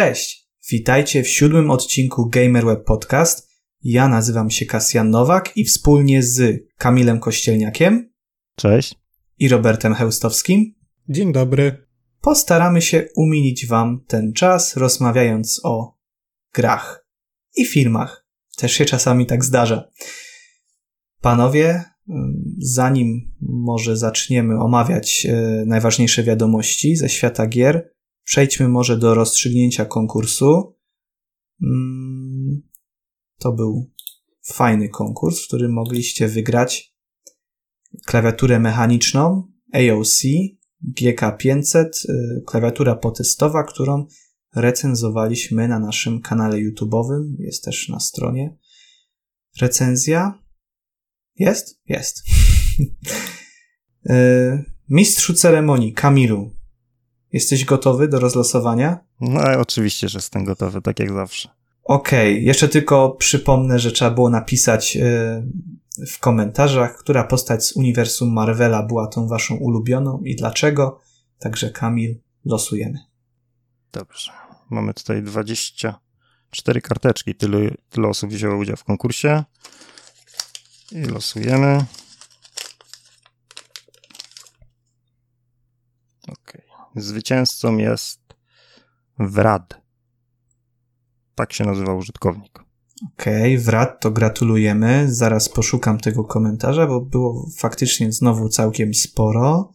Cześć! Witajcie w siódmym odcinku GamerWeb Podcast. Ja nazywam się Kasjan Nowak i wspólnie z Kamilem Kościelniakiem Cześć. i Robertem Heustowskim Dzień dobry. postaramy się umilić Wam ten czas, rozmawiając o grach i filmach. Też się czasami tak zdarza. Panowie, ym, zanim może zaczniemy omawiać e, najważniejsze wiadomości ze świata gier, przejdźmy może do rozstrzygnięcia konkursu. Mm, To był fajny konkurs, w którym mogliście wygrać klawiaturę mechaniczną AOC GK500, y, klawiatura potestowa, którą recenzowaliśmy na naszym kanale YouTube'owym. Jest też na stronie. Recenzja? Jest? Jest. Y, Mistrzu ceremonii, Kamilu, jesteś gotowy do rozlosowania? No oczywiście, że jestem gotowy, tak jak zawsze. Okej, jeszcze tylko przypomnę, że trzeba było napisać y, w komentarzach, która postać z uniwersum Marvela była tą waszą ulubioną i dlaczego. Także Kamil, losujemy. Dobrze. Mamy tutaj 24 karteczki. Tylu, tylu osób wzięło udział w konkursie. I losujemy. Ok. Zwycięzcą jest Wrad. Tak się nazywa użytkownik. Okej, wrat, to gratulujemy. Zaraz poszukam tego komentarza, bo było faktycznie znowu całkiem sporo.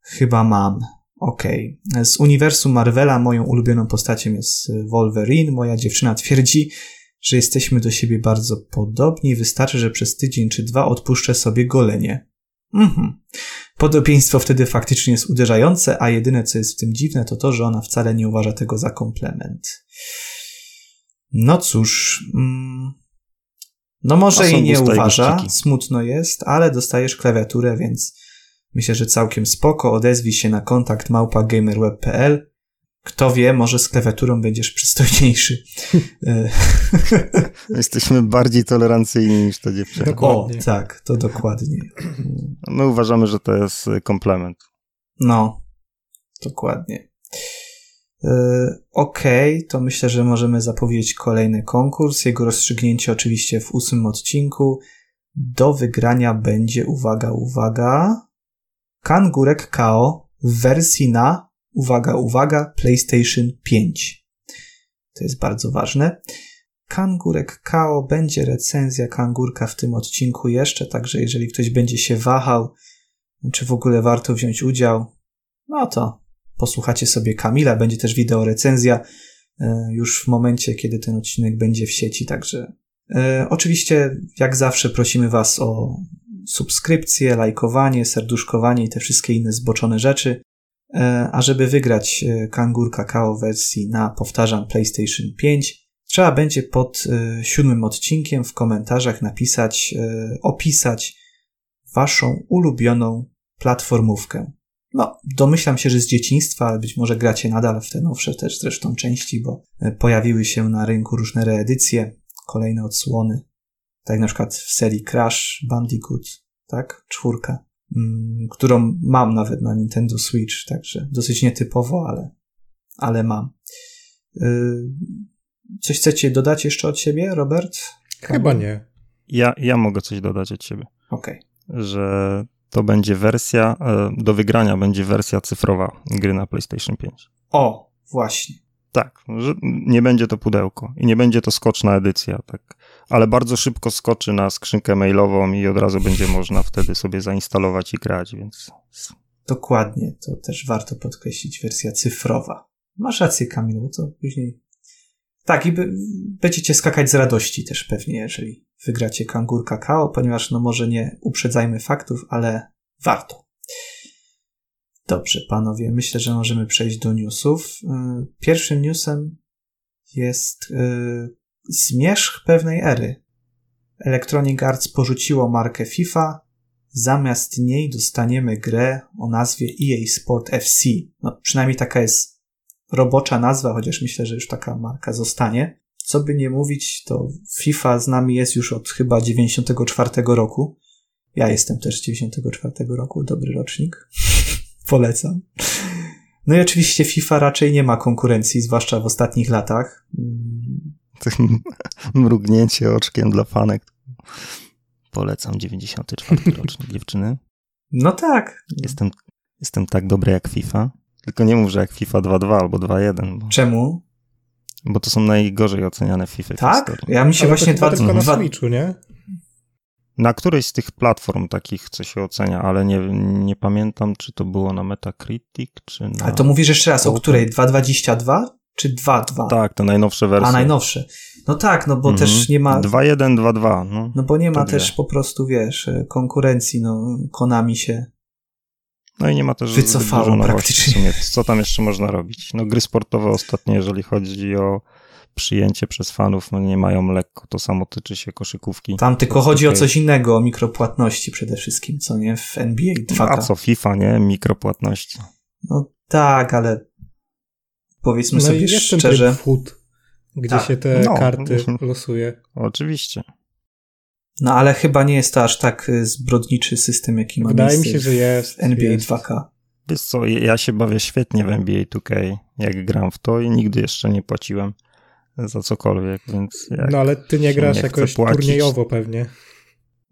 Chyba mam. Okej. Z uniwersum Marvela moją ulubioną postacią jest Wolverine. Moja dziewczyna twierdzi, że jesteśmy do siebie bardzo podobni. Wystarczy, że przez tydzień czy dwa odpuszczę sobie golenie. Mhm. Podobieństwo wtedy faktycznie jest uderzające, a jedyne co jest w tym dziwne to to, że ona wcale nie uważa tego za komplement. No cóż, mm, no może są i nie uważa, smutno jest, ale dostajesz klawiaturę, więc myślę, że całkiem spoko. Odezwij się na kontakt małpa.gamerweb.pl. Kto wie, może z klawiaturą będziesz przystojniejszy. Jesteśmy bardziej tolerancyjni niż ta dziewczyna. o, Dokładnie. tak, to dokładnie. My uważamy, że to jest y, komplement. No, dokładnie. E, Okej, to myślę, że możemy zapowiedzieć kolejny konkurs. Jego rozstrzygnięcie oczywiście w ósmym odcinku. Do wygrania będzie, uwaga, uwaga, Kangurek KO w wersji na, uwaga, uwaga, PlayStation 5. To jest bardzo ważne. Kangurek KO będzie recenzja Kangurka w tym odcinku jeszcze, także jeżeli ktoś będzie się wahał, czy w ogóle warto wziąć udział, no to posłuchacie sobie Kamila, będzie też wideo recenzja e, już w momencie, kiedy ten odcinek będzie w sieci, także e, oczywiście jak zawsze prosimy Was o subskrypcję, lajkowanie, serduszkowanie i te wszystkie inne zboczone rzeczy, a żeby wygrać e, Kangur Kakao wersji na, powtarzam, PlayStation 5, trzeba będzie pod e, siódmym odcinkiem w komentarzach napisać, e, opisać Waszą ulubioną platformówkę. No, domyślam się, że z dzieciństwa, ale być może gracie nadal w te nowsze też zresztą części, bo e, pojawiły się na rynku różne reedycje, kolejne odsłony. Tak na przykład w serii Crash Bandicoot, tak? Czwórka, którą mam nawet na Nintendo Switch, także dosyć nietypowo, ale, ale mam. Y, Coś chcecie dodać jeszcze od siebie, Robert? Chyba nie. Ja, ja mogę coś dodać od siebie. Okej. że to będzie wersja, e, do wygrania będzie wersja cyfrowa gry na PlayStation 5. O, właśnie. Tak, że nie będzie to pudełko i nie będzie to skoczna edycja, tak. Ale bardzo szybko skoczy na skrzynkę mailową i od razu będzie można wtedy sobie zainstalować i grać, więc Dokładnie, to też warto podkreślić, wersja cyfrowa. Masz rację, Kamilu, to później... Tak, i będziecie skakać z radości też pewnie, jeżeli wygracie Kangur Kakao, ponieważ no może nie uprzedzajmy faktów, ale warto. Dobrze, panowie, myślę, że możemy przejść do newsów. Yy, Pierwszym newsem jest yy, zmierzch pewnej ery. Electronic Arts porzuciło markę FIFA, zamiast niej dostaniemy grę o nazwie EA Sport FC. No, przynajmniej taka jest robocza nazwa, chociaż myślę, że już taka marka zostanie. Co by nie mówić, to FIFA z nami jest już od chyba 94 roku. Ja jestem też z 94 roku, dobry rocznik. Polecam. No i oczywiście FIFA raczej nie ma konkurencji, zwłaszcza w ostatnich latach. Mrugnięcie oczkiem dla fanek. Polecam 94 rocznik dziewczyny. No tak. Jestem, jestem tak dobry jak FIFA. Tylko nie mów, że jak FIFA 2.2 albo 2.1. Bo... Czemu? Bo to są najgorzej oceniane FIFA tak? Ja mi się Ale właśnie to dwa, tylko na. Switchu, nie? Na którejś z tych platform takich, co się ocenia, ale nie, nie pamiętam, czy to było na Metacritic, czy na... Ale to mówisz jeszcze raz, o której? 2.22 czy 2.2? Tak, te najnowsze wersje. A, najnowsze. No tak, no bo Mhm. też nie ma... 2.1, 2.2, no. No bo nie ma też po prostu, wiesz, konkurencji, no Konami się... No i nie ma też Wycofało praktycznie. w sumie. Co tam jeszcze można robić? No gry sportowe ostatnio, jeżeli chodzi o przyjęcie przez fanów, no nie mają lekko. To samo tyczy się koszykówki. Tam tylko chodzi o okej. coś innego, o mikropłatności przede wszystkim, co nie? W NBA 2K. A co FIFA, nie? Mikropłatności. No tak, ale powiedzmy No sobie i jest ten szczerze... tryb food, gdzie Tak. się te No. karty losuje. Oczywiście. No ale chyba nie jest to aż tak y, zbrodniczy system, jaki ma Wydaje mi się, że jest. NBA jest. 2K. Wiesz co, ja się bawię świetnie w NBA 2K, jak gram w to i nigdy jeszcze nie płaciłem za cokolwiek, więc jak, No ale ty nie grasz nie jakoś płacić. turniejowo pewnie.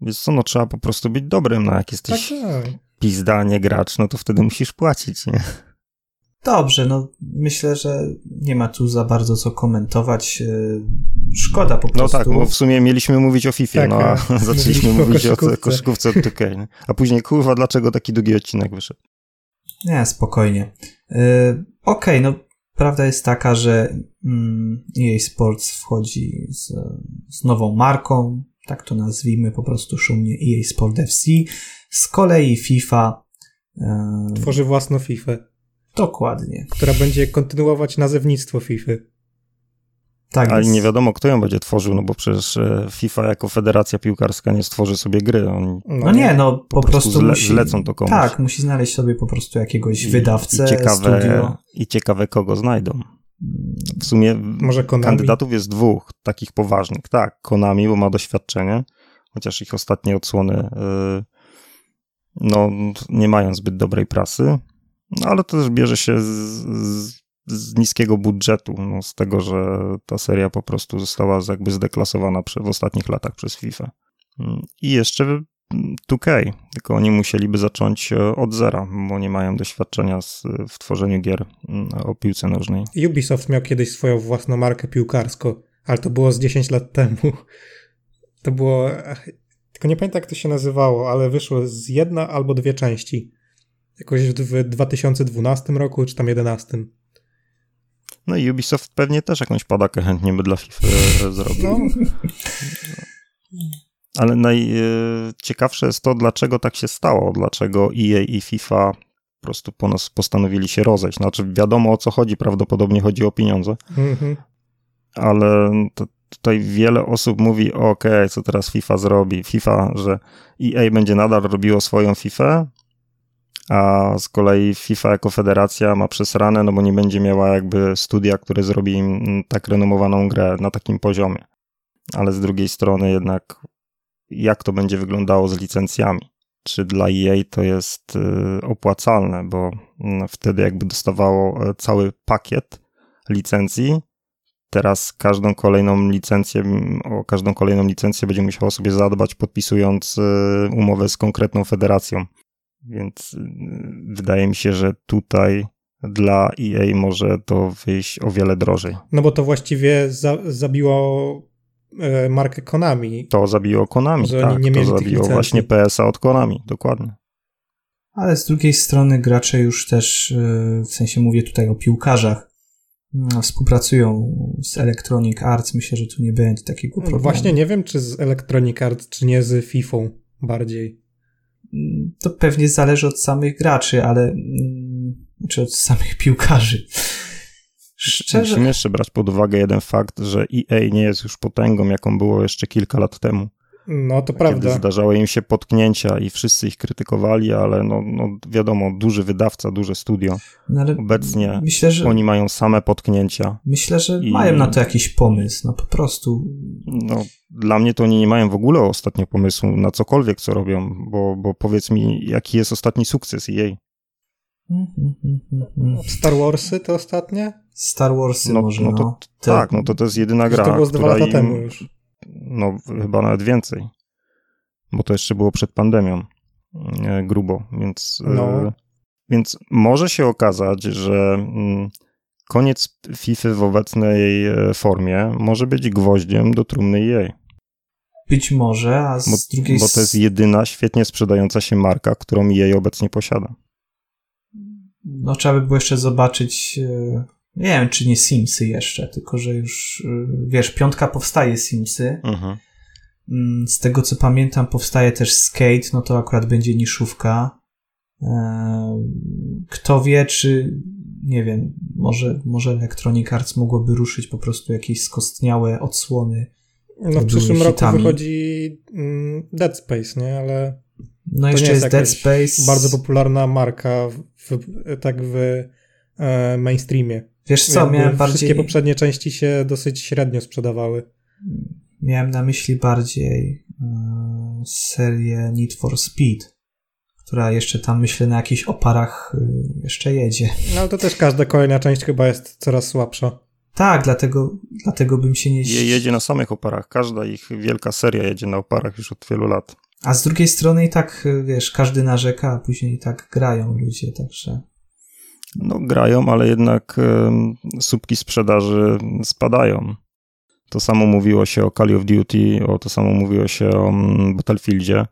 wiesz co, no trzeba po prostu być dobrym, no jak Tak, jesteś tak. pizda, nie gracz, no to wtedy musisz płacić, nie? Dobrze, no myślę, że nie ma tu za bardzo co komentować. y, Szkoda po No prostu. tak, bo w sumie mieliśmy mówić o FIFA, Tak, no a tak. zaczęliśmy o mówić o koszykówce. koszykówce 2K, nie? A później, kurwa, dlaczego taki długi odcinek wyszedł? Nie, spokojnie. Y, Okej, no prawda jest taka, że mm, EA Sports wchodzi z, z nową marką, tak to nazwijmy po prostu szumnie EA Sport FC. Z kolei FIFA y, Tworzy własną FIFA, dokładnie. która będzie kontynuować nazewnictwo FIFA. Tak Ale jest. nie wiadomo, kto ją będzie tworzył, no bo przecież e, FIFA jako federacja piłkarska nie stworzy sobie gry. Oni No nie, no po, prostu prostu, zle- musi... zlecą to komuś. Tak, musi znaleźć sobie po prostu jakiegoś wydawcę, i ciekawe, studio. I ciekawe, kogo znajdą. W sumie Może Konami. kandydatów jest dwóch, takich poważnych. Tak, Konami, bo ma doświadczenie, chociaż ich ostatnie odsłony y, no, nie mają zbyt dobrej prasy, no, ale to też bierze się z, z, z niskiego budżetu, no, z tego, że ta seria po prostu została jakby zdeklasowana przy, w ostatnich latach przez FIFA. Mm, I jeszcze mm, 2K, tylko oni musieliby zacząć e, od zera, bo nie mają doświadczenia z, w tworzeniu gier mm, o piłce nożnej. Ubisoft miał kiedyś swoją własną markę piłkarską, ale to było z 10 lat temu. To było. ach, Tylko nie pamiętam, jak to się nazywało, ale wyszło z jedna albo dwie części. Jakoś w w 2012 roku, czy tam 2011. No i Ubisoft pewnie też jakąś padakę chętnie by dla FIFA e, zrobił. No, Ale najciekawsze jest to, dlaczego tak się stało, dlaczego EA i FIFA po prostu po nas postanowili się rozejść. Znaczy wiadomo o co chodzi, prawdopodobnie chodzi o pieniądze, mhm. ale to, tutaj wiele osób mówi, okej, co teraz FIFA zrobi? FIFA, że EA będzie nadal robiło swoją FIFA, a z kolei FIFA jako federacja ma przesrane, no bo nie będzie miała jakby studia, które zrobi im mm, tak renomowaną grę na takim poziomie. Ale z drugiej strony jednak jak to będzie wyglądało z licencjami? Czy dla EA to jest y, opłacalne, bo mm, wtedy jakby dostawało e, cały pakiet licencji, teraz każdą kolejną licencję, mm, o każdą kolejną licencję będzie musiało sobie zadbać, podpisując y, umowę z konkretną federacją. Więc y, wydaje mi się, że tutaj dla EA może to wyjść o wiele drożej. No bo to właściwie za, zabiło e, markę Konami. To zabiło Konami, Że tak, nie to zabiło licencji. właśnie PSA od Konami, dokładnie. Ale z drugiej strony gracze już też, y, w sensie mówię tutaj o piłkarzach, mm, współpracują z Electronic Arts. Myślę, że tu nie będzie takiego problemu. Właśnie nie wiem, czy z Electronic Arts, czy nie z FIFA bardziej. Mm, To pewnie zależy od samych graczy, ale mm, czy od samych piłkarzy. Szczerze, Musimy jeszcze brać pod uwagę jeden fakt, że EA nie jest już potęgą, jaką było jeszcze kilka lat temu. No to Kiedy prawda. zdarzały im się potknięcia i wszyscy ich krytykowali, ale no, no wiadomo, duży wydawca, duże studio. no ale Obecnie myślę, że, Oni mają same potknięcia. myślę, że i- mają na to jakiś pomysł. No po prostu No, dla mnie to oni nie mają w ogóle ostatnio pomysłu na cokolwiek, co robią, bo, bo powiedz mi, jaki jest ostatni sukces EA? Star Warsy to ostatnie? Star Warsy no, może, no. To, no. Tak, no to to jest jedyna gra, To było z dwa lata im, temu już. No, chyba nawet więcej. Bo to jeszcze było przed pandemią. E, grubo, więc... No. E, więc może się okazać, że mm, koniec FIFA w obecnej e, formie może być gwoździem do trumny jej. Być może, a z Bo, drugiej bo to jest jedyna świetnie sprzedająca się marka, którą jej obecnie posiada. No trzeba by było jeszcze zobaczyć, nie wiem czy nie Simsy jeszcze, tylko że już, e, wiesz, piątka powstaje Simsy. Mhm. Mm, Z tego co pamiętam powstaje też Skate, no to akurat będzie niszówka. E, Kto wie, czy nie wiem, może, może Electronic Arts mogłoby ruszyć po prostu jakieś skostniałe odsłony. No w przyszłym roku hitami. wychodzi mm, Dead Space, nie? Ale No to jeszcze nie jest, jest Dead Space. bardzo popularna marka w, w, tak w e, mainstreamie. Wiesz co, Jakby miałem Wszystkie bardziej, poprzednie części się dosyć średnio sprzedawały. miałem na myśli bardziej e, serię Need for Speed, która jeszcze tam myślę na jakichś oparach e, jeszcze jedzie. No ale to też każda kolejna część chyba jest coraz słabsza. Tak, dlatego, dlatego bym się nie... Je, jedzie na samych oparach. Każda ich wielka seria jedzie na oparach już od wielu lat. A z drugiej strony i tak, e, wiesz, każdy narzeka, a później i tak grają ludzie, także... No grają, ale jednak słupki sprzedaży spadają. To samo mówiło się o Call of Duty, o to samo mówiło się o mm, Battlefieldzie,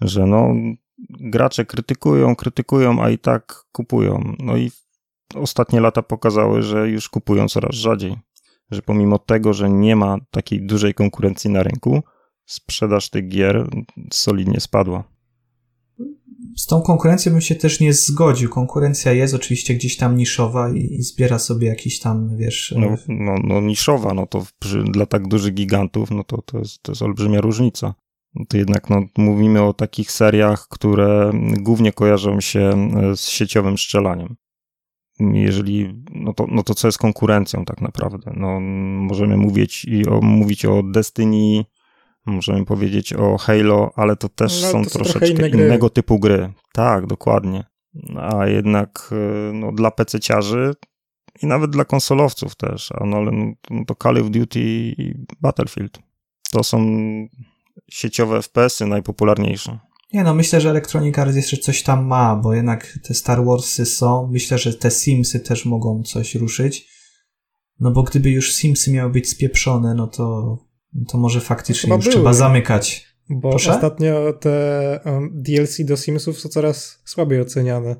że no gracze krytykują, krytykują, a i tak kupują. No i ostatnie lata pokazały, że już kupują coraz rzadziej. Że pomimo tego, że nie ma takiej dużej konkurencji na rynku, sprzedaż tych gier solidnie spadła. Z tą konkurencją bym się też nie zgodził. Konkurencja jest oczywiście gdzieś tam niszowa i, i zbiera sobie jakiś tam, wiesz... No, e, no, no niszowa, no to przy, dla tak dużych gigantów, no to, to, jest, to jest olbrzymia różnica. No to jednak no, mówimy o takich seriach, które głównie kojarzą się e, z sieciowym strzelaniem. Jeżeli, no to, no to co jest konkurencją tak naprawdę? No, możemy mówić, i o, mówić o Destiny, możemy powiedzieć o Halo, ale to też No, są to są troszeczkę inne innego typu gry. Tak, dokładnie. A jednak e, no, dla PC-ciarzy i nawet dla konsolowców też, a no, ale no, no to Call of Duty i Battlefield. To są sieciowe FPS-y najpopularniejsze. Nie no, myślę, że Electronic Arts jeszcze coś tam ma, bo jednak te Star Warsy są. Myślę, że te Simsy też mogą coś ruszyć. No bo gdyby już Simsy miały być spieprzone, no to, to może faktycznie Chyba już były. trzeba zamykać. Bo Proszę? ostatnio te DLC do Simsów są coraz słabiej oceniane.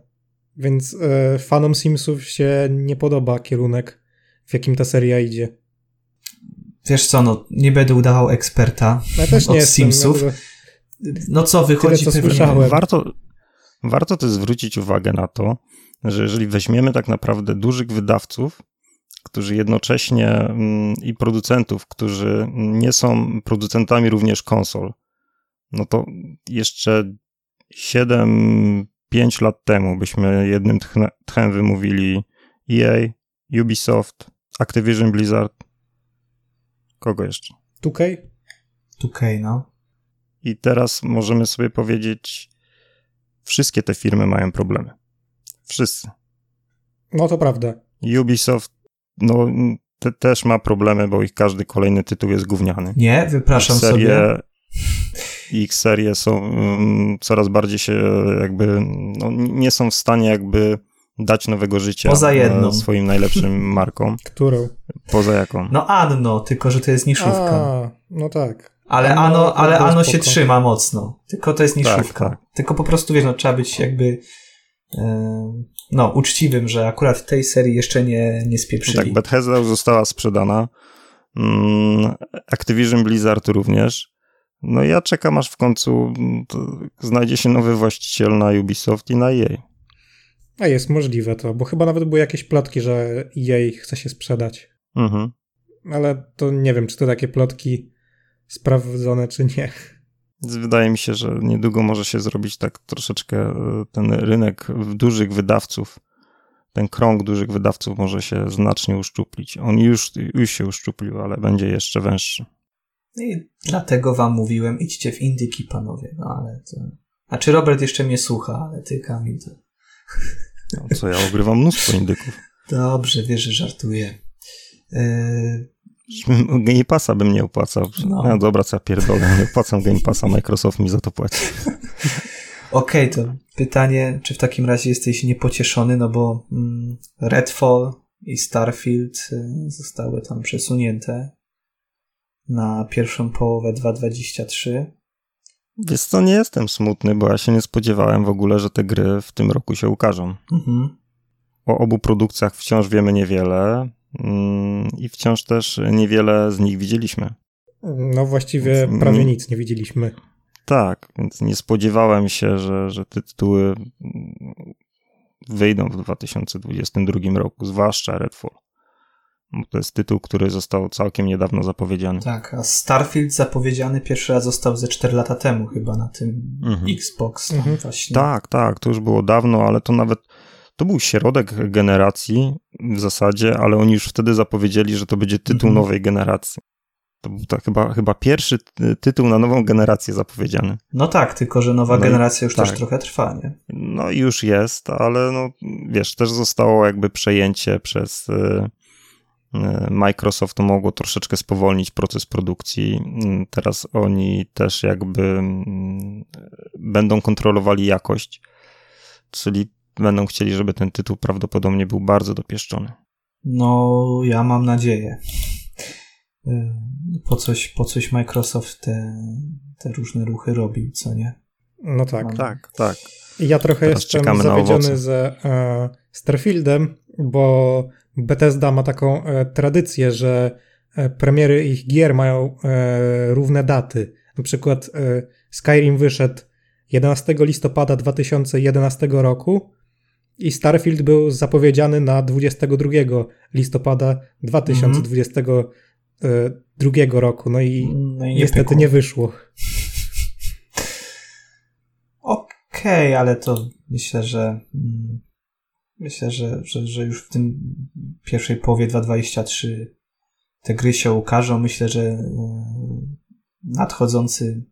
Więc e, fanom Simsów się nie podoba kierunek, w jakim ta seria idzie. Wiesz co, no nie będę udawał eksperta. No, ja też Od nie jestem, Simsów? No co, wychodzi co pewnie- słyszałem. Warto, warto też zwrócić uwagę na to, że jeżeli weźmiemy tak naprawdę dużych wydawców, którzy jednocześnie mm, i producentów, którzy nie są producentami również konsol, no to jeszcze 7-5 lat temu byśmy jednym tchem wymówili EA, Ubisoft, Activision Blizzard. Kogo jeszcze? 2K? 2K, no. I teraz możemy sobie powiedzieć, wszystkie te firmy mają problemy. Wszyscy. No to prawda. Ubisoft, no, te, też ma problemy, bo ich każdy kolejny tytuł jest gówniany. Nie, wypraszam ich sobie. serie, Ich serie są um, coraz bardziej się jakby, no, nie są w stanie jakby dać nowego życia Poza jedną. e, swoim najlepszym markom. Którą? Poza jaką? No Anno, tylko że to jest niszówka. A, no tak. Ale Anno Ano, ale Ano się trzyma mocno. Tylko to jest niszówka. tak. Tylko po prostu, wiesz, no, trzeba być jakby no, uczciwym, że akurat tej serii jeszcze nie, nie spieprzyli. Tak, Bethesda już została sprzedana. Mm, Activision Blizzard również. No ja czekam aż w końcu mm, znajdzie się nowy właściciel na Ubisoft i na EA. A jest możliwe to, bo chyba nawet były jakieś plotki, że jej chce się sprzedać. Mhm. Ale to nie wiem, czy to takie plotki sprawdzone, czy nie. Wydaje mi się, że niedługo może się zrobić tak troszeczkę e, ten rynek dużych wydawców, ten krąg dużych wydawców może się znacznie uszczuplić. On już, już się uszczuplił, ale będzie jeszcze węższy. No I dlatego wam mówiłem, idźcie w indyki, panowie. No ale to... Znaczy Robert jeszcze mnie słucha, ale ty, Kamil, to... No, co ja ogrywam mnóstwo indyków. Dobrze, wiesz, że żartuję. Yy... Game Passa bym nie opłacał. No. no dobra, co ja pierdolę, nie opłacam Game Passa, Microsoft mi za to płaci. Okej, okay, to pytanie, czy w takim razie jesteś niepocieszony, no bo mm, Redfall i Starfield y, zostały tam przesunięte na pierwszą połowę 2023. Wiesz co, nie jestem smutny, bo ja się nie spodziewałem w ogóle, że te gry w tym roku się ukażą. Mhm. O obu produkcjach wciąż wiemy niewiele i wciąż też niewiele z nich widzieliśmy. No właściwie więc prawie nic nie widzieliśmy. Tak, więc nie spodziewałem się, że, że te tytuły wyjdą w 2022 roku, zwłaszcza Redfall. To jest tytuł, który został całkiem niedawno zapowiedziany. Tak, a Starfield zapowiedziany pierwszy raz został ze 4 lata temu chyba na tym mhm. Xbox. Mhm. Właśnie. Tak, tak, to już było dawno, ale to nawet to był środek generacji w zasadzie, ale oni już wtedy zapowiedzieli, że to będzie tytuł mhm. nowej generacji. To był to chyba, chyba pierwszy tytuł na nową generację zapowiedziany. No tak, tylko że nowa no generacja już tak. też trochę trwa, nie? No już jest, ale no wiesz, też zostało jakby przejęcie przez y, y, Microsoft to mogło troszeczkę spowolnić proces produkcji. Mm, teraz oni też jakby mm, będą kontrolowali jakość, czyli będą chcieli, żeby ten tytuł prawdopodobnie był bardzo dopieszczony. No, ja mam nadzieję. Y, po coś, po coś Microsoft te, te różne ruchy robił, co nie? No tak. Mam... Tak, tak. Ja trochę Teraz jestem zawiedziony ze e, Starfieldem, bo Bethesda ma taką e, tradycję, że e, premiery ich gier mają e, równe daty. Na przykład e, Skyrim wyszedł 11 listopada 2011 roku i Starfield był zapowiedziany na 22 listopada 2020 mm. E, roku, no i, no i nie niestety pykło. nie wyszło. Okej, okay, ale to myślę, że mm, myślę, że, że, że już w tym pierwszej połowie 2023 te gry się ukażą. Myślę, że e, nadchodzący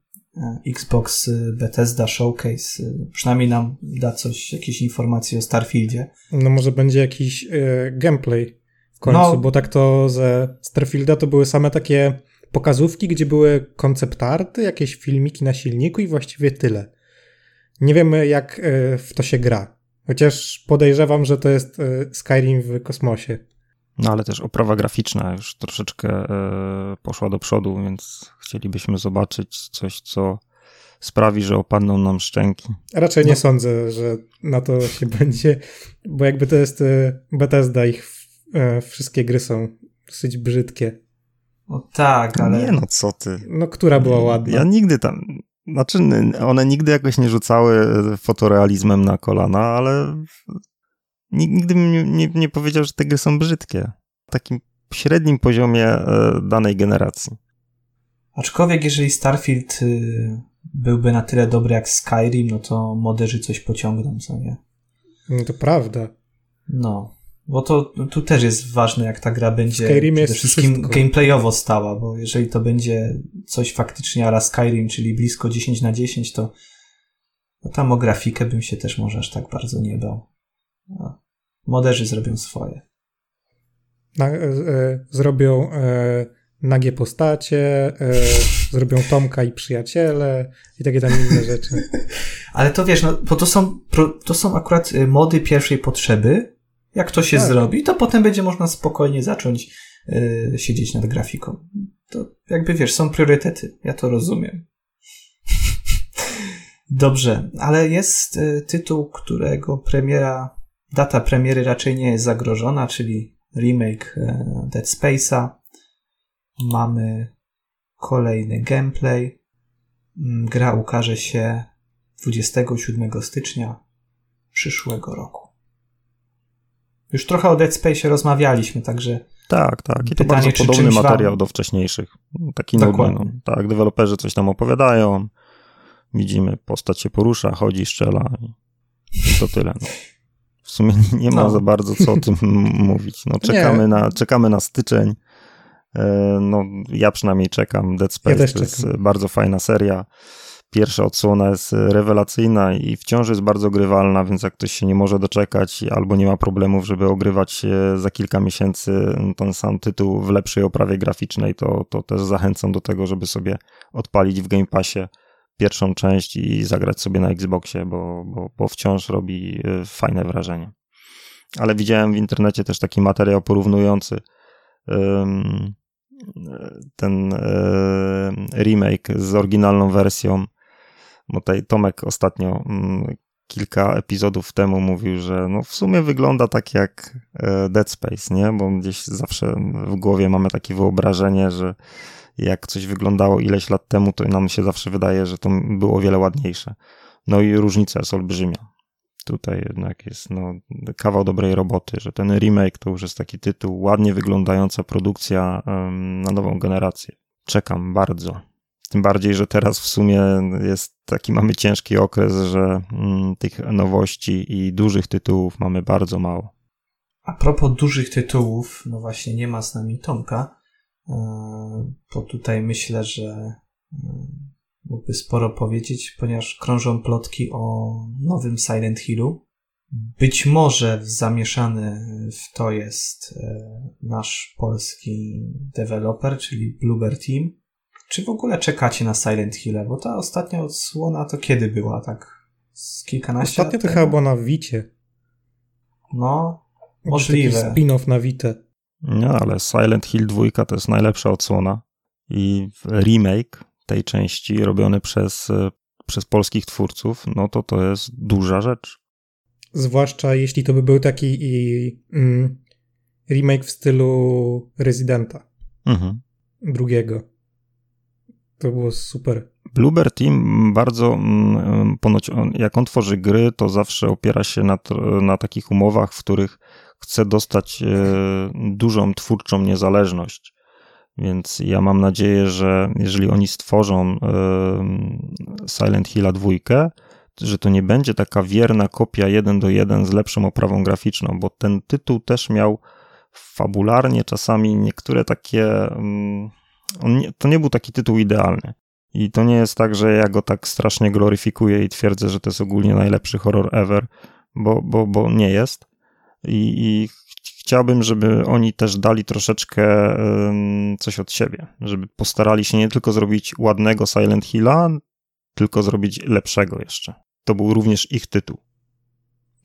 Xbox Bethesda Showcase przynajmniej nam da coś, jakieś informacje o Starfieldzie. No może będzie jakiś y, gameplay w końcu, no. bo tak to ze Starfielda to były same takie pokazówki, gdzie były koncept arty, jakieś filmiki na silniku i właściwie tyle. Nie wiemy jak e, w to się gra. Chociaż podejrzewam, że to jest e, Skyrim w kosmosie. No ale też oprawa graficzna już troszeczkę e, poszła do przodu, więc chcielibyśmy zobaczyć coś, co sprawi, że opadną nam szczęki. Raczej nie no. sądzę, że na to się będzie, bo jakby to jest Bethesda, ich e, wszystkie gry są dosyć brzydkie. No tak, ale... Nie no, co ty. No, która była ładna? Ja nigdy tam... Znaczy, one nigdy jakoś nie rzucały fotorealizmem na kolana, ale nigdy bym nie, nie, nie powiedział, że te gry są brzydkie. W takim średnim poziomie e, danej generacji. Aczkolwiek jeżeli Starfield y, byłby na tyle dobry jak Skyrim, no to moderzy coś pociągną, co nie? No to prawda. No. Bo to tu też jest ważne, jak ta gra będzie Skyrim przede wszystkim wszystko. gameplayowo stała, bo jeżeli to będzie coś faktycznie ala Skyrim, czyli blisko 10 na 10, to no tam o grafikę bym się też może aż tak bardzo nie bał. No. Moderzy zrobią swoje. Na, e, e, zrobią e, nagie postacie, e, zrobią Tomka i przyjaciele i takie tam inne rzeczy. Ale to wiesz, no, bo to są, to są akurat e, mody pierwszej potrzeby, jak to się tak. zrobi, to potem będzie można spokojnie zacząć y, siedzieć nad grafiką. To jakby wiesz, są priorytety. Ja to rozumiem. Dobrze, ale jest y, tytuł, którego premiera, data premiery raczej nie jest zagrożona, czyli remake y, Dead Space'a. Mamy kolejny gameplay. Mm, gra ukaże się 27 stycznia przyszłego roku. Już trochę o Dead Space rozmawialiśmy, także. Tak, tak. I to bardzo podobny materiał wam... do wcześniejszych. Taki nudny. No. Tak, deweloperzy coś tam opowiadają. Widzimy, postać się porusza, chodzi, strzela i to tyle. No. W sumie nie ma no. za bardzo co o tym mówić. No, czekamy, na, czekamy na styczeń. E, no, ja przynajmniej czekam. Dead Space ja to jest bardzo fajna seria. Pierwsza odsłona jest rewelacyjna i wciąż jest bardzo grywalna, więc jak ktoś się nie może doczekać albo nie ma problemów, żeby ogrywać za kilka miesięcy ten sam tytuł w lepszej oprawie graficznej, to, to też zachęcam do tego, żeby sobie odpalić w Game Passie pierwszą część i zagrać sobie na Xboxie, bo, bo, bo wciąż robi e, fajne wrażenie. Ale widziałem w internecie też taki materiał porównujący ten e, remake z oryginalną wersją, bo tutaj Tomek ostatnio mm, kilka epizodów temu mówił, że no w sumie wygląda tak jak e, Dead Space, nie? Bo gdzieś zawsze w głowie mamy takie wyobrażenie, że jak coś wyglądało ileś lat temu, to nam się zawsze wydaje, że to było o wiele ładniejsze. No i różnica jest olbrzymia. Tutaj jednak jest no, kawał dobrej roboty, że ten remake to już jest taki tytuł, ładnie wyglądająca produkcja um, na nową generację. Czekam bardzo. Tym bardziej, że teraz w sumie jest taki mamy ciężki okres, że mm, tych nowości i dużych tytułów mamy bardzo mało. A propos dużych tytułów, no właśnie nie ma z nami Tomka, e, bo tutaj myślę, że e, mógłby sporo powiedzieć, ponieważ krążą plotki o nowym Silent Hillu. Być może zamieszany w to jest e, nasz polski deweloper, czyli Bluebird Team. Czy w ogóle czekacie na Silent Hill? Bo ta ostatnia odsłona to kiedy była? Tak z kilkanaście Ostatnio to chyba była na Wicie. No, możliwe. spin-off na Witę. No, ale Silent Hill 2 to jest najlepsza odsłona i remake tej części robiony przez, e, przez polskich twórców, no to to jest duża rzecz. Zwłaszcza jeśli to by był taki i, mm, remake w stylu Residenta. Mhm. Drugiego. To było super. Bluebird Team bardzo, mm, ponoć on, jak on tworzy gry, to zawsze opiera się na, na takich umowach, w których chce dostać e, dużą twórczą niezależność. Więc ja mam nadzieję, że jeżeli oni stworzą Silent Hilla 2, że to nie będzie taka wierna kopia jeden do jeden z lepszą oprawą graficzną, bo ten tytuł też miał fabularnie czasami niektóre takie. Nie, to nie był taki tytuł idealny. I to nie jest tak, że ja go tak strasznie gloryfikuję i twierdzę, że to jest ogólnie najlepszy horror ever, bo, bo, bo nie jest. I, i chciałbym, żeby oni też dali troszeczkę coś od siebie, żeby postarali się nie tylko zrobić ładnego Silent Hilla, tylko zrobić lepszego jeszcze. To był również ich tytuł.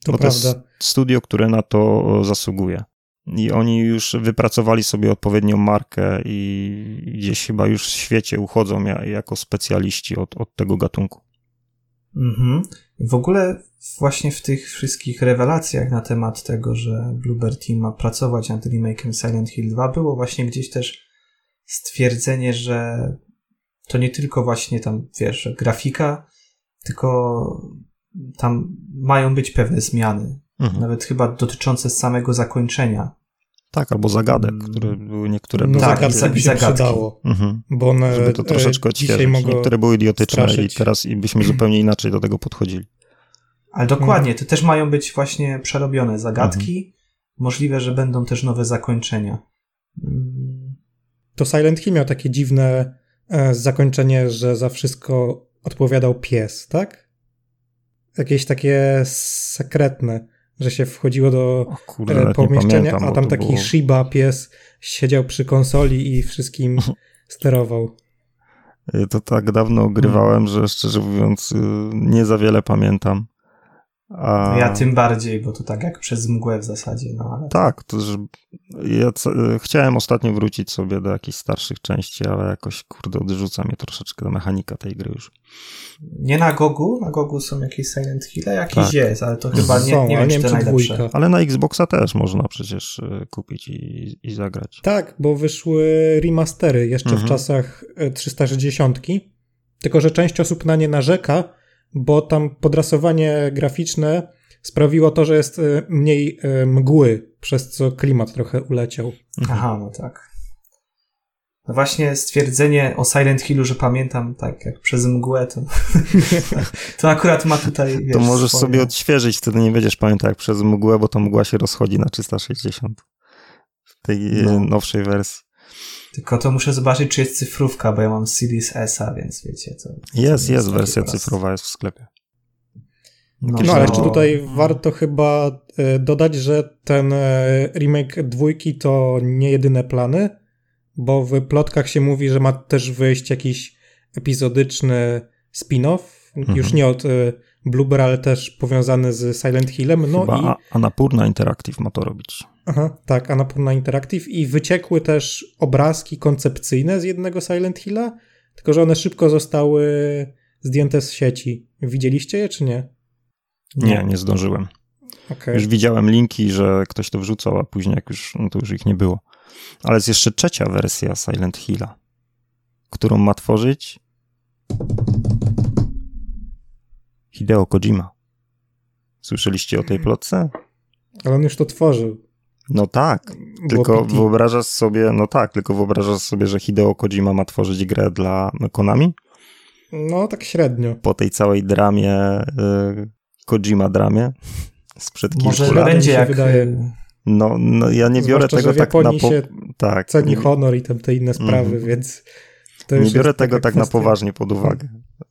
To Bo prawda. To jest studio, które na to zasługuje. I oni już wypracowali sobie odpowiednią markę i gdzieś chyba już w świecie uchodzą jako specjaliści od, od tego gatunku. Mhm. W ogóle właśnie w tych wszystkich rewelacjach na temat tego, że Bluebird Team ma pracować nad remake'em Silent Hill 2 było właśnie gdzieś też stwierdzenie, że to nie tylko właśnie tam, wiesz, grafika, tylko tam mają być pewne zmiany. Mhm. Nawet chyba dotyczące samego zakończenia. Tak, albo zagadek, mm. które były niektóre no, tak, zagadki by się przydało, mhm. bo one Żeby to troszeczkę odświeżyć. Niektóre były idiotyczne straszyć. i teraz byśmy zupełnie inaczej do tego podchodzili. Ale dokładnie, to też mają być właśnie przerobione zagadki. Mhm. Możliwe, że będą też nowe zakończenia. To Silent Hill miał takie dziwne e, zakończenie, że za wszystko odpowiadał pies, tak? Jakieś takie sekretne że się wchodziło do kurde, e, pomieszczenia, pamiętam, a tam taki było... Shiba pies siedział przy konsoli i wszystkim sterował. To tak dawno ogrywałem, że szczerze mówiąc y, nie za wiele pamiętam. A... Ja tym bardziej, bo to tak jak przez mgłę w zasadzie. No, ale... Tak, to że ja chciałem ostatnio wrócić sobie do jakichś starszych części, ale jakoś kurde odrzuca mnie troszeczkę mechanika tej gry już. Nie na Gogu, na Gogu są jakieś Silent Hill, jakiś tak. jest, ale to chyba nie, są, nie wiem, czy to najlepsze. Ale na Xboxa też można przecież e, kupić i, i zagrać. Tak, bo wyszły remastery jeszcze mhm. w czasach 360, e, tylko że część osób na nie narzeka, bo tam podrasowanie graficzne sprawiło to, że jest e, mniej e, mgły, przez co klimat trochę uleciał. Aha, no tak. No właśnie stwierdzenie o Silent Hillu, że pamiętam tak jak przez mgłę, to, to akurat ma tutaj. Wiesz, to możesz swoje... sobie odświeżyć, wtedy nie będziesz pamiętał jak przez mgłę, bo ta mgła się rozchodzi na 360 w tej no. nowszej wersji. Tylko to muszę zobaczyć, czy jest cyfrówka, bo ja mam Series S, więc wiecie. To, jest, jest, wersja cyfrowa, jest w sklepie. No, no ale czy tutaj warto chyba e, dodać, że ten e, remake dwójki to nie jedyne plany, bo w plotkach się mówi, że ma też wyjść jakiś epizodyczny spin-off, mhm. już nie od e, Blueber, ale też powiązany z Silent Hillem. No Chyba i... Anapurna Interactive ma to robić. Aha, tak, Anapurna Interactive i wyciekły też obrazki koncepcyjne z jednego Silent Hilla, tylko że one szybko zostały zdjęte z sieci. Widzieliście je, czy nie? Nie, nie zdążyłem. Okay. Już widziałem linki, że ktoś to wrzucał, a później jak już, no to już ich nie było. Ale jest jeszcze trzecia wersja Silent Hilla, którą ma tworzyć Hideo Kojima. Słyszeliście o tej plotce? Ale on już to tworzył. No tak, tylko wyobrażasz sobie, no tak, tylko wyobrażasz sobie, że Hideo Kojima ma tworzyć grę dla Konami? No, tak średnio. Po tej całej dramie, y, Kojima dramie sprzed kilku Może lat. będzie jak... Wydaje... No, no, ja nie biorę Zwłaszcza, tego tak na... Po... Tak. Ceni honor i tam te inne sprawy, mm. więc... nie biorę tego tak kwestia. na poważnie pod uwagę.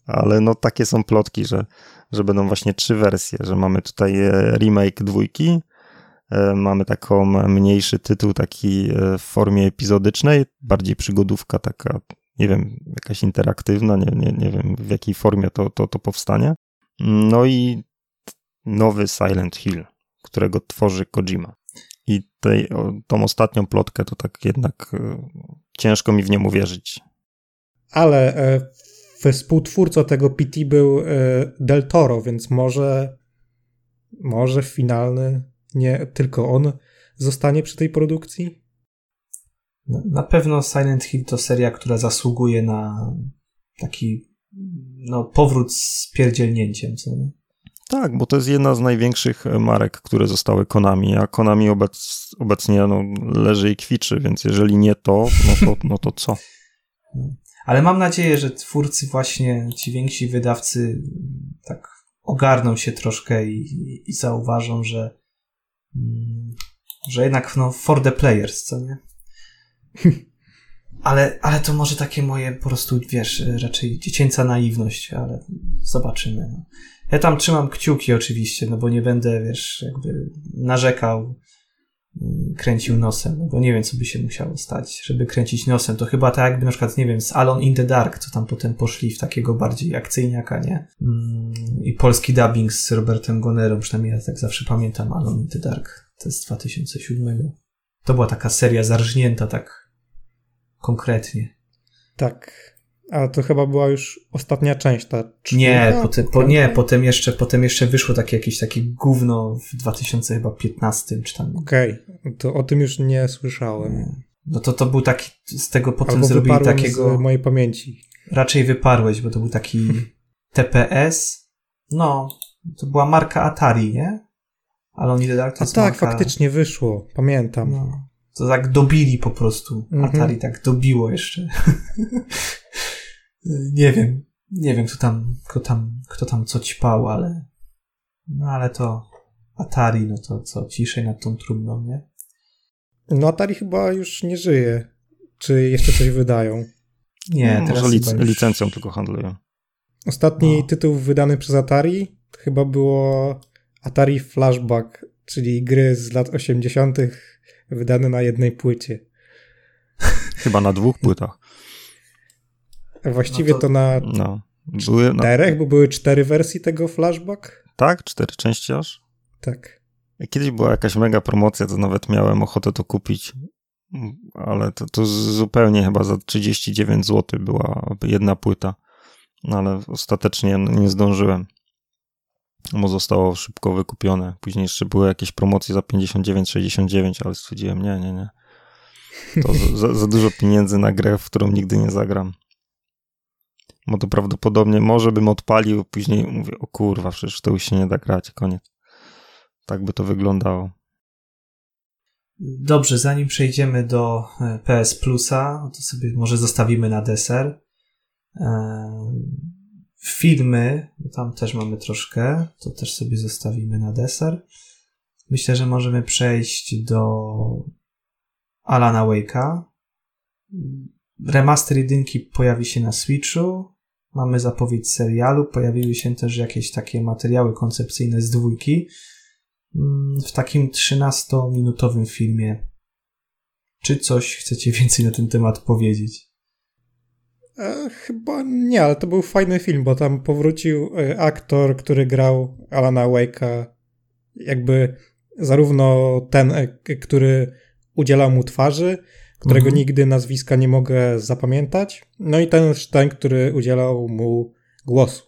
Ale no takie są plotki, że, że będą właśnie trzy wersje, że mamy tutaj e, remake dwójki, mamy taką mniejszy tytuł, taki e, w formie epizodycznej, bardziej przygodówka taka, nie wiem, jakaś interaktywna, nie, nie, nie wiem w jakiej formie to, to, to powstanie. No i nowy Silent Hill, którego tworzy Kojima. I tej, tą ostatnią plotkę to tak jednak ciężko mi w nią uwierzyć. Ale współtwórcą tego PT był e, Del Toro, więc może, może finalny, nie tylko on zostanie przy tej produkcji? Na pewno Silent Hill to seria, która zasługuje na taki no, powrót z pierdzielnięciem, co nie? Tak, bo to jest jedna z największych marek, które zostały Konami, a Konami obec, obecnie no, leży i kwiczy, więc jeżeli nie to, no to, no to co? Ale mam nadzieję, że twórcy właśnie, ci więksi wydawcy tak ogarną się troszkę i, i zauważą, że, że jednak no, for the players, co nie? Ale, ale to może takie moje po prostu, wiesz, raczej dziecięca naiwność, ale zobaczymy. No. Ja tam trzymam kciuki oczywiście, no bo nie będę, wiesz, jakby narzekał kręcił nosem, no bo nie wiem, co by się musiało stać, żeby kręcić nosem. To chyba tak jakby na przykład, nie wiem, z Alone in the Dark, co tam potem poszli w takiego bardziej akcyjniaka, nie? Mm, I polski dubbing z Robertem Gonerą, przynajmniej ja tak zawsze pamiętam Alone in the Dark, to jest z 2007. To była taka seria zarżnięta tak konkretnie. Tak. A to chyba była już ostatnia część, ta Nie, potem, po, nie potem, jeszcze, potem jeszcze wyszło takie jakieś takie gówno w 2015 czy tam. Okej, okay. to o tym już nie słyszałem. No to to był taki, z tego potem Albo zrobili takiego... z mojej pamięci. Raczej wyparłeś, bo to był taki TPS. No, to była marka Atari, nie? Ale oni Dark to A tak, marka... faktycznie wyszło, pamiętam. No, to tak dobili po prostu. Mm -hmm. Atari tak dobiło jeszcze. nie wiem, nie wiem, kto tam, kto tam, kto tam co ćpał, ale, no ale to Atari, no to co, ciszej nad tą trumną, nie? No Atari chyba już nie żyje. Czy jeszcze coś wydają? Nie, no, teraz może lic już... licencją tylko handlują. Ostatni no. tytuł wydany przez Atari chyba było Atari Flashback, czyli gry z lat 80. wydane na jednej płycie. Chyba na dwóch płytach. Właściwie no to, to, na no, były, no. czterech, bo były cztery wersje tego flashback. Tak? Cztery części aż? Tak. Kiedyś była jakaś mega promocja, to nawet miałem ochotę to kupić, ale to, to zupełnie chyba za 39 zł była jedna płyta, no ale ostatecznie nie zdążyłem, bo zostało szybko wykupione. Później jeszcze były jakieś promocje za 59-69, ale stwierdziłem, nie, nie, nie. To za, za dużo pieniędzy na grę, w którą nigdy nie zagram bo to prawdopodobnie może bym odpalił, później mówię, o kurwa, przecież to już się nie da grać, koniec. Tak by to wyglądało. Dobrze, zanim przejdziemy do e, PS Plusa, to sobie może zostawimy na deser. E, filmy, tam też mamy troszkę, to też sobie zostawimy na deser. Myślę, że możemy przejść do Alana Wake'a, Remaster jedynki pojawi się na Switchu. Mamy zapowiedź serialu. Pojawiły się też jakieś takie materiały koncepcyjne z dwójki. Mm, w takim 13-minutowym filmie. Czy coś chcecie więcej na ten temat powiedzieć? E, chyba nie, ale to był fajny film, bo tam powrócił e, aktor, który grał Alana Wake'a. Jakby zarówno ten, e, który udzielał mu twarzy, którego mhm. nigdy nazwiska nie mogę zapamiętać, no i ten, ten, który udzielał mu głosu.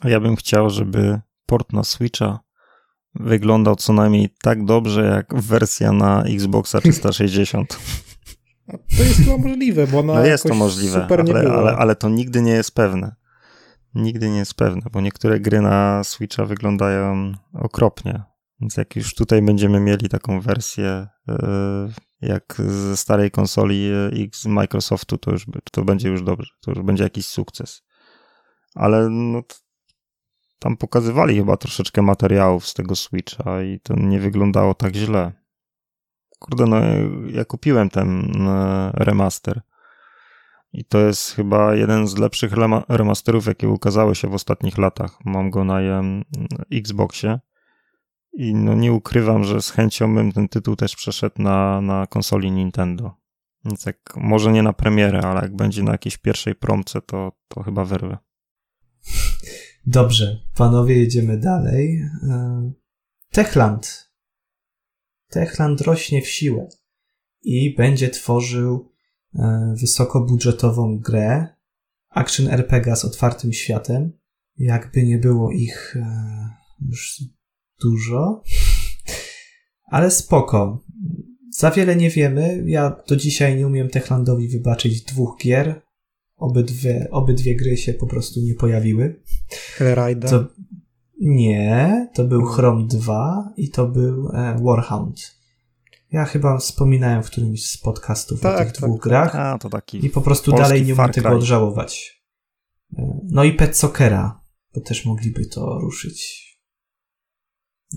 A ja bym chciał, żeby port na Switcha wyglądał co najmniej tak dobrze jak wersja na Xboxa 360. To jest chyba możliwe, bo ona no jest to możliwe, ale, ale, ale to nigdy nie jest pewne. Nigdy nie jest pewne, bo niektóre gry na Switcha wyglądają okropnie. Więc jak już tutaj będziemy mieli taką wersję yy, jak ze starej konsoli e, X Microsoftu, to już to będzie już dobrze, to już będzie jakiś sukces. Ale no, tam pokazywali chyba troszeczkę materiałów z tego Switcha i to nie wyglądało tak źle. Kurde, no ja kupiłem ten e, remaster. I to jest chyba jeden z lepszych remasterów, jakie ukazały się w ostatnich latach. Mam go na Xboxie. I no nie ukrywam, że z chęcią bym ten tytuł też przeszedł na, na konsoli Nintendo. Więc jak może nie na premierę, ale jak będzie na jakiejś pierwszej promce, to, to chyba wyrwę. Dobrze, panowie, jedziemy dalej. E, Techland. Techland rośnie w siłę i będzie tworzył e, wysokobudżetową grę action RPG z otwartym światem. Jakby nie było ich e, już dużo, ale spoko. Za wiele nie wiemy. Ja do dzisiaj nie umiem Techlandowi wybaczyć dwóch gier. Obydwie, obydwie gry się po prostu nie pojawiły. Hellrider? To, nie, to był Chrome 2 i to był e, Warhound. Ja chyba wspominałem w którymś z podcastów tak, o tych tak, dwóch tak. grach. A, to taki I po prostu dalej nie mam tego odżałować. E, no i Pet Sockera, bo też mogliby to ruszyć.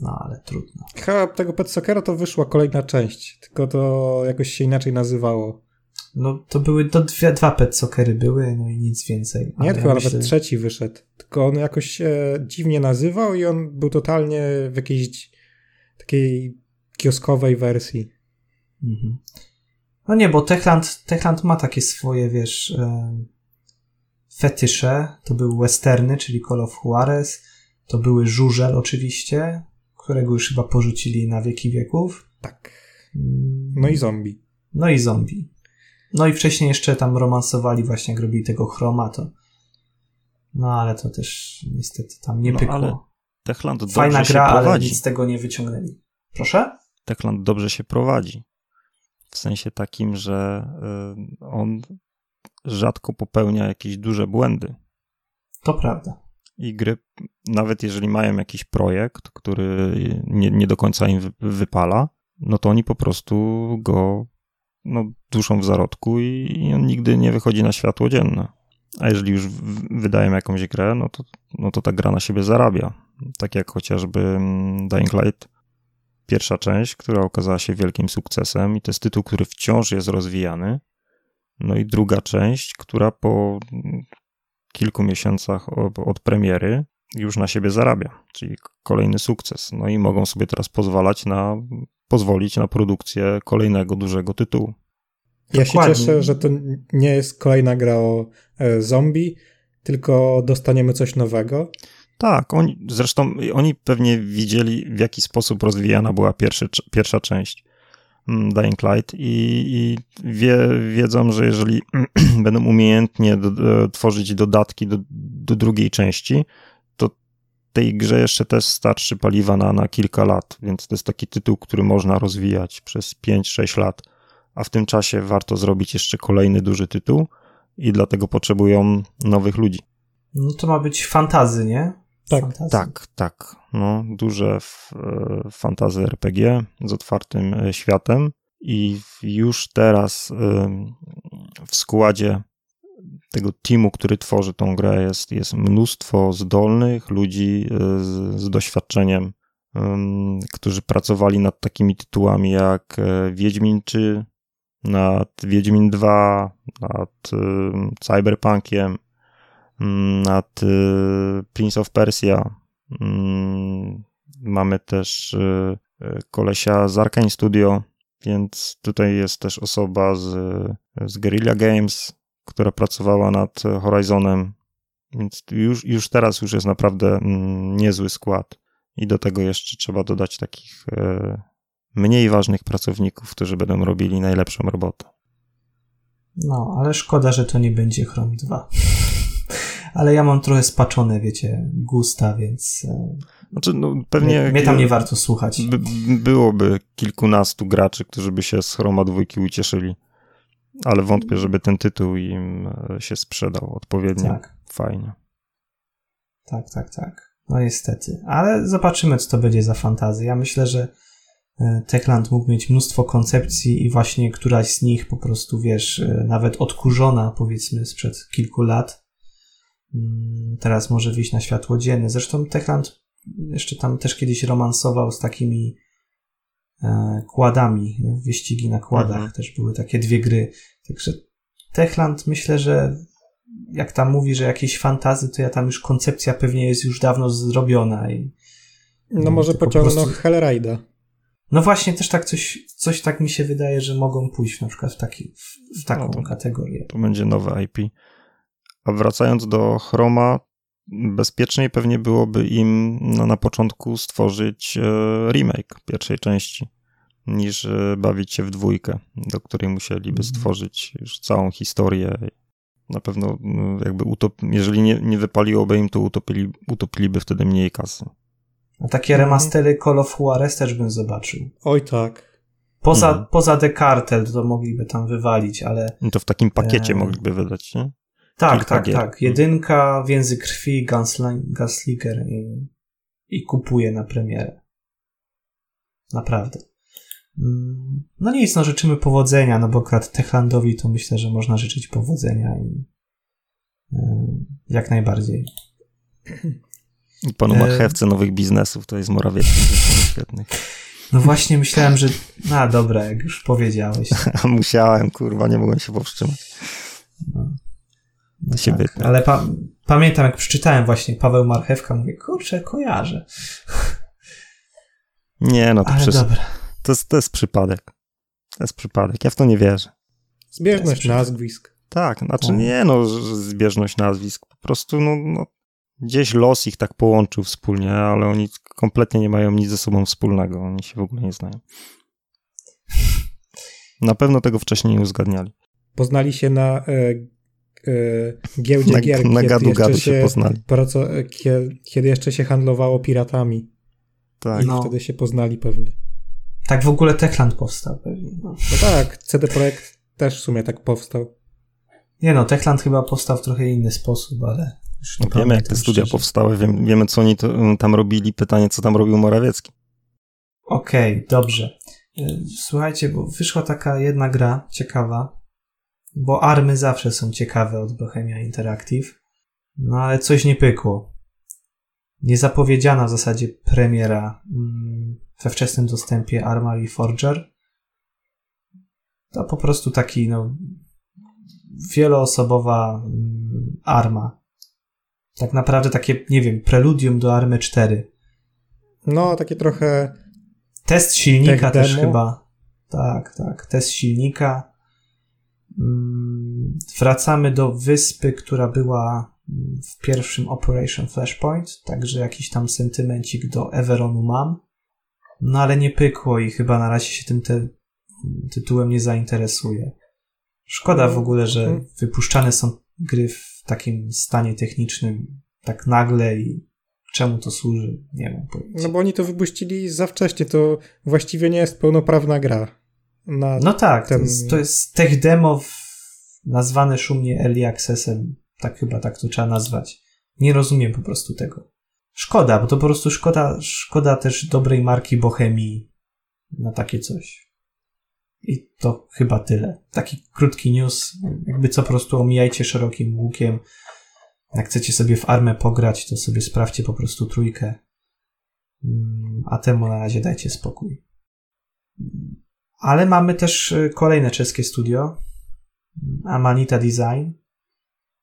No ale trudno. Chyba tego Pet Sockera to wyszła kolejna część, tylko to jakoś się inaczej nazywało. No to były, to dwie, dwa Pet Soccery były, no i nic więcej. Nie, tylko ja myślę... nawet trzeci wyszedł. Tylko on jakoś się dziwnie nazywał i on był totalnie w jakiejś takiej kioskowej wersji. Mhm. No nie, bo Techland, Techland ma takie swoje, wiesz, e, fetysze. To były westerny, czyli Call of Juarez. To były żużel oczywiście, którego już chyba porzucili na wieki wieków. Tak. No i zombie. No i zombie. No i wcześniej jeszcze tam romansowali właśnie, jak robili tego chroma, to no ale to też niestety tam nie no, pykło. Ale Techland Fajna się gra, prowadzi. ale nic z tego nie wyciągnęli. Proszę? Techland dobrze się prowadzi. W sensie takim, że y, on rzadko popełnia jakieś duże błędy. To prawda. I gry, nawet jeżeli mają jakiś projekt, który nie, nie do końca im wypala, no to oni po prostu go no, duszą w zarodku i on nigdy nie wychodzi na światło dzienne. A jeżeli już wydają jakąś grę, no to, no to ta gra na siebie zarabia. Tak jak chociażby mm, Dying Light, pierwsza część, która okazała się wielkim sukcesem i to jest tytuł, który wciąż jest rozwijany. No i druga część, która po kilku miesiącach od premiery już na siebie zarabia, czyli kolejny sukces. No i mogą sobie teraz pozwalać na pozwolić na produkcję kolejnego dużego tytułu. Ja Dokładnie. się cieszę, że to nie jest kolejna gra o e, zombie, tylko dostaniemy coś nowego. Tak, oni, zresztą oni pewnie widzieli, w jaki sposób rozwijana była pierwszy, pierwsza część Dying Light i, i wie, wiedzą, że jeżeli będą umiejętnie do, tworzyć dodatki do, do drugiej części, tej grze jeszcze też starczy paliwa na, na kilka lat, więc to jest taki tytuł, który można rozwijać przez 5-6 lat, a w tym czasie warto zrobić jeszcze kolejny duży tytuł i dlatego potrzebują nowych ludzi. No to ma być fantazy, nie? Tak, tak, tak. No, duże e, fantazy RPG z otwartym e, światem. I już teraz w składzie tego teamu, który tworzy tą grę, jest, jest mnóstwo zdolnych ludzi e, z, z doświadczeniem, którzy pracowali nad takimi tytułami jak Wiedźmin czy nad Wiedźmin 2, nad Cyberpunkiem, nad y, Prince of Persia. Mm, mamy też y, kolesia z Arkane Studio, więc tutaj jest też osoba z, z Guerrilla Games, która pracowała nad Horizonem, więc już, już teraz już jest naprawdę mm, niezły skład. I do tego jeszcze trzeba dodać takich mniej ważnych pracowników, którzy będą robili najlepszą robotę. No, ale szkoda, że to nie będzie Chrome 2. ale ja mam trochę spaczone, wiecie, gusta, więc. E, znaczy, no, pewnie. Mnie, mnie tam nie warto słuchać. By, byłoby kilkunastu graczy, którzy by się z Chroma 2 ucieszyli, ale wątpię, żeby ten tytuł im e, się sprzedał odpowiednio tak. fajnie. Tak, tak, tak. No niestety. Ale zobaczymy, co to będzie za fantazja. Ja myślę, że E, Techland mógł mieć mnóstwo koncepcji i właśnie któraś z nich po prostu, wiesz, nawet odkurzona powiedzmy sprzed kilku lat, teraz może wyjść na światło dzienne. Zresztą Techland jeszcze tam też kiedyś romansował z takimi e, kładami, wyścigi na kładach, mhm. też były takie dwie gry. Także Techland myślę, że jak tam mówi, że jakieś fantazy, to ja tam już koncepcja pewnie jest już dawno zrobiona i no może pociągnął po prostu... Hellraida. No właśnie, też tak coś, coś tak mi się wydaje, że mogą pójść na przykład w, taki, w, w taką no to, kategorię. To będzie nowe IP. A wracając do Chroma, bezpieczniej pewnie byłoby im no, na początku stworzyć e, remake pierwszej części, niż e, bawić się w dwójkę, do której musieliby mhm. stworzyć już całą historię. Na pewno no, jakby utop- jeżeli nie, nie wypaliłoby im, to utopili, utopiliby wtedy mniej kasy. A takie mhm. remastery Call of Juarez też bym zobaczył. Oj tak. Poza, mhm. poza The Cartel to mogliby tam wywalić, ale... To w takim pakiecie e... mogliby wydać, nie? Tak, tak, gier. tak. Jedynka, w język krwi, Gunslinger i, i kupuje na premierę. Naprawdę. Mm, no nic, no życzymy powodzenia, no bo akurat Techlandowi to myślę, że można życzyć powodzenia i e, jak najbardziej. Panu marchewce nowych biznesów, to jest Morawiecki świetnych. No właśnie myślałem, że... A dobra, jak już powiedziałeś. Musiałem, kurwa, nie mogłem się powstrzymać. No. No się tak, ale pa pamiętam, jak przeczytałem właśnie Paweł Marchewka, mówię, kurczę, kojarzę. Nie, no to przecież... To jest, to jest przypadek. To jest przypadek. Ja w to nie wierzę. Zbieżność nazwisk. Tak, znaczy no. nie no, zbieżność nazwisk. Po prostu, no, no gdzieś los ich tak połączył wspólnie, ale oni kompletnie nie mają nic ze sobą wspólnego. Oni się w ogóle nie znają. Na pewno tego wcześniej nie uzgadniali. Poznali się na e, giełdzie na, gier. Na gadu gadu się, się poznali. Praco, e, kiedy, kiedy, jeszcze się handlowało piratami. Tak. I no. wtedy się poznali pewnie. Tak w ogóle Techland powstał pewnie. No, no tak, CD Projekt też w sumie tak powstał. Nie no, Techland chyba powstał w trochę inny sposób, ale no wiemy, jak te studia szczerze. powstały, wiemy, wiemy, co oni to, tam robili. Pytanie, co tam robił Morawiecki. Okej, okay, dobrze. Y, słuchajcie, bo wyszła taka jedna gra ciekawa, bo army zawsze są ciekawe od Bohemia Interactive, no ale coś nie pykło. Niezapowiedziana w zasadzie premiera mm, we wczesnym dostępie Armory Forger. To po prostu taki, no, wieloosobowa mm, arma tak naprawdę takie, nie wiem, preludium do Army 4. No, takie trochę. Test silnika też demo. chyba. Tak, tak. Test silnika. Mm, wracamy do wyspy, która była w pierwszym Operation Flashpoint, także jakiś tam sentymencik do Everonu mam. No ale nie pykło i chyba na razie się tym te, tytułem nie zainteresuje. Szkoda w ogóle, że mhm. wypuszczane są gry w takim stanie technicznym tak nagle i czemu to służy, nie wiem powiedzieć. No bo oni to wypuścili za wcześnie, to właściwie nie jest pełnoprawna gra. No tak, ten... to, jest, to jest tech demo w, nazwane szumnie early accessem, tak chyba tak to trzeba nazwać. Nie rozumiem po prostu tego. Szkoda, bo to po prostu szkoda, szkoda też dobrej marki Bohemii na takie coś. I to chyba tyle. Taki krótki news, jakby co po prostu omijajcie szerokim łukiem. Jak chcecie sobie w armę pograć, to sobie sprawdźcie po prostu trójkę. Mm, a temu na razie dajcie spokój. Ale mamy też y, kolejne czeskie studio, Amanita Design,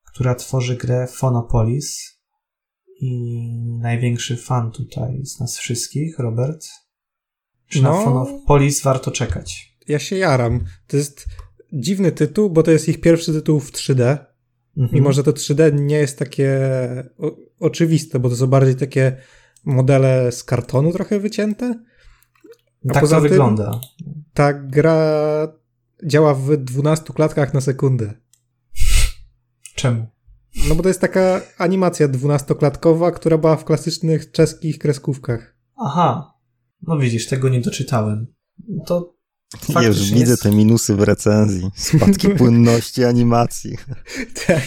która tworzy grę Phonopolis. I największy fan tutaj z nas wszystkich, Robert. Czy no, na Phonopolis warto czekać? Ja się jaram. To jest dziwny tytuł, bo to jest ich pierwszy tytuł w 3D. Mhm. Mimo, że to 3D nie jest takie o, oczywiste, bo to są bardziej takie modele z kartonu trochę wycięte. A tak to wygląda. Ta gra działa w 12 klatkach na sekundę. Czemu? No bo to jest taka animacja dwunastoklatkowa, która była w klasycznych czeskich kreskówkach. Aha. No widzisz, tego nie doczytałem. To już widzę jest... te minusy w recenzji. Spadki płynności animacji. tak.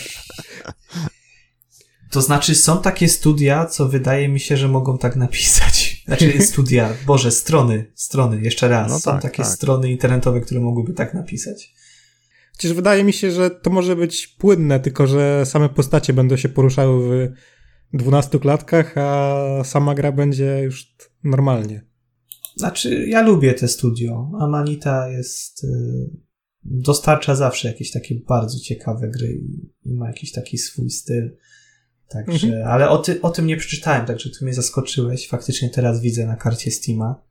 To znaczy, są takie studia, co wydaje mi się, że mogą tak napisać. Znaczy, studia, Boże, strony, strony, jeszcze raz. No są tak, takie tak. strony internetowe, które mogłyby tak napisać. Chociaż wydaje mi się, że to może być płynne, tylko że same postacie będą się poruszały w 12 klatkach, a sama gra będzie już normalnie. Znaczy, ja lubię te studio. Amanita jest. Y, dostarcza zawsze jakieś takie bardzo ciekawe gry i ma jakiś taki swój styl. Także, mhm. ale o, ty, o tym nie przeczytałem, także ty mnie zaskoczyłeś. Faktycznie teraz widzę na karcie Steama.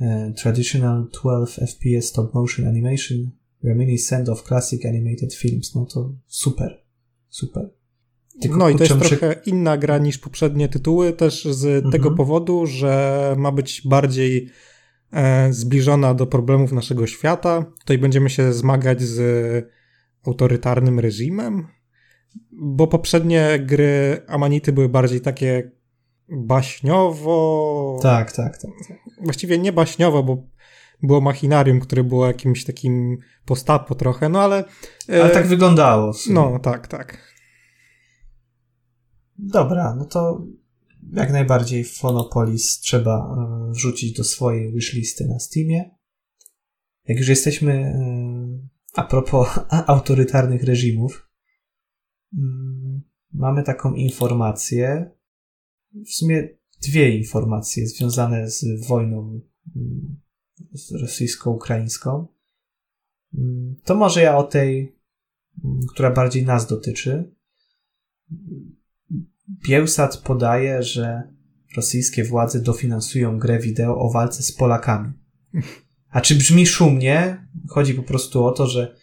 E, traditional 12 FPS stop motion animation reminiscent of classic animated films. No to super. Super. Tylko no i to jest trochę inna gra niż poprzednie tytuły, też z mhm. tego powodu, że ma być bardziej e, zbliżona do problemów naszego świata. Tutaj będziemy się zmagać z autorytarnym reżimem, bo poprzednie gry Amanity były bardziej takie baśniowo. Tak, tak, tak. tak. Właściwie nie baśniowo, bo było machinarium, które było jakimś takim postapo trochę, no ale. E, ale tak wyglądało. No, tak, tak. Dobra, no to jak najbardziej Phonopolis trzeba e, wrzucić do swojej wishlisty na Steamie. Jak już jesteśmy e, a propos autorytarnych reżimów, mamy taką informację, w sumie dwie informacje związane z wojną mm, rosyjsko-ukraińską. Mm, to może ja o tej, która bardziej nas dotyczy. Bielsat podaje, że rosyjskie władze dofinansują grę wideo o walce z Polakami. A czy brzmi szumnie? Chodzi po prostu o to, że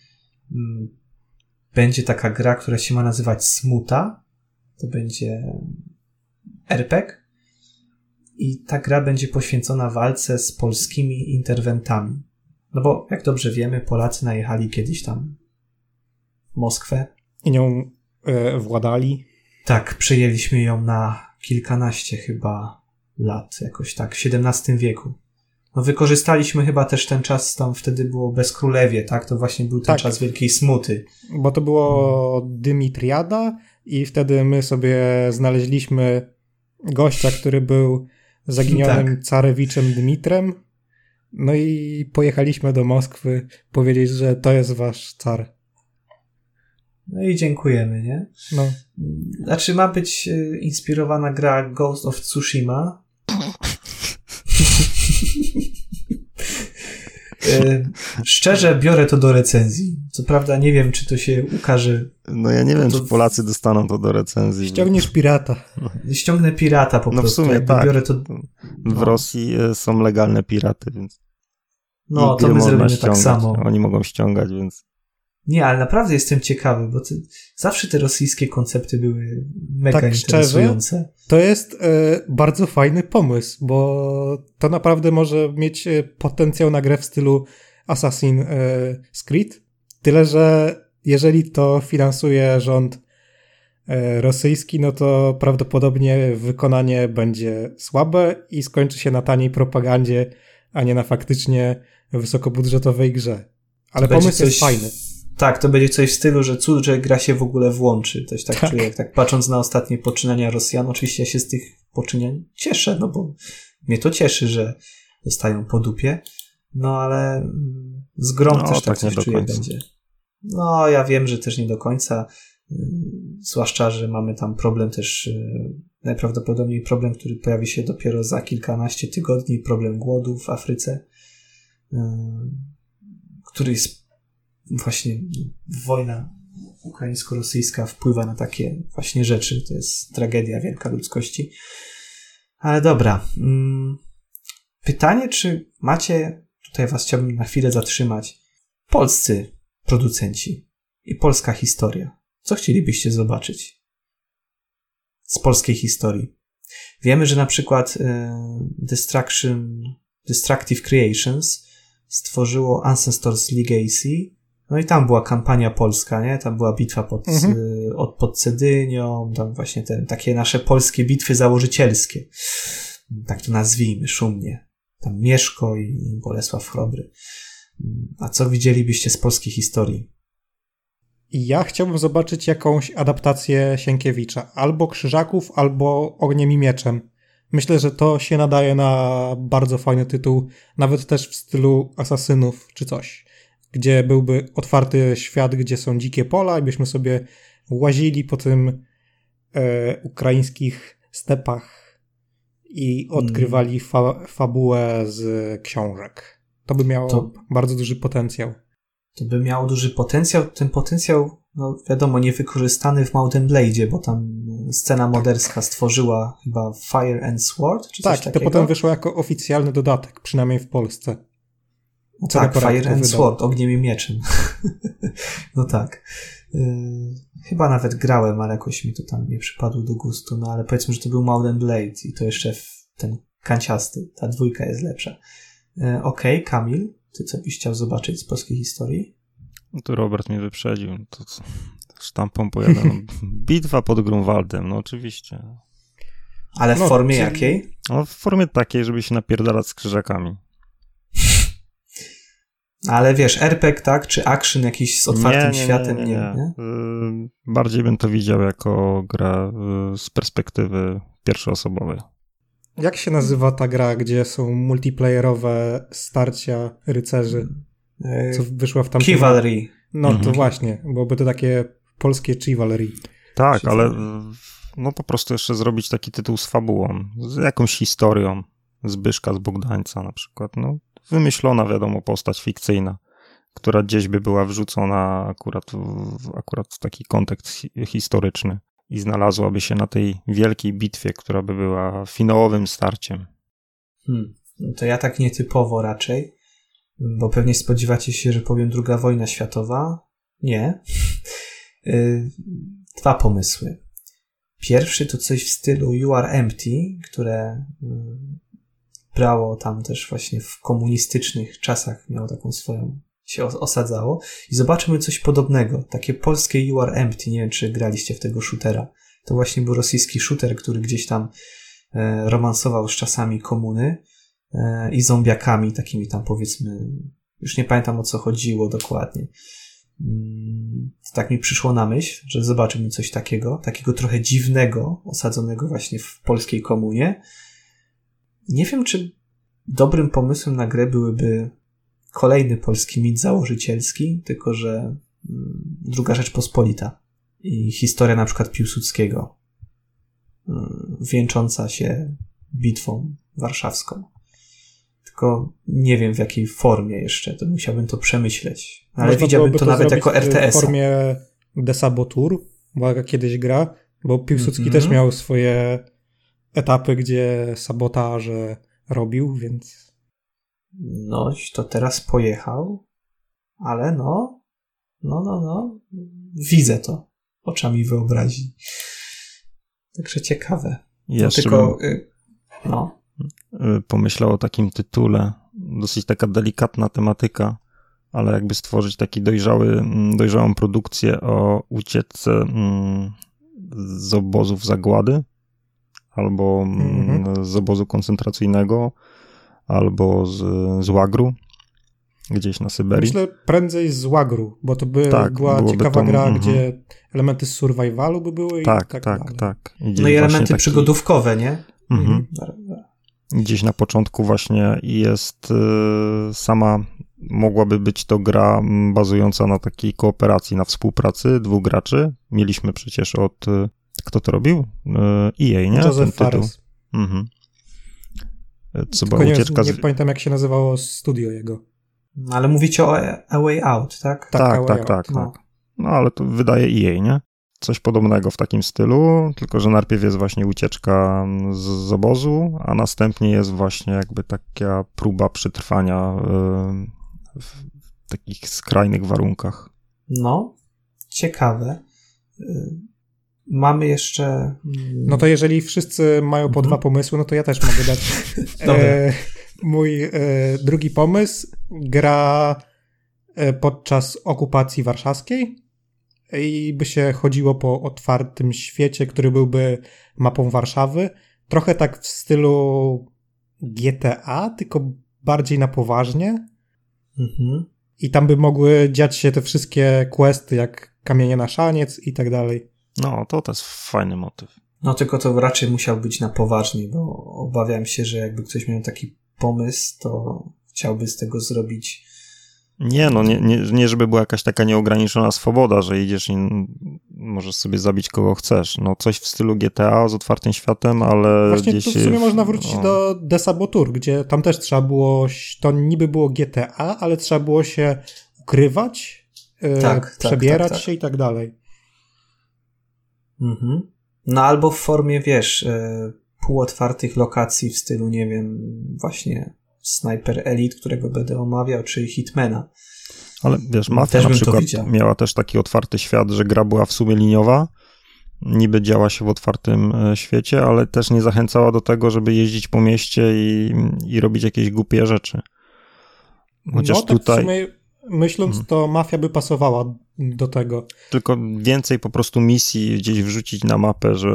mm, będzie taka gra, która się ma nazywać Smuta. To będzie RPG. I ta gra będzie poświęcona walce z polskimi interwentami. No bo, jak dobrze wiemy, Polacy najechali kiedyś tam Moskwę. I nią e, władali. Tak, przejęliśmy ją na kilkanaście chyba lat, jakoś tak, w XVII wieku. No wykorzystaliśmy chyba też ten czas, tam wtedy było bezkrólewie, tak? To właśnie był ten tak, czas wielkiej smuty. Bo to było Dymitriada i wtedy my sobie znaleźliśmy gościa, który był zaginionym tak. carewiczem Dmitrem. No i pojechaliśmy do Moskwy powiedzieć, że to jest wasz car. No i dziękujemy, nie? No. Znaczy ma być e, inspirowana gra Ghost of Tsushima. szczerze biorę to do recenzji. Co prawda nie wiem, czy to się ukaże. No ja nie wiem, to... czy Polacy dostaną to do recenzji. Ściągniesz pirata. Ściągnę pirata po no prostu. No w sumie tak. Biorę to... No. W Rosji e, są legalne piraty, więc... No, to my zrobimy tak ściągać. tak samo. Oni mogą ściągać, więc... Nie, ale naprawdę jestem ciekawy, bo ty, zawsze te rosyjskie koncepty były mega tak, interesujące. Szczerze, to jest y, bardzo fajny pomysł, bo to naprawdę może mieć e, potencjał na grę w stylu Assassin's y, Creed. Tyle, że jeżeli to finansuje rząd y, rosyjski, no to prawdopodobnie wykonanie będzie słabe i skończy się na taniej propagandzie, a nie na faktycznie wysokobudżetowej grze. Ale pomysł coś... jest fajny tak, to będzie coś w stylu, że cud, że gra się w ogóle włączy. Też tak, tak. czuję, jak tak patrząc na ostatnie poczynania Rosjan. Oczywiście ja się z tych poczynań cieszę, no bo mnie to cieszy, że dostają po dupie. No ale mm, z grą no, też tak, tak coś czuję będzie. No, ja wiem, że też nie do końca. Mm, zwłaszcza, że mamy tam problem też, y, najprawdopodobniej problem, który pojawi się dopiero za kilkanaście tygodni, problem głodu w Afryce. który jest właśnie wojna ukraińsko-rosyjska wpływa na takie właśnie rzeczy. To jest tragedia wielka ludzkości. Ale dobra. Mm, pytanie, czy macie, tutaj was chciałbym na chwilę zatrzymać, polscy producenci i polska historia. Co chcielibyście zobaczyć z polskiej historii? Wiemy, że na przykład e, Destruction, Destructive Creations stworzyło Ancestors Legacy, no i tam była kampania polska, nie? Tam była bitwa pod, mhm. od, pod Cedynią, tam właśnie te takie nasze polskie bitwy założycielskie. Tak to nazwijmy szumnie. Tam Mieszko i Bolesław Chrobry. A co widzielibyście z polskiej historii? Ja chciałbym zobaczyć jakąś adaptację Sienkiewicza. Albo Krzyżaków, albo Ogniem i Mieczem. Myślę, że to się nadaje na bardzo fajny tytuł, nawet też w stylu Asasynów czy coś gdzie byłby otwarty świat, gdzie są dzikie pola i byśmy sobie łazili po tym e, ukraińskich stepach i odkrywali fa fabułę z książek. To by miało to, bardzo duży potencjał. To by miało duży potencjał. Ten potencjał, no wiadomo, niewykorzystany w Mountain Blade, bo tam scena moderska stworzyła chyba Fire and Sword, czy tak, to potem wyszło jako oficjalny dodatek, przynajmniej w Polsce. No tak, Fire and Sword, ogniem i mieczem. no tak. Yy, chyba nawet grałem, ale jakoś mi to tam nie przypadło do gustu, no ale powiedzmy, że to był Mountain Blade i to jeszcze ten kanciasty, ta dwójka jest lepsza. Yy, Okej, okay, Kamil, ty co byś chciał zobaczyć z polskiej historii? No to Robert mnie wyprzedził, to sztampą pojadę. Bitwa pod Grunwaldem, no oczywiście. Ale w no, formie jakiej? No, w formie takiej, żeby się napierdalać z krzyżakami. Ale wiesz, RPG, tak? Czy action jakiś z otwartym nie, nie, światem? Nie, nie, nie. Yy, bardziej bym to widział jako gra yy, z perspektywy pierwszoosobowej. Jak się nazywa ta gra, gdzie są multiplayerowe starcia rycerzy? Yy, Co wyszła w tamtym... Chivalry. No mhm. to właśnie, byłoby to takie polskie Chivalry. Tak, ale no po prostu jeszcze zrobić taki tytuł z fabułą, z jakąś historią. Zbyszka z Bogdańca na przykład. No, wymyślona, wiadomo, postać fikcyjna, która gdzieś by była wrzucona akurat w, akurat w taki kontekst historyczny i znalazłaby się na tej wielkiej bitwie, która by była finałowym starciem. Hmm. No to ja tak nietypowo raczej, bo pewnie spodziewacie się, że powiem druga wojna światowa. Nie. Y, dwa pomysły. Pierwszy to coś w stylu You Are Empty, które brało tam też właśnie w komunistycznych czasach, miało taką swoją, się osadzało. I zobaczymy coś podobnego. Takie polskie You Are Empty. Nie wiem, czy graliście w tego shootera. To właśnie był rosyjski shooter, który gdzieś tam e, romansował z czasami komuny e, i zombiakami, takimi tam powiedzmy, już nie pamiętam o co chodziło dokładnie. Mm, tak mi przyszło na myśl, że zobaczymy coś takiego, takiego trochę dziwnego, osadzonego właśnie w polskiej komunie, nie wiem, czy dobrym pomysłem na grę byłyby kolejny polski mit założycielski, tylko że mm, druga rzecz pospolita i historia na przykład Piłsudskiego, mm, wieńcząca się bitwą warszawską. Tylko nie wiem w jakiej formie jeszcze, to musiałbym to przemyśleć. Ale Można widziałbym to, to nawet jako RTS. W formie Desabotur, była kiedyś gra, bo Piłsudski mm -hmm. też miał swoje etapy, gdzie sabotaże robił, więc. Noś to teraz pojechał, ale no, no, no, no, widzę to oczami wyobraźni. Także ciekawe. Ja no, tylko, y, no. Y, pomyślał o takim tytule, dosyć taka delikatna tematyka, ale jakby stworzyć taki dojrzały, mm, dojrzałą produkcję o ucieczce mm, z obozów zagłady albo mm-hmm. z obozu koncentracyjnego, albo z, z łagru, gdzieś na Syberii. Myślę prędzej z łagru, bo to by tak, była ciekawa to, gra, mm-hmm. gdzie elementy z survivalu by były tak, i tak Tak, dalej. tak. I no i elementy taki... przygodówkowe, nie? Mm-hmm. Gdzieś na początku właśnie jest y, sama mogłaby być to gra bazująca na takiej kooperacji, na współpracy dwóch graczy. Mieliśmy przecież od y, kto to robił? EA, e nie? Joseph Fares. Mhm. Co była ucieczka z... Nie pamiętam, jak się nazywało studio jego. No, ale mówicie o A Way Out, tak? Tak, tak, tak, tak, No. tak. No ale to wydaje EA, nie? Coś podobnego w takim stylu, tylko że najpierw jest właśnie ucieczka z, z obozu, a następnie jest właśnie jakby taka próba przetrwania y, w takich skrajnych warunkach. No, ciekawe. Mamy jeszcze. mm, No to jeżeli wszyscy mają po Mhm. dwa pomysły, no to ja też mogę dać. E, mój e, drugi pomysł gra e, podczas okupacji warszawskiej i by się chodziło po otwartym świecie, który byłby mapą Warszawy. Trochę tak w stylu GTA, tylko bardziej na poważnie. Mhm. I tam by mogły dziać się te wszystkie questy, jak kamienie na szaniec i tak dalej. No, to to jest fajny motyw. No tylko to raczej musiał być na poważnie, bo obawiam się, że jakby ktoś miał taki pomysł, to chciałby z tego zrobić. Nie, no nie, nie, nie żeby była jakaś taka nieograniczona swoboda, że idziesz i możesz sobie zabić kogo chcesz. No coś w stylu GTA z otwartym światem, ale Właśnie gdzieś... tu w sumie można wrócić o, do Desabotur, gdzie tam też trzeba było, to niby było GTA, ale trzeba było się ukrywać, e, Tak, tak, przebierać tak, tak. się i tak dalej. Mhm. No albo w formie, wiesz, e, półotwartych lokacji w stylu, nie wiem, właśnie Sniper Elite, którego będę omawiał, czy Hitmana. Ale wiesz, Mafia Też na przykład miała też taki otwarty świat, że gra była w sumie liniowa, niby działa się w otwartym e, świecie, ale też nie zachęcała do tego, żeby jeździć po mieście i, i robić jakieś głupie rzeczy. Chociaż no tak tutaj w sumie myśląc, Mhm. to mafia by pasowała do tego. tylko więcej po prostu misji gdzieś wrzucić na mapę, że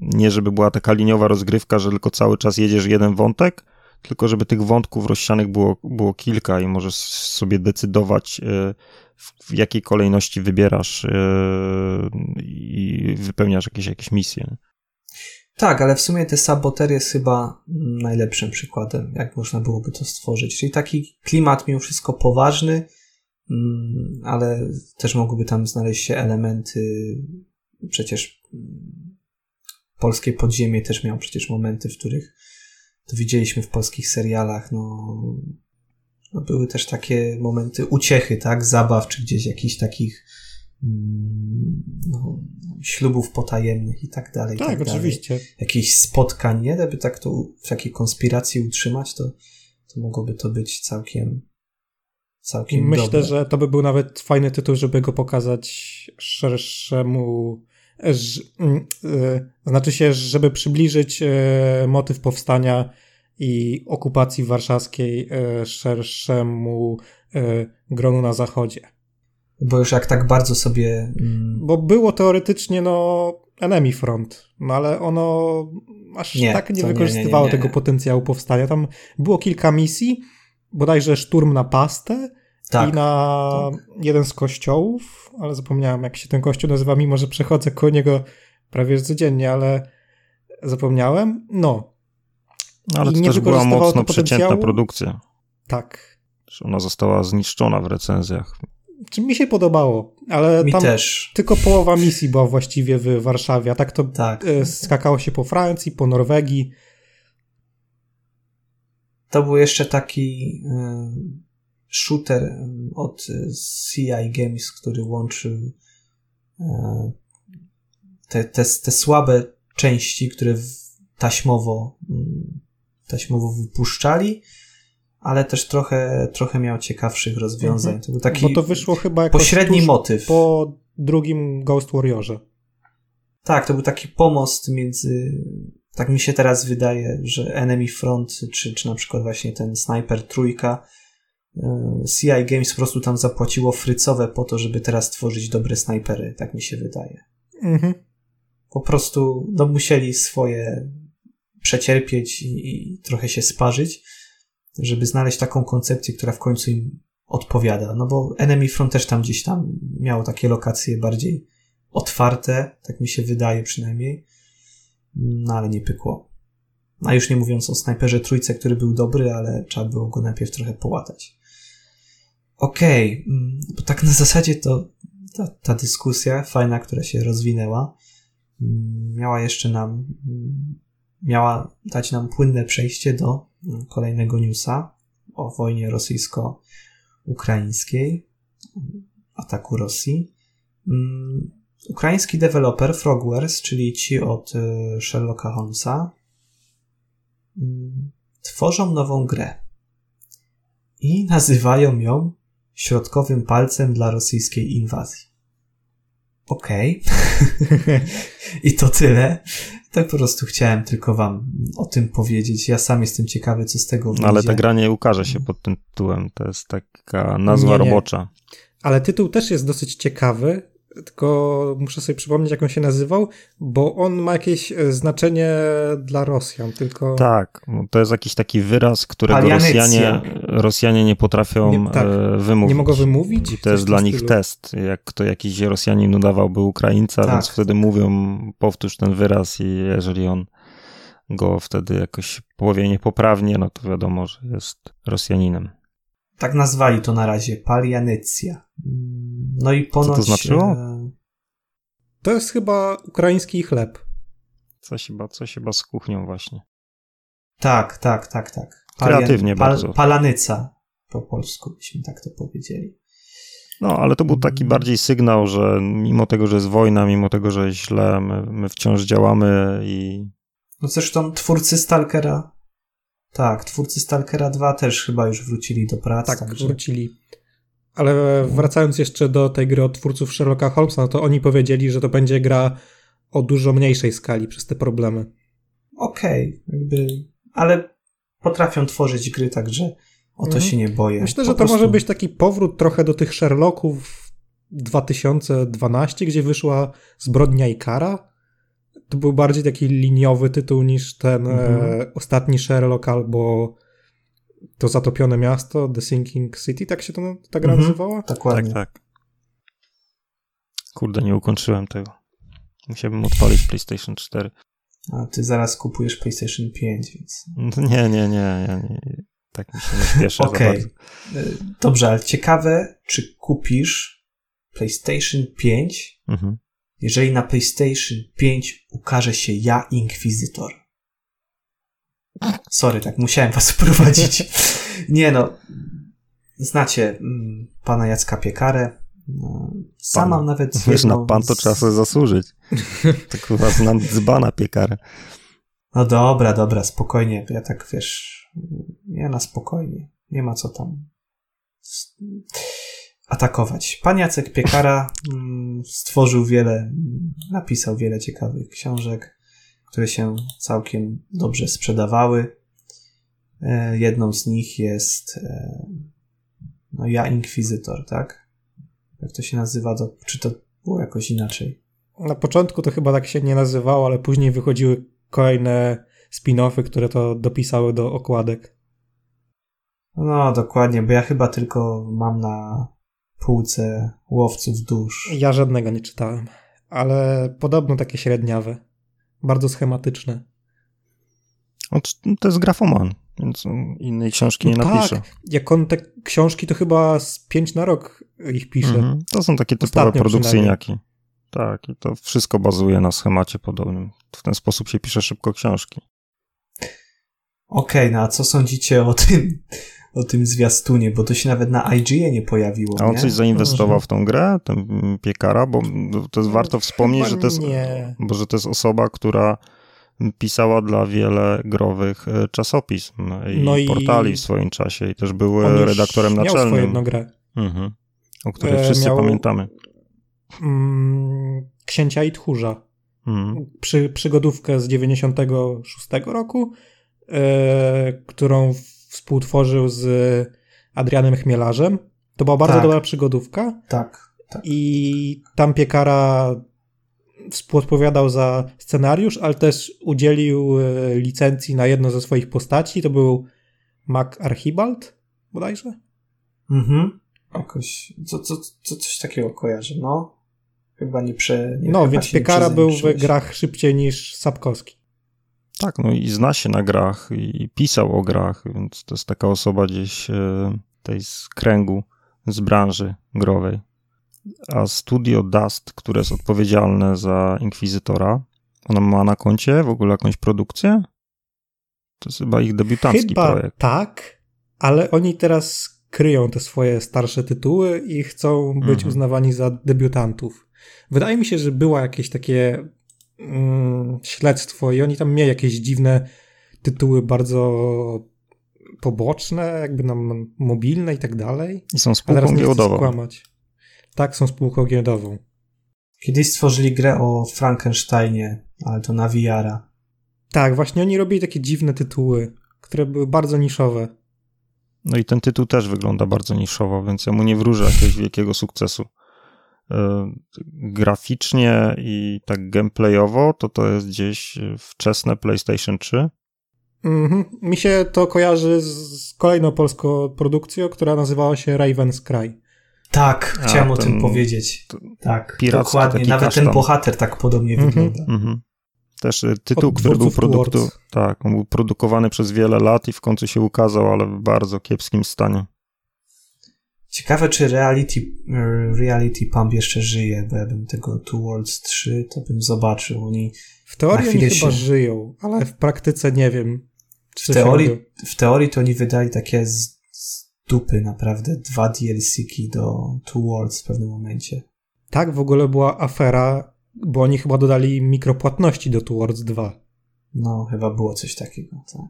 nie żeby była taka liniowa rozgrywka, że tylko cały czas jedziesz jeden wątek, tylko żeby tych wątków rozsianych było, było kilka i możesz sobie decydować, e, w, w jakiej kolejności wybierasz e, i wypełniasz jakieś, jakieś misje. Tak, ale w sumie te saboter jest chyba najlepszym przykładem, jak można byłoby to stworzyć. Czyli taki klimat mimo wszystko poważny, mm, ale też mogłyby tam znaleźć się elementy. Przecież mm, polskie podziemie też miało przecież momenty, w których to widzieliśmy w polskich serialach, no, no były też takie momenty uciechy, tak, zabaw, czy gdzieś jakichś takich no, ślubów potajemnych i tak dalej. Tak, dalej oczywiście. jakichś spotkań, nie? Gdyby tak to w takiej konspiracji utrzymać, to, to mogłoby to być całkiem I całkiem myślę, dobre. że to by był nawet fajny tytuł, żeby go pokazać szerszemu. ż- mm, e, Znaczy się, żeby przybliżyć e, motyw powstania i okupacji warszawskiej e, szerszemu e, gronu na zachodzie. Bo już jak tak bardzo sobie... Mm, Bo było teoretycznie, no, Enemy Front, no ale ono aż Nie, tak nie nie, nie, wykorzystywało nie, nie. tego potencjału powstania. Tam było kilka misji, bodajże szturm na pastę tak, i na jeden z kościołów, ale zapomniałem jak się ten kościół nazywa, mimo że przechodzę koło niego prawie codziennie, ale zapomniałem. No, No, ale I to nie też była mocno przeciętna produkcja. tak. że Ona została zniszczona w recenzjach. Czy mi się podobało, ale mi tam też. tylko połowa misji była właściwie w Warszawie, a tak to Tak. e, skakało się po Francji, po Norwegii. To był jeszcze taki y, shooter y, od CI Games, który łączył te, te, te słabe części, które taśmowo, mm, taśmowo wypuszczali, ale też trochę, trochę miał ciekawszych rozwiązań. To był taki Bo to wyszło chyba jakoś pośredni motyw. po drugim Ghost Warriorze. Tak, to był taki pomost między. Tak mi się teraz wydaje, że Enemy Front, czy, czy na przykład właśnie ten Sniper Trójka, y, CI Games po prostu tam zapłaciło frycowe po to, żeby teraz tworzyć dobre snajpery, tak mi się wydaje. Mhm. Po prostu no, musieli swoje przecierpieć i, i trochę się sparzyć, żeby znaleźć taką koncepcję, która w końcu im odpowiada. No bo Enemy Front też tam gdzieś tam miało takie lokacje bardziej otwarte, tak mi się wydaje przynajmniej, no ale nie pykło. A już nie mówiąc o snajperze trójce, który był dobry, ale trzeba było go najpierw trochę połatać. Okej, mm, bo tak na zasadzie to ta, ta dyskusja fajna, która się rozwinęła, mm, miała jeszcze nam, mm, miała dać nam płynne przejście do kolejnego newsa. o wojnie rosyjsko-ukraińskiej, ataku Rosji. Mm, ukraiński deweloper Frogwares, czyli ci od y, Sherlocka Holmesa, mm, tworzą nową grę i nazywają ją środkowym palcem dla rosyjskiej inwazji. Okej. Okay. I to tyle. Tak po prostu chciałem tylko wam o tym powiedzieć. Ja sam jestem ciekawy, co z tego wyjdzie. No, ale ta gra nie ukaże się pod tym tytułem. To jest taka nazwa nie, nie. robocza. Ale tytuł też jest dosyć ciekawy, tylko muszę sobie przypomnieć, jak on się nazywał, bo on ma jakieś e, znaczenie dla Rosjan, tylko... Tak, to jest jakiś taki wyraz, którego Rosjanie, Rosjanie nie potrafią nie, tak, e, wymówić. Nie mogą wymówić? I to jest dla nich stylu. test, jak to jakiś Rosjanin udawałby Ukraińca, tak. więc wtedy mówią, powtórz ten wyraz i jeżeli on go wtedy jakoś powie niepoprawnie, no to wiadomo, że jest Rosjaninem. Tak nazwali to na razie, palianycja. No i ponoć... Co to znaczyło? E, to jest chyba ukraiński chleb. Coś chyba, coś chyba z kuchnią właśnie. Tak, tak, tak, tak. Palian... Kreatywnie pal... bardzo. Palanyca po polsku byśmy tak to powiedzieli. No, ale to był taki mm. bardziej sygnał, że mimo tego, że jest wojna, mimo tego, że jest źle, my, my wciąż działamy i... No zresztą twórcy Stalkera tak, twórcy Stalkera 2 też chyba już wrócili do pracy. Tak, także... wrócili. Ale wracając jeszcze do tej gry od twórców Sherlocka Holmesa, no to oni powiedzieli, że to będzie gra o dużo mniejszej skali przez te problemy. Okej, okay, jakby, ale potrafią tworzyć gry, także o to mhm. się nie boję. Myślę, że to prostu... może być taki powrót trochę do tych Sherlocków 2012, gdzie wyszła Zbrodnia i Kara to był bardziej taki liniowy tytuł niż ten mhm. e, ostatni Sherlock albo to zatopione miasto, The Sinking City, tak się to ta gra mhm. nazywała? Dokładnie. Tak, tak. Kurde, nie ukończyłem tego. Musiałbym odpalić PlayStation 4. A ty zaraz kupujesz PlayStation 5, więc... No nie, nie, nie, ja nie. Tak mi się nie śpieszę Okej. Okay. Dobrze, ale ciekawe, czy kupisz PlayStation 5 mhm jeżeli na PlayStation 5 ukaże się ja Inkwizytor. Sorry, tak musiałem was wprowadzić. Nie no, znacie mm, pana Jacka Piekarę. No, sama pan, nawet Wiesz, na pan to trzeba sobie zasłużyć. To chyba znam dzbana piekarę. No dobra, dobra, spokojnie. Ja tak, wiesz, ja na spokojnie. Nie ma co tam atakować. Pan Jacek Piekara mm, stworzył wiele, napisał wiele ciekawych książek, które się całkiem dobrze sprzedawały. E, jedną z nich jest e, no, Ja Inkwizytor, tak? Jak to się nazywa? To, czy to było jakoś inaczej? Na początku to chyba tak się nie nazywało, ale później wychodziły kolejne spin-offy, które to dopisały do okładek. No, dokładnie, bo ja chyba tylko mam na półce łowców dusz. Ja żadnego nie czytałem, ale podobno takie średniawe. Bardzo schematyczne. To jest grafoman, więc innej książki no nie tak. napisze. Jak on te książki, to chyba z pięć na rok ich pisze. Mhm. To są takie typowe Ostatnio produkcyjniaki. Tak, i to wszystko bazuje na schemacie podobnym. W ten sposób się pisze szybko książki. Okej, okay, no a co sądzicie o tym, o tym zwiastunie, bo to się nawet na IGA nie pojawiło. A on nie? coś zainwestował w tą grę, ten piekara, bo to jest warto wspomnieć, że to jest, bo, że to jest osoba, która pisała dla wiele growych e, czasopism i no portali w swoim czasie i też był redaktorem naczelnym. Miał swoją grę. Mhm. O której e, wszyscy miał, pamiętamy. Mm, Księcia i Tchórza. Mhm. Przy, przygodówkę z 96 roku, e, którą współtworzył z Adrianem Chmielarzem. To była bardzo tak. dobra przygodówka. Tak, tak. I tam Piekara współodpowiadał za scenariusz, ale też udzielił e, licencji na jedno ze swoich postaci. To był Mac Archibald bodajże? Mhm. Jakoś, co, co, co, coś takiego kojarzy, no. Chyba nie prze... Nie, no, więc Piekara był w grach szybciej niż Sapkowski. Tak, no i zna się na grach i pisał o grach, więc to jest taka osoba gdzieś e, tej z kręgu, z branży growej. A studio Dust, które jest odpowiedzialne za Inkwizytora, ona ma na koncie w ogóle jakąś produkcję? To jest chyba ich debiutancki chyba projekt. tak, ale oni teraz kryją te swoje starsze tytuły i chcą być mhm. uznawani za debiutantów. Wydaje mi się, że było jakieś takie mm, śledztwo i oni tam mieli jakieś dziwne tytuły bardzo poboczne, jakby nam mobilne i tak dalej. I są spółką giełdową. Skłamać. Tak, są spółką giełdową. Kiedyś stworzyli grę o Frankensteinie, ale to na VR-a. Tak, właśnie oni robili takie dziwne tytuły, które były bardzo niszowe. No i ten tytuł też wygląda bardzo niszowo, więc ja mu nie wróżę jakiegoś wielkiego sukcesu. E, graficznie i tak gameplayowo to to jest gdzieś wczesne PlayStation 3. Mhm. Mi się to kojarzy z kolejną polską produkcją, która nazywała się Raven's Cry. Tak, A, chciałem ten, o tym powiedzieć. Tak, dokładnie. Nawet ten bohater tak podobnie mhm. wygląda. Mhm. Też y, tytuł, który był, produktu, tak, on był produkowany przez wiele lat i w końcu się ukazał, ale w bardzo kiepskim stanie. Ciekawe, czy Reality, y, reality Pump jeszcze żyje, bo ja bym tego Two Worlds 3 to bym zobaczył. Oni w teorii oni chyba żyją, ale w praktyce nie wiem. W teorii, w teorii to oni wydali takie z, z dupy naprawdę dwa DLC-ki do Two Worlds w pewnym momencie. Tak, w ogóle była afera, bo oni chyba dodali mikropłatności do Two Worlds 2. No, chyba było coś takiego, tak.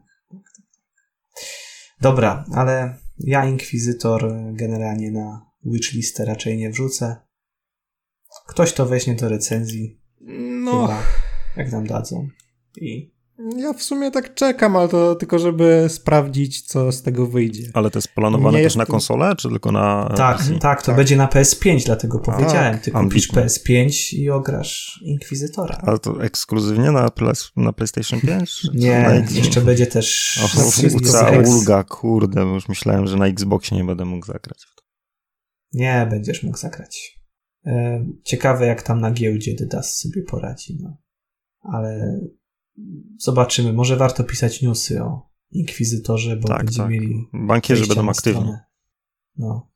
Dobra, ale ja Inkwizytor generalnie na Witchlistę raczej nie wrzucę. Ktoś to weźmie do recenzji. No. Chyba, jak nam dadzą. I ja w sumie tak czekam, ale to tylko, żeby sprawdzić, co z tego wyjdzie. Ale to jest planowane nie też na konsolę, czy tylko na. Tak, PC? tak, to tak. będzie na PS5, dlatego powiedziałem. Ty kupisz PS5 i ograsz Inkwizytora. Ale to ekskluzywnie na, na PlayStation 5? nie, jeszcze będzie też. Cała ulga, kurde, już myślałem, że na Xboxie nie będę mógł zagrać. Nie, będziesz mógł zagrać. E, ciekawe, jak tam na giełdzie Dydas sobie poradzi, no. Ale zobaczymy. Może warto pisać newsy o inkwizytorze, bo tak, będziemy tak. mieli. Bankierzy będą aktywni. No.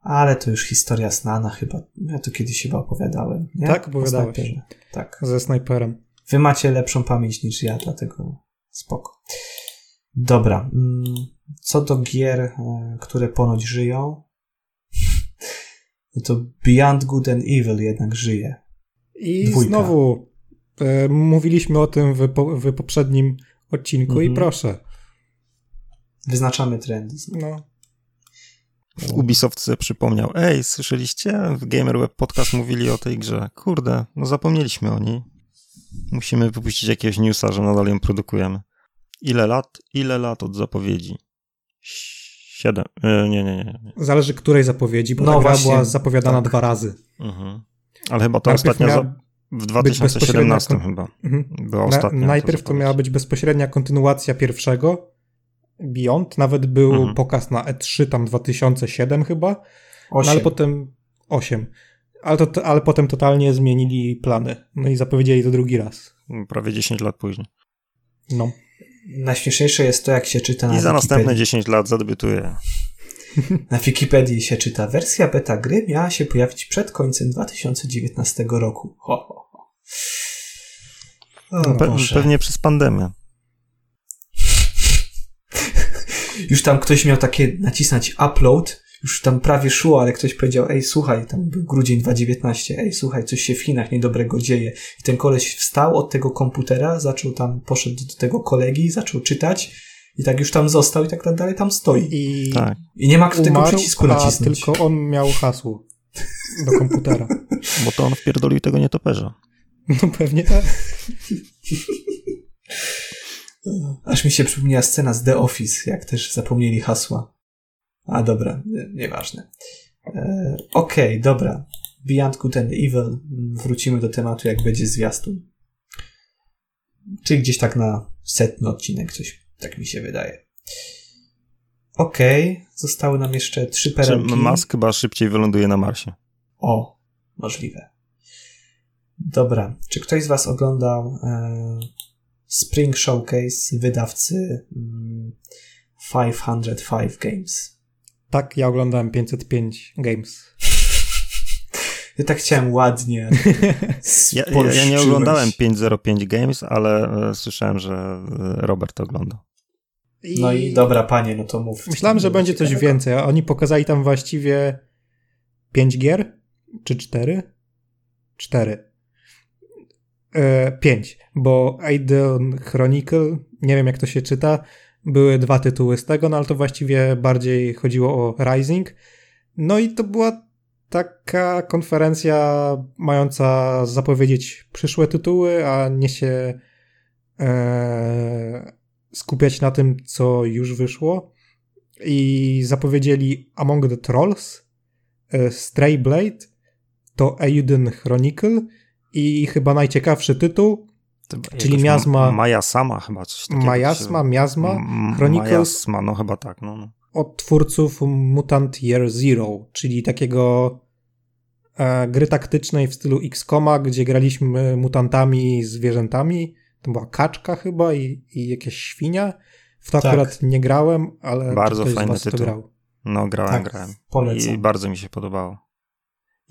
Ale to już historia znana chyba. Ja to kiedyś chyba opowiadałem. Nie? Tak, opowiadałeś. Tak. Ze snajperem. Wy macie lepszą pamięć niż ja, dlatego spoko. Dobra. Mm, co do gier, e, które ponoć żyją, no to Beyond Good and Evil jednak żyje. I Dwójka. znowu mówiliśmy o tym w, w poprzednim odcinku mhm. i proszę. Wyznaczamy trendy. No. Ubisoft sobie przypomniał, ej, słyszeliście? W GamerWeb Podcast mówili o tej grze. Kurde, no zapomnieliśmy o niej. Musimy wypuścić jakiegoś newsa, że nadal ją produkujemy. Ile lat? Ile lat od zapowiedzi? Siedem. E, nie, nie, nie, nie. Zależy której zapowiedzi, bo no ta gra była zapowiadana tak. dwa razy. Mhm. Ale chyba to Najpierw ostatnia... Miała... W 2017 chyba. Mhm. Była ostatnia. najpierw to miała być bezpośrednia kontynuacja pierwszego. Beyond. Nawet był mhm. pokaz na E3 tam 2007 chyba. No, ale potem 8. Ale, to, ale potem totalnie zmienili plany. No i zapowiedzieli to drugi raz. Prawie 10 lat później. No. Najśmieszniejsze jest to, jak się czyta na I za następne 10 lat zadebiutuje. Na Wikipedii się czyta, wersja beta gry miała się pojawić przed końcem 2019 roku. Ho, ho. O, Pe pewnie przez pandemię. Już tam ktoś miał takie nacisnąć upload, już tam prawie szło, ale ktoś powiedział, ej, słuchaj, tam był grudzień 2019, ej, słuchaj, coś się w Chinach niedobrego dzieje. I ten koleś wstał od tego komputera, zaczął tam, poszedł do tego kolegi, zaczął czytać i tak już tam został i tak dalej tam stoi. I, tak. I nie ma kto tego przycisku nacisnąć. tylko on miał hasło do komputera. Bo to on wpierdolił tego nietoperza. No pewnie tak. Aż mi się przypomniała scena z The Office, jak też zapomnieli hasła. A dobra, nieważne. E, Okej, okay, dobra. Beyond Good and Evil. Wrócimy do tematu, jak będzie zwiastun. Czy gdzieś tak na setny odcinek coś tak mi się wydaje. Okej, okay. zostały nam jeszcze trzy perełki. Czy Musk chyba szybciej wyląduje na Marsie. O, możliwe. Dobra, czy ktoś z Was oglądał e, Spring Showcase wydawcy mm, 505 Games? Tak, ja oglądałem 505 Games. Ja tak chciałem ładnie. ja, ja, ja, nie oglądałem 505 Games, ale e, słyszałem, że e, Robert oglądał. I... No i dobra, panie, no to mów. Myślałem, że będzie coś więcej, a oni pokazali tam właściwie 5 gier? Czy 4? 4. E, 5, bo Aiden Chronicle, nie wiem jak to się czyta, były dwa tytuły z tego, no ale to właściwie bardziej chodziło o Rising. No i to była taka konferencja mająca zapowiedzieć przyszłe tytuły, a nie się e, skupiać na tym, co już wyszło. I zapowiedzieli Among the Trolls, e, Stray Blade, to Euden Chronicle i chyba najciekawszy tytuł, czyli Miazma... Maja Sama chyba coś takiego. Majasma, Miazma, Chronicles... Majasma, no chyba tak, no. no. Od twórców Mutant Year Zero, czyli takiego e, gry taktycznej w stylu X-Koma, gdzie graliśmy mutantami, zwierzętami. To była kaczka chyba i, i jakieś świnia. W to tak. akurat nie grałem, ale bardzo fajny tytuł. grał. No grałem, tak, grałem. Polecam. I bardzo mi się podobało.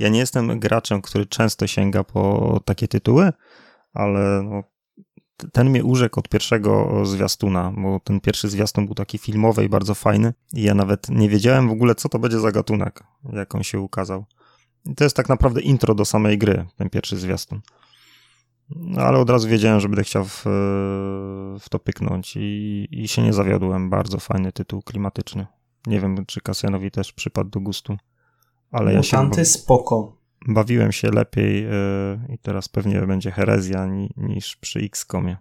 Ja nie jestem graczem, który często sięga po takie tytuły, ale no, ten mnie urzekł od pierwszego zwiastuna, bo ten pierwszy zwiastun był taki filmowy i bardzo fajny i ja nawet nie wiedziałem w ogóle, co to będzie za gatunek, jak on się ukazał. I to jest tak naprawdę intro do samej gry, ten pierwszy zwiastun. No, ale od razu wiedziałem, że będę chciał w, w to pyknąć i, i się nie zawiodłem. Bardzo fajny tytuł klimatyczny. Nie wiem, czy Kasjanowi też przypadł do gustu. Ale ja się spoko. Bawiłem się lepiej yy, i teraz pewnie będzie herezja ni, niż przy X-komie.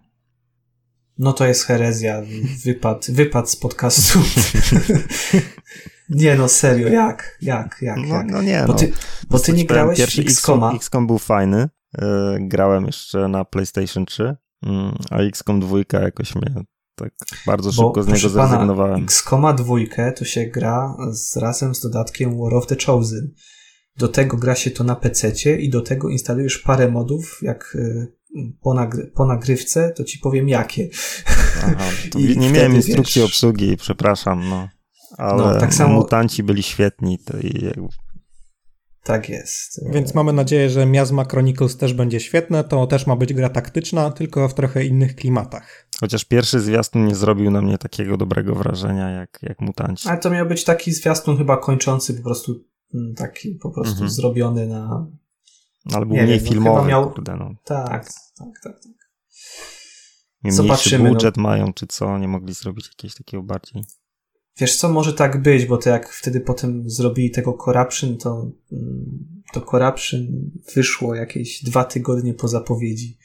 No to jest herezja. Wypad, wypad z podcastu. nie no, serio, jak? Jak? Jak? No, jak? no nie, bo ty, no. Bo ty nie grałeś pierwszy X-koma. XCOM był fajny. Yy, grałem jeszcze na PlayStation 3, yy, a XCOM 2 jakoś mnie tak bardzo szybko Bo, z niego zrezygnowałem. X-Koma dwójkę to się gra z, razem z dodatkiem War of the Chosen. Do tego gra się to na PC i do tego instalujesz parę modów, jak y, po, nagry po nagrywce, to ci powiem jakie. Aha, I nie miałem instrukcji wiesz, obsługi, przepraszam, no. Ale no, tak samo... mutanci byli świetni. To i tak jest. Więc mamy nadzieję, że Miasma Chronicles też będzie świetne. To też ma być gra taktyczna, tylko w trochę innych klimatach. Chociaż pierwszy zwiastun nie zrobił na mnie takiego dobrego wrażenia jak, jak mutanci. Ale to miał być taki zwiastun chyba kończący po prostu mm, taki po prostu mhm. zrobiony na. Ale był mniej wiem, no filmowy, miał... kurde, no. Tak, tak, tak, tak. tak. Mniejszy no. budżet no. mają, czy co, nie mogli zrobić jakiegoś takiego bardziej. Wiesz co, może tak być, bo to jak wtedy potem zrobili tego Corruption, to, mm, to Corruption wyszło jakieś dwa tygodnie po zapowiedzi.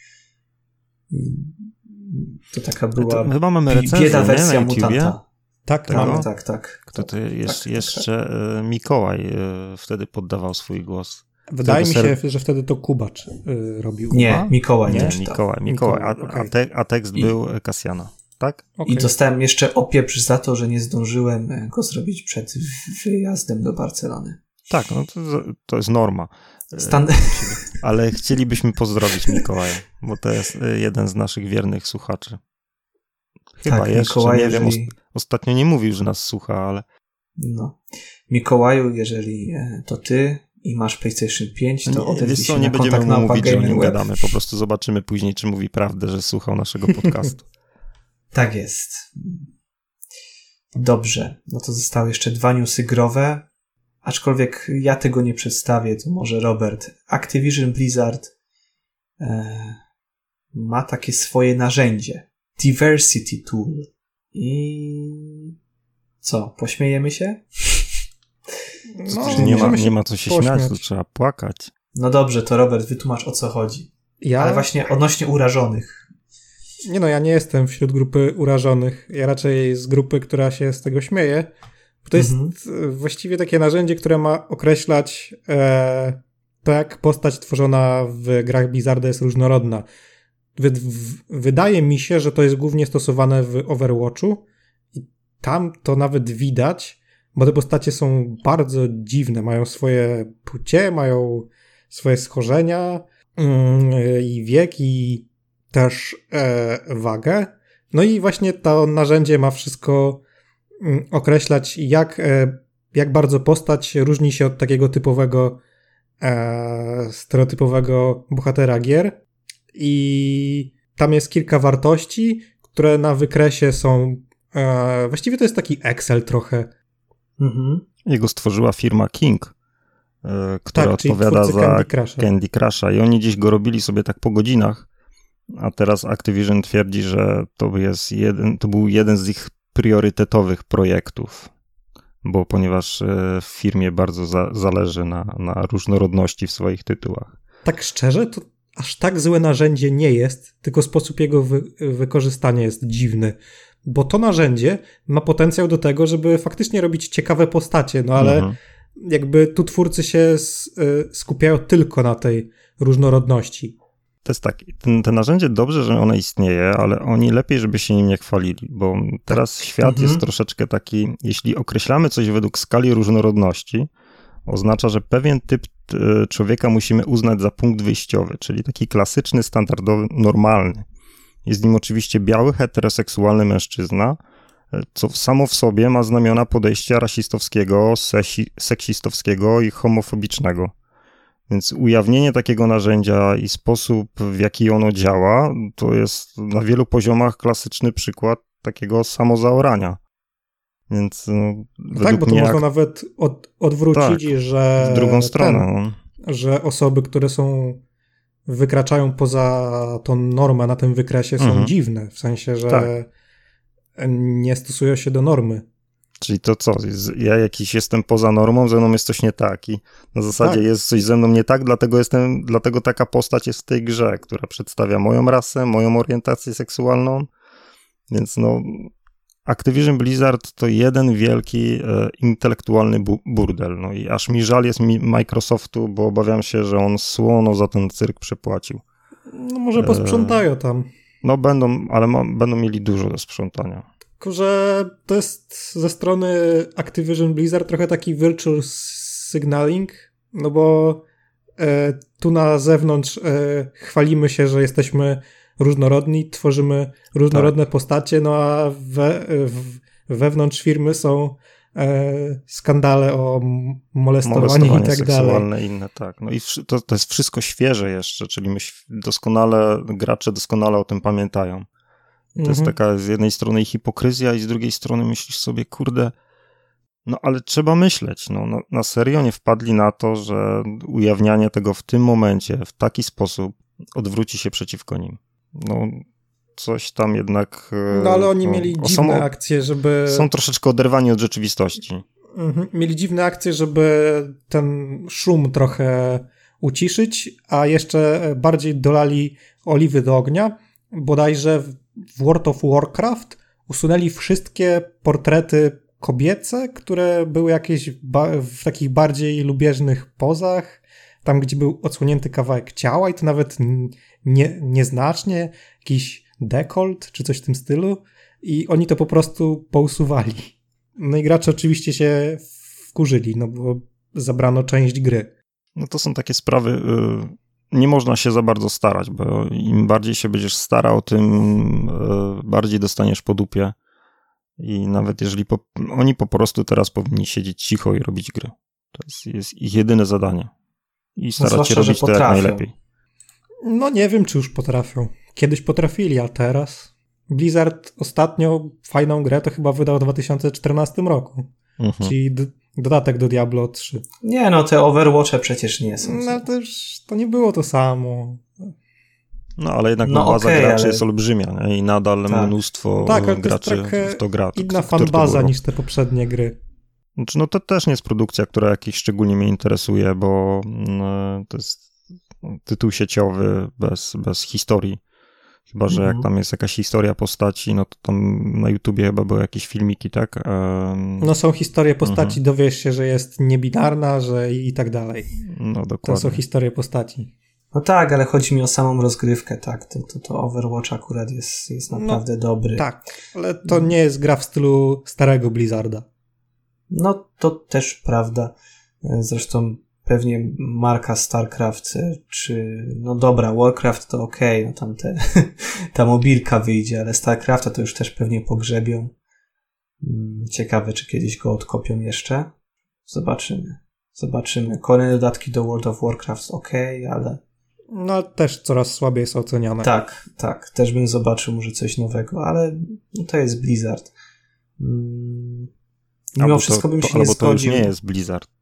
To taka była to chyba mamy recenzję, bieda wersja mutanta. Tak, tego? mamy, tak, tak. Kto to jest, tak, jeszcze tak, tak. Mikołaj e, wtedy poddawał swój głos. Wydaje mi się, że wtedy to Kubacz y, robił. Nie, Mikołaj nie, nie Mikołaj, Mikołaj, a, okay. a, te, a tekst I... był Kasjana tak? Okay. I dostałem jeszcze opieprz za to, że nie zdążyłem e, go zrobić przed wyjazdem do Barcelony. Tak, no to, to jest norma. E, Stan... Ale chcielibyśmy pozdrowić Mikołaja, bo to jest e, jeden z naszych wiernych słuchaczy. Chyba tak, jeszcze, Mikołaj, nie jeżeli... wiem, ostatnio nie mówił, że nas słucha, ale... No. Mikołaju, jeżeli to ty i masz PlayStation 5, to nie, odezwij się nie będziemy mu mówić, że o nim gadamy, po prostu zobaczymy później, czy mówi prawdę, że słuchał naszego podcastu. Tak jest. Dobrze, no to zostały jeszcze dwa newsy growe, aczkolwiek ja tego nie przedstawię, to może Robert. Activision Blizzard e, ma takie swoje narzędzie. Diversity Tool. I co, pośmiejemy się? No, nie, ma, nie ma co się pośmiać. śmiać, to trzeba płakać. No dobrze, to Robert, wytłumacz o co chodzi. Ja? Ale właśnie odnośnie urażonych. Nie no, ja nie jestem wśród grupy urażonych. Ja raczej z grupy, która się z tego śmieje. To jest mhm. właściwie takie narzędzie, które ma określać e, to, jak postać tworzona w grach Blizzarda jest różnorodna. Wy, w, wydaje mi się, że to jest głównie stosowane w Overwatchu i tam to nawet widać, bo te postacie są bardzo dziwne. Mają swoje płcie, mają swoje schorzenia yy, i wiek i też e, wagę. No i właśnie to narzędzie ma wszystko określać, jak, e, jak bardzo postać różni się od takiego typowego, e, stereotypowego bohatera gier. I tam jest kilka wartości, które na wykresie są E, właściwie to jest taki Excel trochę. Mhm. Jego stworzyła firma King, e, która tak, odpowiada za Candy Crusha. Candy Crusha i oni dziś go robili sobie tak po godzinach, a teraz Activision twierdzi, że to, jest jeden, to był jeden z ich priorytetowych projektów, bo ponieważ e, w firmie bardzo za, zależy na, na różnorodności w swoich tytułach. Tak szczerze, to aż tak złe narzędzie nie jest, tylko sposób jego wy wykorzystania jest dziwny. Bo to narzędzie ma potencjał do tego, żeby faktycznie robić ciekawe postacie, no ale mhm. jakby tu twórcy się e, skupiają tylko na tej różnorodności. To jest tak, ten, to narzędzie dobrze, że ono istnieje, ale oni lepiej, żeby się nim nie chwalili, bo teraz tak. świat mhm. jest troszeczkę taki, jeśli określamy coś według skali różnorodności, oznacza, że pewien typ e, człowieka musimy uznać za punkt wyjściowy, czyli taki klasyczny, standardowy, normalny. Jest nim oczywiście biały, heteroseksualny mężczyzna, e, co samo w sobie ma znamiona podejścia rasistowskiego, seksistowskiego i homofobicznego. Więc ujawnienie takiego narzędzia i sposób, w jaki ono działa, to jest na wielu poziomach klasyczny przykład takiego samozaorania. Więc no, no tak, bo to można jak... nawet od, odwrócić, tak, że. W drugą stronę. Ten, no. że osoby, które są. wykraczają poza tą normę na tym wykresie, są mhm. dziwne. W sensie, że tak. nie stosują się do normy. Czyli to co? Ja jakiś jestem poza normą, ze mną jest coś nie tak i na zasadzie tak. jest coś ze mną nie tak, dlatego jestem, dlatego taka postać jest w tej grze, która przedstawia moją rasę, moją orientację seksualną. Więc no, Activision Blizzard to jeden wielki e, intelektualny bu burdel. No i aż mi żal jest mi Microsoftu, bo obawiam się, że on słono za ten cyrk przepłacił. No może posprzątają tam. No będą, ale ma, będą mieli dużo do sprzątania. Tylko, że to jest ze strony Activision Blizzard trochę taki virtual signaling, no bo e, tu na zewnątrz e, chwalimy się, że jesteśmy różnorodni, tworzymy różnorodne tak. postacie, no a we, w, wewnątrz firmy są e, skandale o molestowanie, molestowanie i tak seksualne dalej. inne, tak. No i to, to jest wszystko świeże jeszcze, czyli my doskonale, gracze doskonale o tym pamiętają. To mhm. jest taka z jednej strony hipokryzja i z drugiej strony myślisz sobie, kurde, no ale trzeba myśleć. No, na, na serio nie wpadli na to, że ujawnianie tego w tym momencie, w taki sposób odwróci się przeciwko nim. No, coś tam jednak. E, no ale oni no, mieli dziwne są, akcje, żeby. Są troszeczkę oderwani od rzeczywistości. Mhm. Mieli dziwne akcje, żeby ten szum trochę uciszyć, a jeszcze bardziej dolali oliwy do ognia. Bodajże w World of Warcraft usunęli wszystkie portrety kobiece, które były jakieś w takich bardziej lubieżnych pozach, tam gdzie był odsłonięty kawałek ciała i to nawet nie, nieznacznie, jakiś dekolt czy coś w tym stylu i oni to po prostu pousuwali. No i gracze oczywiście się wkurzyli, no bo zabrano część gry. No to są takie sprawy, y, nie można się za bardzo starać, bo im bardziej się będziesz starał, tym e, bardziej dostaniesz po dupie. I nawet jeżeli po, oni po prostu teraz powinni siedzieć cicho i robić gry. To jest, jest ich jedyne zadanie. I starać no się robić to jak najlepiej. No nie wiem, czy już potrafią. Kiedyś potrafili, a teraz? Blizzard ostatnio fajną grę to chyba wydał w 2014 roku. Mhm. Czyli Dodatek do Diablo 3. Nie, no te Overwatche przecież nie są. No już to nie było to samo. No, ale jednak no, baza okay, graczy ale... jest olbrzymia nie? i nadal tak. mnóstwo tak, graczy w to gra. Inna fanbaza niż te poprzednie gry. Znaczy, no to też nie jest produkcja, która jakiś szczególnie mnie interesuje, bo no, to jest tytuł sieciowy bez, bez historii. Chyba, że jak mhm. tam jest jakaś historia postaci, no to tam na YouTubie chyba były jakieś filmiki, tak? Um... No są historie postaci, mhm. dowiesz się, że jest niebinarna, że i tak dalej. No dokładnie. To są historie postaci. No tak, ale chodzi mi o samą rozgrywkę, tak. To, to, to Overwatch akurat jest, jest no, naprawdę no, dobry. Tak, ale to nie jest gra w stylu starego Blizzarda. No to też prawda. Zresztą pewnie marka StarCraft, czy no dobra, Warcraft to ok, no tam te, ta mobilka wyjdzie, ale StarCrafta to już też pewnie pogrzebią. Mm, ciekawe, czy kiedyś go odkopią jeszcze. Zobaczymy. Zobaczymy. Kolejne dodatki do World of Warcraft ok, ale. No, też coraz słabiej są oceniane. Tak, tak. Też bym zobaczył może coś nowego, ale no, to jest Blizzard. Mm, mimo albo wszystko bym się to, nie albo zgodził. to już nie jest Blizzard.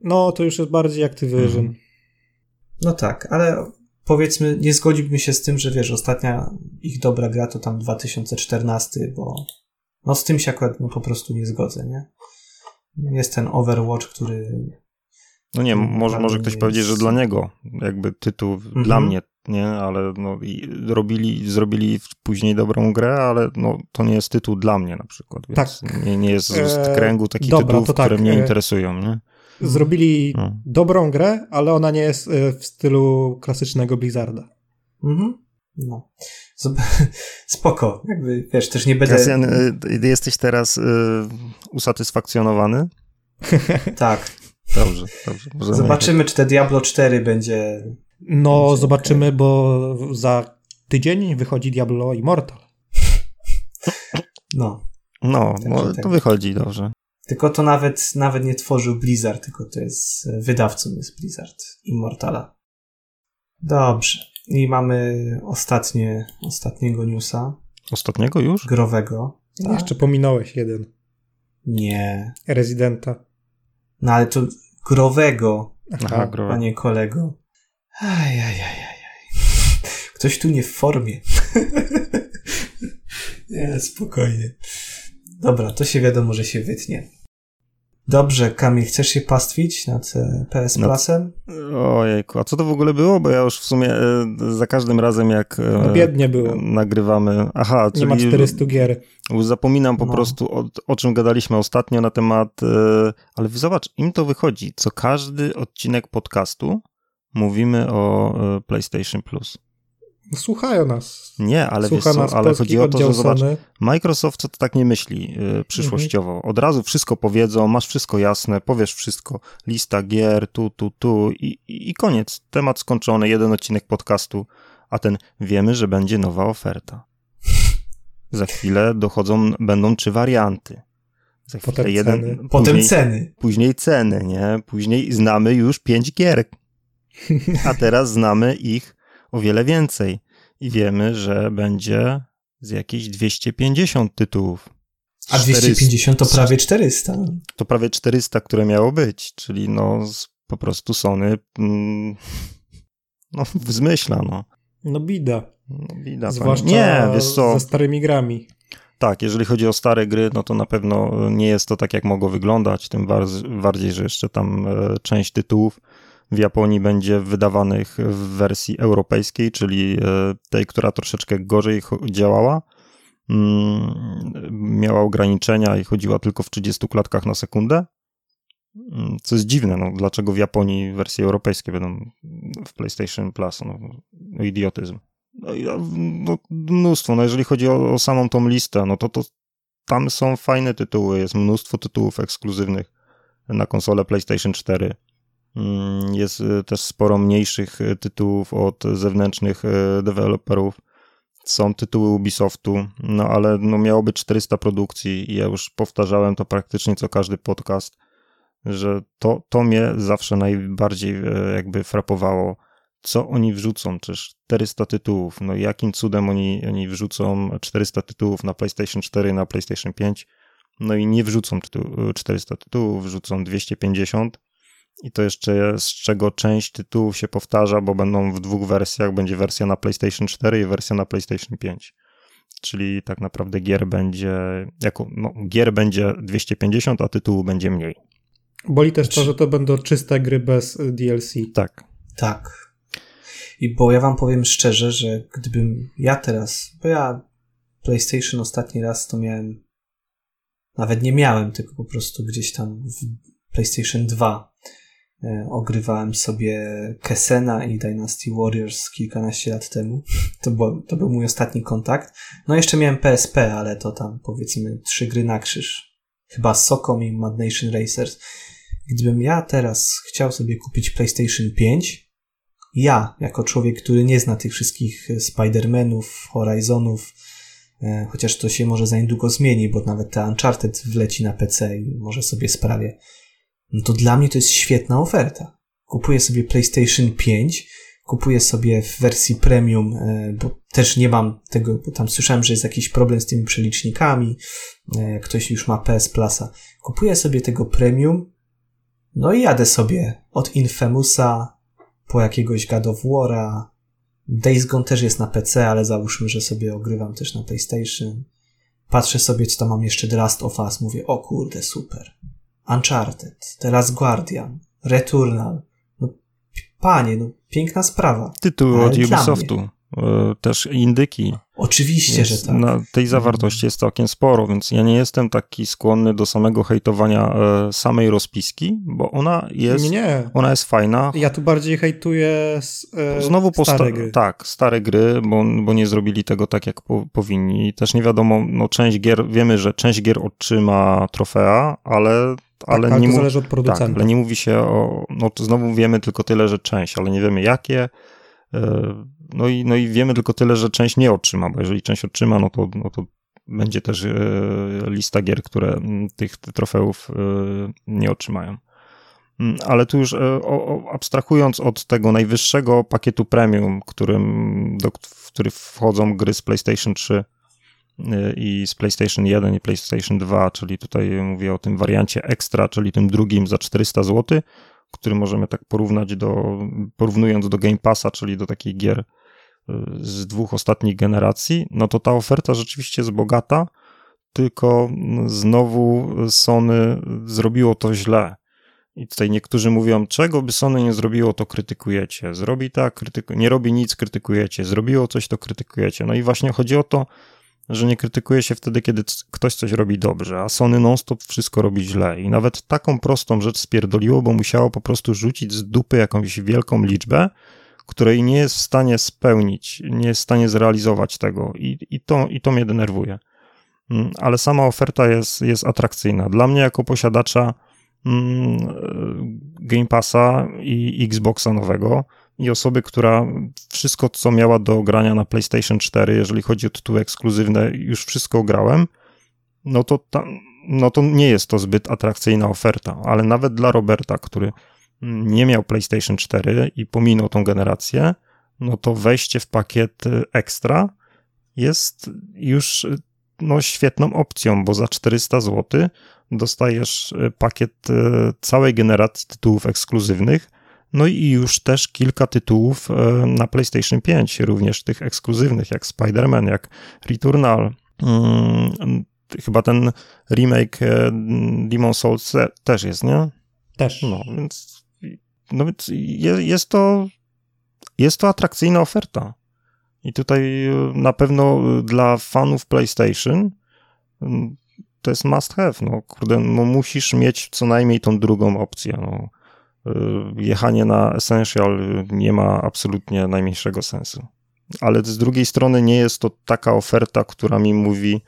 No, to już jest bardziej Activision. Mhm. No tak, ale powiedzmy, nie zgodziłbym się z tym, że wiesz, ostatnia ich dobra gra to tam 2014, bo no z tym się akurat no, po prostu nie zgodzę, nie? Jest ten Overwatch, który no nie, może, może ktoś jest... powiedzieć, że dla niego jakby tytuł mhm. dla mnie, nie, ale no i robili, zrobili później dobrą grę, ale no to nie jest tytuł dla mnie na przykład, więc tak. nie, nie jest z e, kręgu takich Dobra, tytułów, tak. które mnie e, interesują, nie? Zrobili no. dobrą grę, ale ona nie jest e, w stylu klasycznego Blizzarda. Mhm. No. Spoko. Jakby, wiesz, też nie będę... Kasjan, jesteś teraz y, usatysfakcjonowany? tak. Dobrze, dobrze. Zobaczymy, czy te Diablo 4 będzie. No, będzie zobaczymy, okay. bo za tydzień wychodzi Diablo Immortal. No. No, no to wychodzi dobrze. Tylko to nawet, nawet nie tworzył Blizzard, tylko to jest wydawcą jest Blizzard Immortala. Dobrze. I mamy ostatnie, ostatniego newsa. Ostatniego już? Growego. Tak? Jeszcze pominąłeś jeden. Nie. Rezydenta. No ale to growego, Aha, growe. a nie kolego. Ajajajajaj. Ktoś tu nie w formie. nie, spokojnie. Dobra, to się wiadomo, że się wytnie. Dobrze, Kamil, chcesz się pastwić nad e, PS no, Plusem? Ojejku, a co to w ogóle było? Bo ja już w sumie e, za każdym razem jak e, no biednie było. nagrywamy... Aha, czyli... Nie ma 400 gier. Zapominam po no. prostu o, o czym gadaliśmy ostatnio na temat... Ale zobacz, im to wychodzi. Co każdy odcinek podcastu mówimy o PlayStation Plus. Słuchają nas. Nie, ale Słucha wiesz co, ale chodzi o to, że zobacz, Microsoft to tak nie myśli yy, przyszłościowo. Mhm. Od razu wszystko powiedzą, masz wszystko jasne, powiesz wszystko, lista gier, tu, tu, tu i, i, i koniec. Temat skończony, jeden odcinek podcastu, a ten wiemy, że będzie nowa oferta. Za chwilę dochodzą, będą trzy warianty. Za chwilę Potem jeden, ceny. Później, Potem ceny. Później ceny, nie? Później znamy już pięć gier. A teraz znamy ich o wiele więcej. I wiemy, że będzie z jakieś 250 tytułów. A 250 to prawie 400. To prawie 400, które miało być, czyli no po prostu Sony mm, no zmyśla, no. No bida. No bida. Zwłaszcza nie, wiesz co, ze starymi grami. Tak, jeżeli chodzi o stare gry, no to na pewno nie jest to tak, jak mogło wyglądać, tym bardziej, że jeszcze tam e, część tytułów w Japonii będzie wydawanych w wersji europejskiej, czyli e, tej, która troszeczkę gorzej działała. Mm, miała ograniczenia i chodziła tylko w 30 klatkach na sekundę. Mm, co jest dziwne, no, dlaczego w Japonii wersje europejskie będą w PlayStation Plus? No, no idiotyzm. No, no, mnóstwo. No, jeżeli chodzi o, o samą tą listę, no to, to tam są fajne tytuły. Jest mnóstwo tytułów ekskluzywnych na konsolę PlayStation 4. Mm, jest y, też sporo mniejszych y, tytułów od zewnętrznych y, deweloperów. Są tytuły Ubisoftu, no ale no miało być 400 produkcji i ja już powtarzałem to praktycznie co każdy podcast, że to, to mnie zawsze najbardziej jakby frapowało, co oni wrzucą, czyż 400 tytułów, no jakim cudem oni, oni wrzucą 400 tytułów na PlayStation 4, na PlayStation 5, no i nie wrzucą 400 tytułów, wrzucą 250, i to jeszcze z czego część tytułów się powtarza, bo będą w dwóch wersjach. Będzie wersja na PlayStation 4 i wersja na PlayStation 5. Czyli tak naprawdę gier będzie, jako, no, gier będzie 250, a tytułu będzie mniej. Boli też to, że to będą czyste gry bez DLC. Tak. Tak. I bo ja wam powiem szczerze, że gdybym ja teraz, bo ja PlayStation ostatni raz to miałem, nawet nie miałem, tylko po prostu gdzieś tam w PlayStation 2 E, ogrywałem sobie Kessena i Dynasty Warriors kilkanaście lat temu. To, było, to był mój ostatni kontakt. No jeszcze miałem PSP, ale to tam powiedzmy trzy gry na krzyż. Chyba Socom i Mad Nation Racers. Gdybym ja teraz chciał sobie kupić PlayStation 5, ja, jako człowiek, który nie zna tych wszystkich Spider-Manów, Horizonów, e, chociaż to się może za niedługo zmieni, bo nawet te Uncharted wleci na PC i może sobie sprawię no to dla mnie to jest świetna oferta. Kupuję sobie PlayStation 5, kupuję sobie w wersji premium, e, bo też nie mam tego, bo tam słyszałem, że jest jakiś problem z tymi przelicznikami, e, ktoś już ma PS Plusa. Kupuję sobie tego premium, no i jadę sobie od Infamousa po jakiegoś God of War'a. Days Gone też jest na PC, ale załóżmy, że sobie ogrywam też na PlayStation. Patrzę sobie, co tam mam jeszcze The Last of Us, mówię, o kurde, super. Uncharted, Last Guardian, Returnal. No, panie, no, piękna sprawa. Tytuły od Ubisoftu. E, też indyki. Oczywiście, że tak. Na tej zawartości jest całkiem sporo, więc ja nie jestem taki skłonny do samego hejtowania e, samej rozpiski, bo ona jest, nie, nie. ona jest fajna. Ja tu bardziej hejtuję e, Znowu stare gry. Tak, stare gry, bo, bo nie zrobili tego tak, jak po, powinni. Też nie wiadomo, no część gier, wiemy, że część gier otrzyma trofea, ale ale, tak, nie to zależy od producenta. Tak, ale nie mówi się o, no znowu wiemy tylko tyle, że część, ale nie wiemy jakie. E, no i, no i wiemy tylko tyle, że część nie otrzyma, bo jeżeli część otrzyma, no to, no to będzie też e, lista gier, które tych trofeów e, nie otrzymają. Mm, ale tu już abstrahując od tego najwyższego pakietu premium, którym, do, w który wchodzą gry z PlayStation 3 i z PlayStation 1 i PlayStation 2, czyli tutaj mówię o tym wariancie extra, czyli tym drugim za 400 zł, który możemy tak porównać do, porównując do Game Passa, czyli do takich gier z dwóch ostatnich generacji, no to ta oferta rzeczywiście jest bogata, tylko znowu Sony zrobiło to źle. I tutaj niektórzy mówią, czego by Sony nie zrobiło, to krytykujecie. Zrobi tak, krytyku... nie robi nic, krytykujecie. Zrobiło coś, to krytykujecie. No i właśnie chodzi o to, że nie krytykuje się wtedy, kiedy ktoś coś robi dobrze, a Sony non-stop wszystko robi źle. I nawet taką prostą rzecz spierdoliło, bo musiało po prostu rzucić z dupy jakąś wielką liczbę, której nie jest w stanie spełnić, nie jest w stanie zrealizować tego. I, i, to, i to mnie denerwuje. Mm, ale sama oferta jest, jest atrakcyjna. Dla mnie, jako posiadacza mm, Game Passa i Xboxa nowego, i osoby, która wszystko, co miała do grania na PlayStation 4, jeżeli chodzi o tytuły ekskluzywne, już wszystko grałem, no to, ta, no to nie jest to zbyt atrakcyjna oferta, ale nawet dla Roberta, który nie miał PlayStation 4 i pominął tą generację, no to wejście w pakiet ekstra jest już no, świetną opcją, bo za 400 zł dostajesz pakiet e, całej generacji tytułów ekskluzywnych, no i już też kilka tytułów e, na PlayStation 5, również tych ekskluzywnych, jak Spider-Man, jak Returnal. Hmm, chyba ten remake e, Demon Souls też jest, nie? Też. No więc, no więc jest to jest to atrakcyjna oferta. I tutaj e, na pewno dla fanów PlayStation mm, to jest must have. No kurde, no musisz mieć co najmniej tą drugą opcję. No. Y, jechanie na Essential nie ma absolutnie najmniejszego sensu. Ale z drugiej strony nie jest to taka oferta, która mi mówi,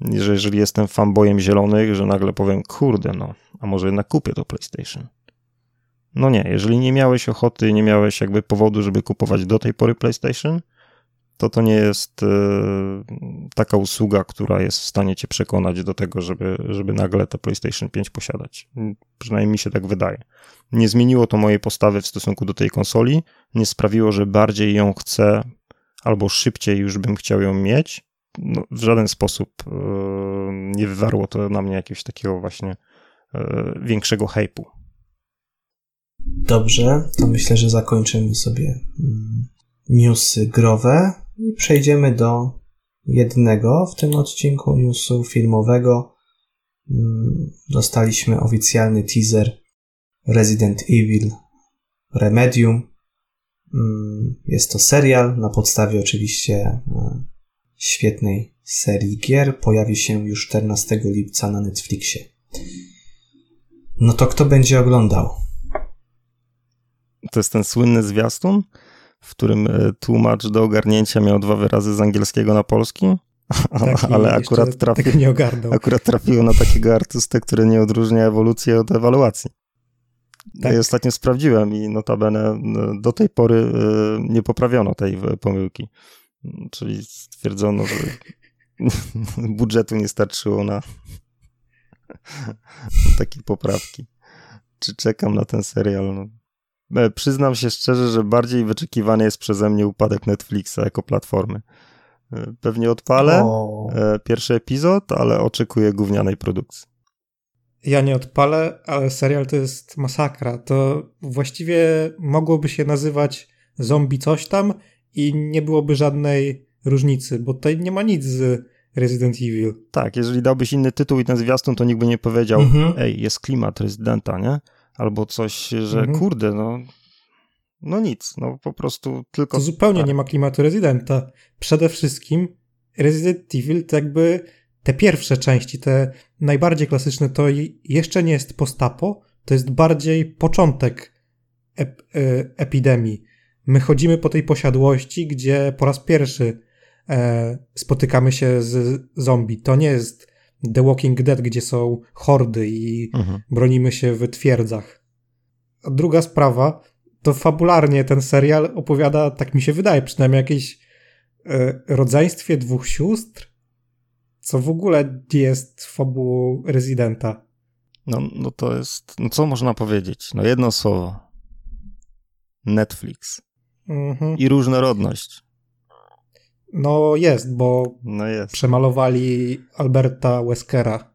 że jeżeli jestem fanboyem zielonych, że nagle powiem, kurde, no, a może jednak kupię to PlayStation. No nie, jeżeli nie miałeś ochoty, nie miałeś jakby powodu, żeby kupować do tej pory PlayStation, to to nie jest y, taka usługa, która jest w stanie cię przekonać do tego, żeby, żeby nagle to PlayStation 5 posiadać. Przynajmniej mi się tak wydaje. Nie zmieniło to mojej postawy w stosunku do tej konsoli, nie sprawiło, że bardziej ją chcę albo szybciej już bym chciał ją mieć. No, w żaden sposób y, nie wywarło to na mnie jakiegoś takiego właśnie y, większego hypu. Dobrze, to myślę, że zakończymy sobie mm, newsy growe i przejdziemy do jednego w tym odcinku newsu filmowego. Mm, dostaliśmy oficjalny teaser Resident Evil Remedium. Mm, jest to serial na podstawie oczywiście świetnej serii gier. Pojawi się już 14 lipca na Netflixie. No to kto będzie oglądał? To jest ten słynny zwiastun? w którym e, tłumacz do ogarnięcia miał dwa wyrazy z angielskiego na polski, tak, ale akurat, trafi, akurat trafiło na takiego artystę, który nie odróżnia ewolucji od ewaluacji. Tak. Ja ostatnio sprawdziłem i notabene e, do tej pory e, nie poprawiono tej pomyłki. Czyli stwierdzono, że budżetu nie starczyło na takie poprawki. Czy czekam na ten serial? No, przyznam się szczerze, że bardziej wyczekiwany jest przeze mnie upadek Netflixa jako platformy. E, pewnie odpalę o. E, pierwszy epizod, ale oczekuję gównianej produkcji. Ja nie odpalę, ale serial to jest masakra. To właściwie mogłoby się nazywać zombie coś tam i nie byłoby żadnej różnicy, bo tutaj nie ma nic z Resident Evil. Tak, jeżeli dałbyś inny tytuł i ten zwiastun, to nikt by nie powiedział, mhm. ej, jest klimat Rezydenta, nie? Albo coś, że mhm. kurde, no no nic, no po prostu tylko... To zupełnie tak. nie ma klimatu Residenta. Przede wszystkim Resident Evil to jakby te pierwsze części, te najbardziej klasyczne, to jeszcze nie jest postapo, to jest bardziej początek ep e, epidemii. My chodzimy po tej posiadłości, gdzie po raz pierwszy e, spotykamy się z zombie. To nie jest The Walking Dead, gdzie są hordy i mhm. bronimy się w twierdzach. A druga sprawa, to fabularnie ten serial opowiada, tak mi się wydaje, przynajmniej jakieś e, rodzeństwie dwóch sióstr, co w ogóle jest fabułą rezydenta. No, no to jest, no co można powiedzieć? No jedno słowo. Netflix. Mhm. I różnorodność. No jest, bo no jest. przemalowali Alberta Weskera,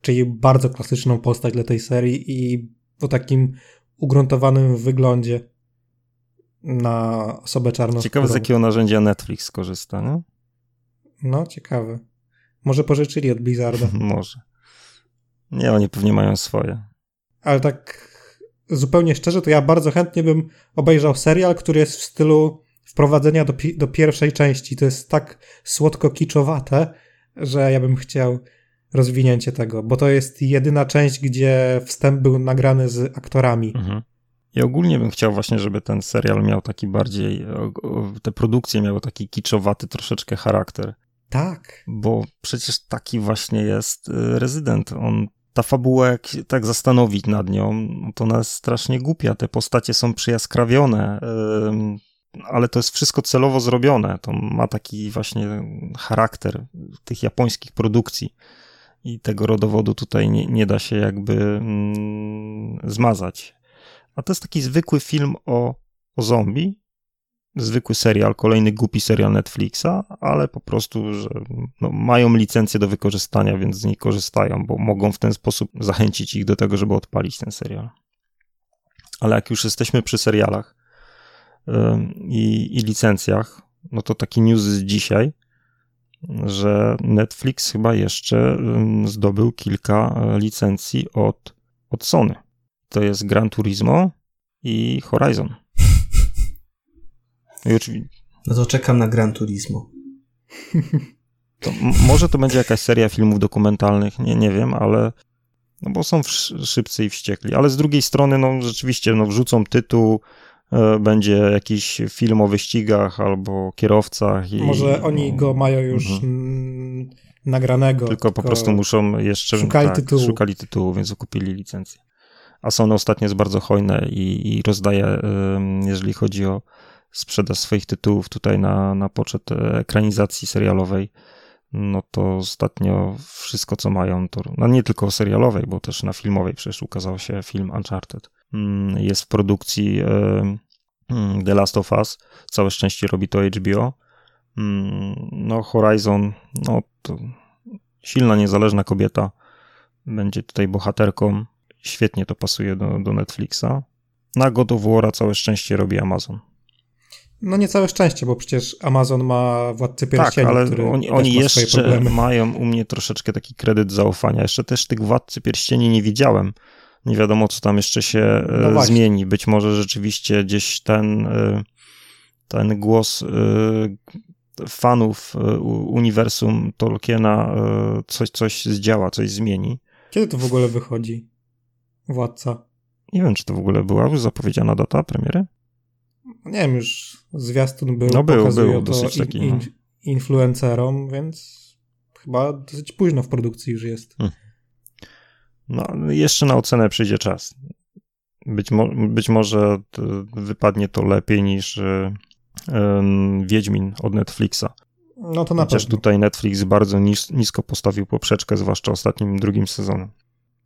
czyli bardzo klasyczną postać dla tej serii i o takim ugruntowanym wyglądzie na osobę czarnoskórą. Ciekawe z jakiego narzędzia Netflix korzysta, nie? No, ciekawe. Może pożyczyli od Blizzarda. Może. Nie, oni pewnie mają swoje. Ale tak zupełnie szczerze, to ja bardzo chętnie bym obejrzał serial, który jest w stylu wprowadzenia do, do pierwszej części. To jest tak słodko-kiczowate, że ja bym chciał rozwinięcie tego, bo to jest jedyna część, gdzie wstęp był nagrany z aktorami. Mhm. I ogólnie bym chciał właśnie, żeby ten serial miał taki bardziej, te produkcje miały taki kiczowaty troszeczkę charakter. Tak. Bo przecież taki właśnie jest y, rezydent. On, ta fabuła, jak tak zastanowić nad nią, to ona jest strasznie głupia. Te postacie są przyjaskrawione, ale to jest wszystko celowo zrobione. To ma taki właśnie charakter tych japońskich produkcji i tego rodowodu tutaj nie, nie da się jakby mm, zmazać. A to jest taki zwykły film o, o zombie, zwykły serial, kolejny głupi serial Netflixa, ale po prostu, że no, mają licencję do wykorzystania, więc z niej korzystają, bo mogą w ten sposób zachęcić ich do tego, żeby odpalić ten serial. Ale jak już jesteśmy przy serialach i, i licencjach, no to taki news z dzisiaj, że Netflix chyba jeszcze zdobył kilka e, licencji od, od Sony. To jest Gran Turismo i Horizon. I oczywiście... No to czekam na Gran Turismo. To może to będzie jakaś seria filmów dokumentalnych, nie, nie wiem, ale no bo są szybcy i wściekli, ale z drugiej strony, no rzeczywiście, no wrzucą tytuł, będzie jakiś film o wyścigach albo kierowcach. I, Może oni go mają już mhm. nagranego. Tylko, tylko, po prostu muszą jeszcze. Szukali tak, tytułu. Szukali tytułu, więc kupili licencję. A Sony ostatnio jest bardzo hojne i, i rozdaje, jeżeli chodzi o sprzedaż swoich tytułów tutaj na, na poczet ekranizacji serialowej, no to ostatnio wszystko, co mają, to no nie tylko serialowej, bo też na filmowej przecież ukazał się film Uncharted jest w produkcji e, mm, The Last of Us. Całe szczęście robi to HBO. Mm, no, Horizon, no to silna, niezależna kobieta będzie tutaj bohaterką. Świetnie to pasuje do, do Netflixa. Na God of War całe szczęście robi Amazon. No nie całe szczęście, bo przecież Amazon ma Władcy Pierścieni, Tak, ale oni, oni jeszcze mają u mnie troszeczkę taki kredyt zaufania. Jeszcze też tych Władcy Pierścieni nie widziałem. Nie wiadomo, co tam jeszcze się e, no zmieni. Być może rzeczywiście gdzieś ten, e, ten głos e, fanów uniwersum Tolkiena coś, coś zdziała, coś zmieni. Kiedy to w ogóle wychodzi? Władca. Nie wiem, czy to w ogóle była już zapowiedziana data premiery? Nie wiem, już zwiastun był, no był, był dosyć to taki, in, no. influencerom, więc chyba dosyć późno w produkcji już jest. Hmm. No, jeszcze na ocenę przyjdzie czas. Być, mo być może wypadnie to lepiej niż um, Wiedźmin od Netflixa. No to na Chociaż pewno. tutaj Netflix bardzo nis nisko postawił poprzeczkę, zwłaszcza ostatnim drugim sezonem.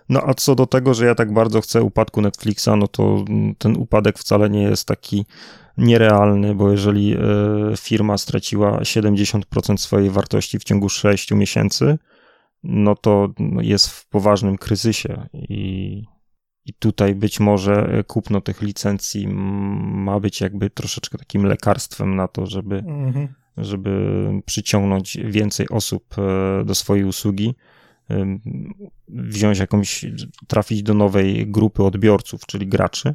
No a co do tego, że ja tak bardzo chcę upadku Netflixa, no to ten upadek wcale nie jest taki nierealny, bo jeżeli e, firma straciła 70% swojej wartości w ciągu 6 miesięcy, no to jest w poważnym kryzysie i, i tutaj być może kupno tych licencji ma być jakby troszeczkę takim lekarstwem na to, żeby, mhm. żeby przyciągnąć więcej osób e, do swojej usługi wziąć jakąś, trafić do nowej grupy odbiorców, czyli graczy,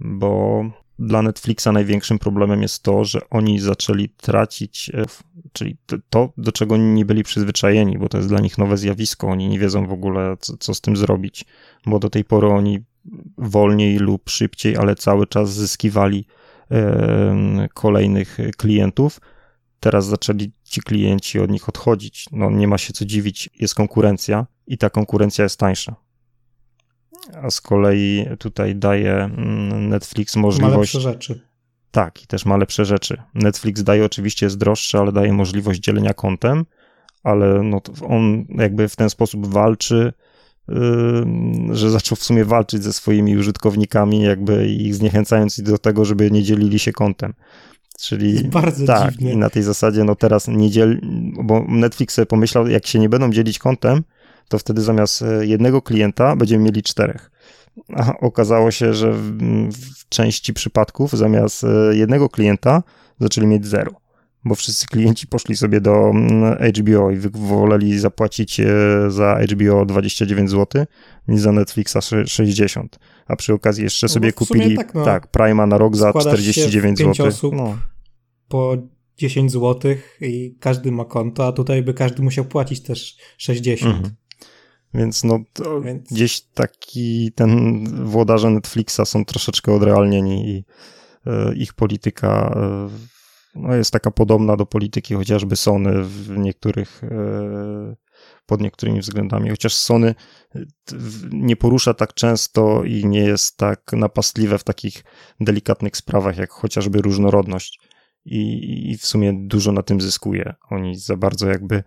bo dla Netflixa największym problemem jest to, że oni zaczęli tracić, e, czyli to, do czego nie byli przyzwyczajeni, bo to jest dla nich nowe zjawisko, oni nie wiedzą w ogóle, co, co z tym zrobić, bo do tej pory oni wolniej lub szybciej, ale cały czas zyskiwali kolejnych klientów, Teraz zaczęli ci klienci od nich odchodzić. No nie ma się co dziwić, jest konkurencja i ta konkurencja jest tańsza. A z kolei tutaj daje mm, Netflix możliwość. Ma lepsze rzeczy. Tak, i też ma lepsze rzeczy. Netflix daje oczywiście jest droższy, ale daje możliwość dzielenia kontem, ale no on jakby w ten sposób walczy, yy, że zaczął w sumie walczyć ze swoimi użytkownikami, jakby ich zniechęcając do tego, żeby nie dzielili się kontem. Czyli bardzo tak, dziwne. i na tej zasadzie, no teraz nie dziel, bo Netflix sobie pomyślał, jak się nie będą dzielić kontem, to wtedy zamiast e, jednego klienta będziemy mieli czterech. A okazało się, że w, w części przypadków zamiast e, jednego klienta zaczęli mieć zero, bo wszyscy klienci poszli sobie do mm, HBO i woleli zapłacić e, za HBO 29 zł niż za Netflixa 60. A przy okazji jeszcze no sobie kupili tak, no, tak, Prima na rok za 49 zł. Osób. No po 10 zł i każdy ma konto, a tutaj by każdy musiał płacić też 60. Mhm. Więc no Więc... gdzieś taki ten włodarze Netflixa są troszeczkę odrealnieni i e, ich polityka e, no, jest taka podobna do polityki chociażby Sony w niektórych e, pod niektórymi względami, chociaż Sony nie porusza tak często i nie jest tak napastliwe w takich delikatnych sprawach jak chociażby różnorodność i, i w sumie dużo na tym zyskuje. Oni za bardzo jakby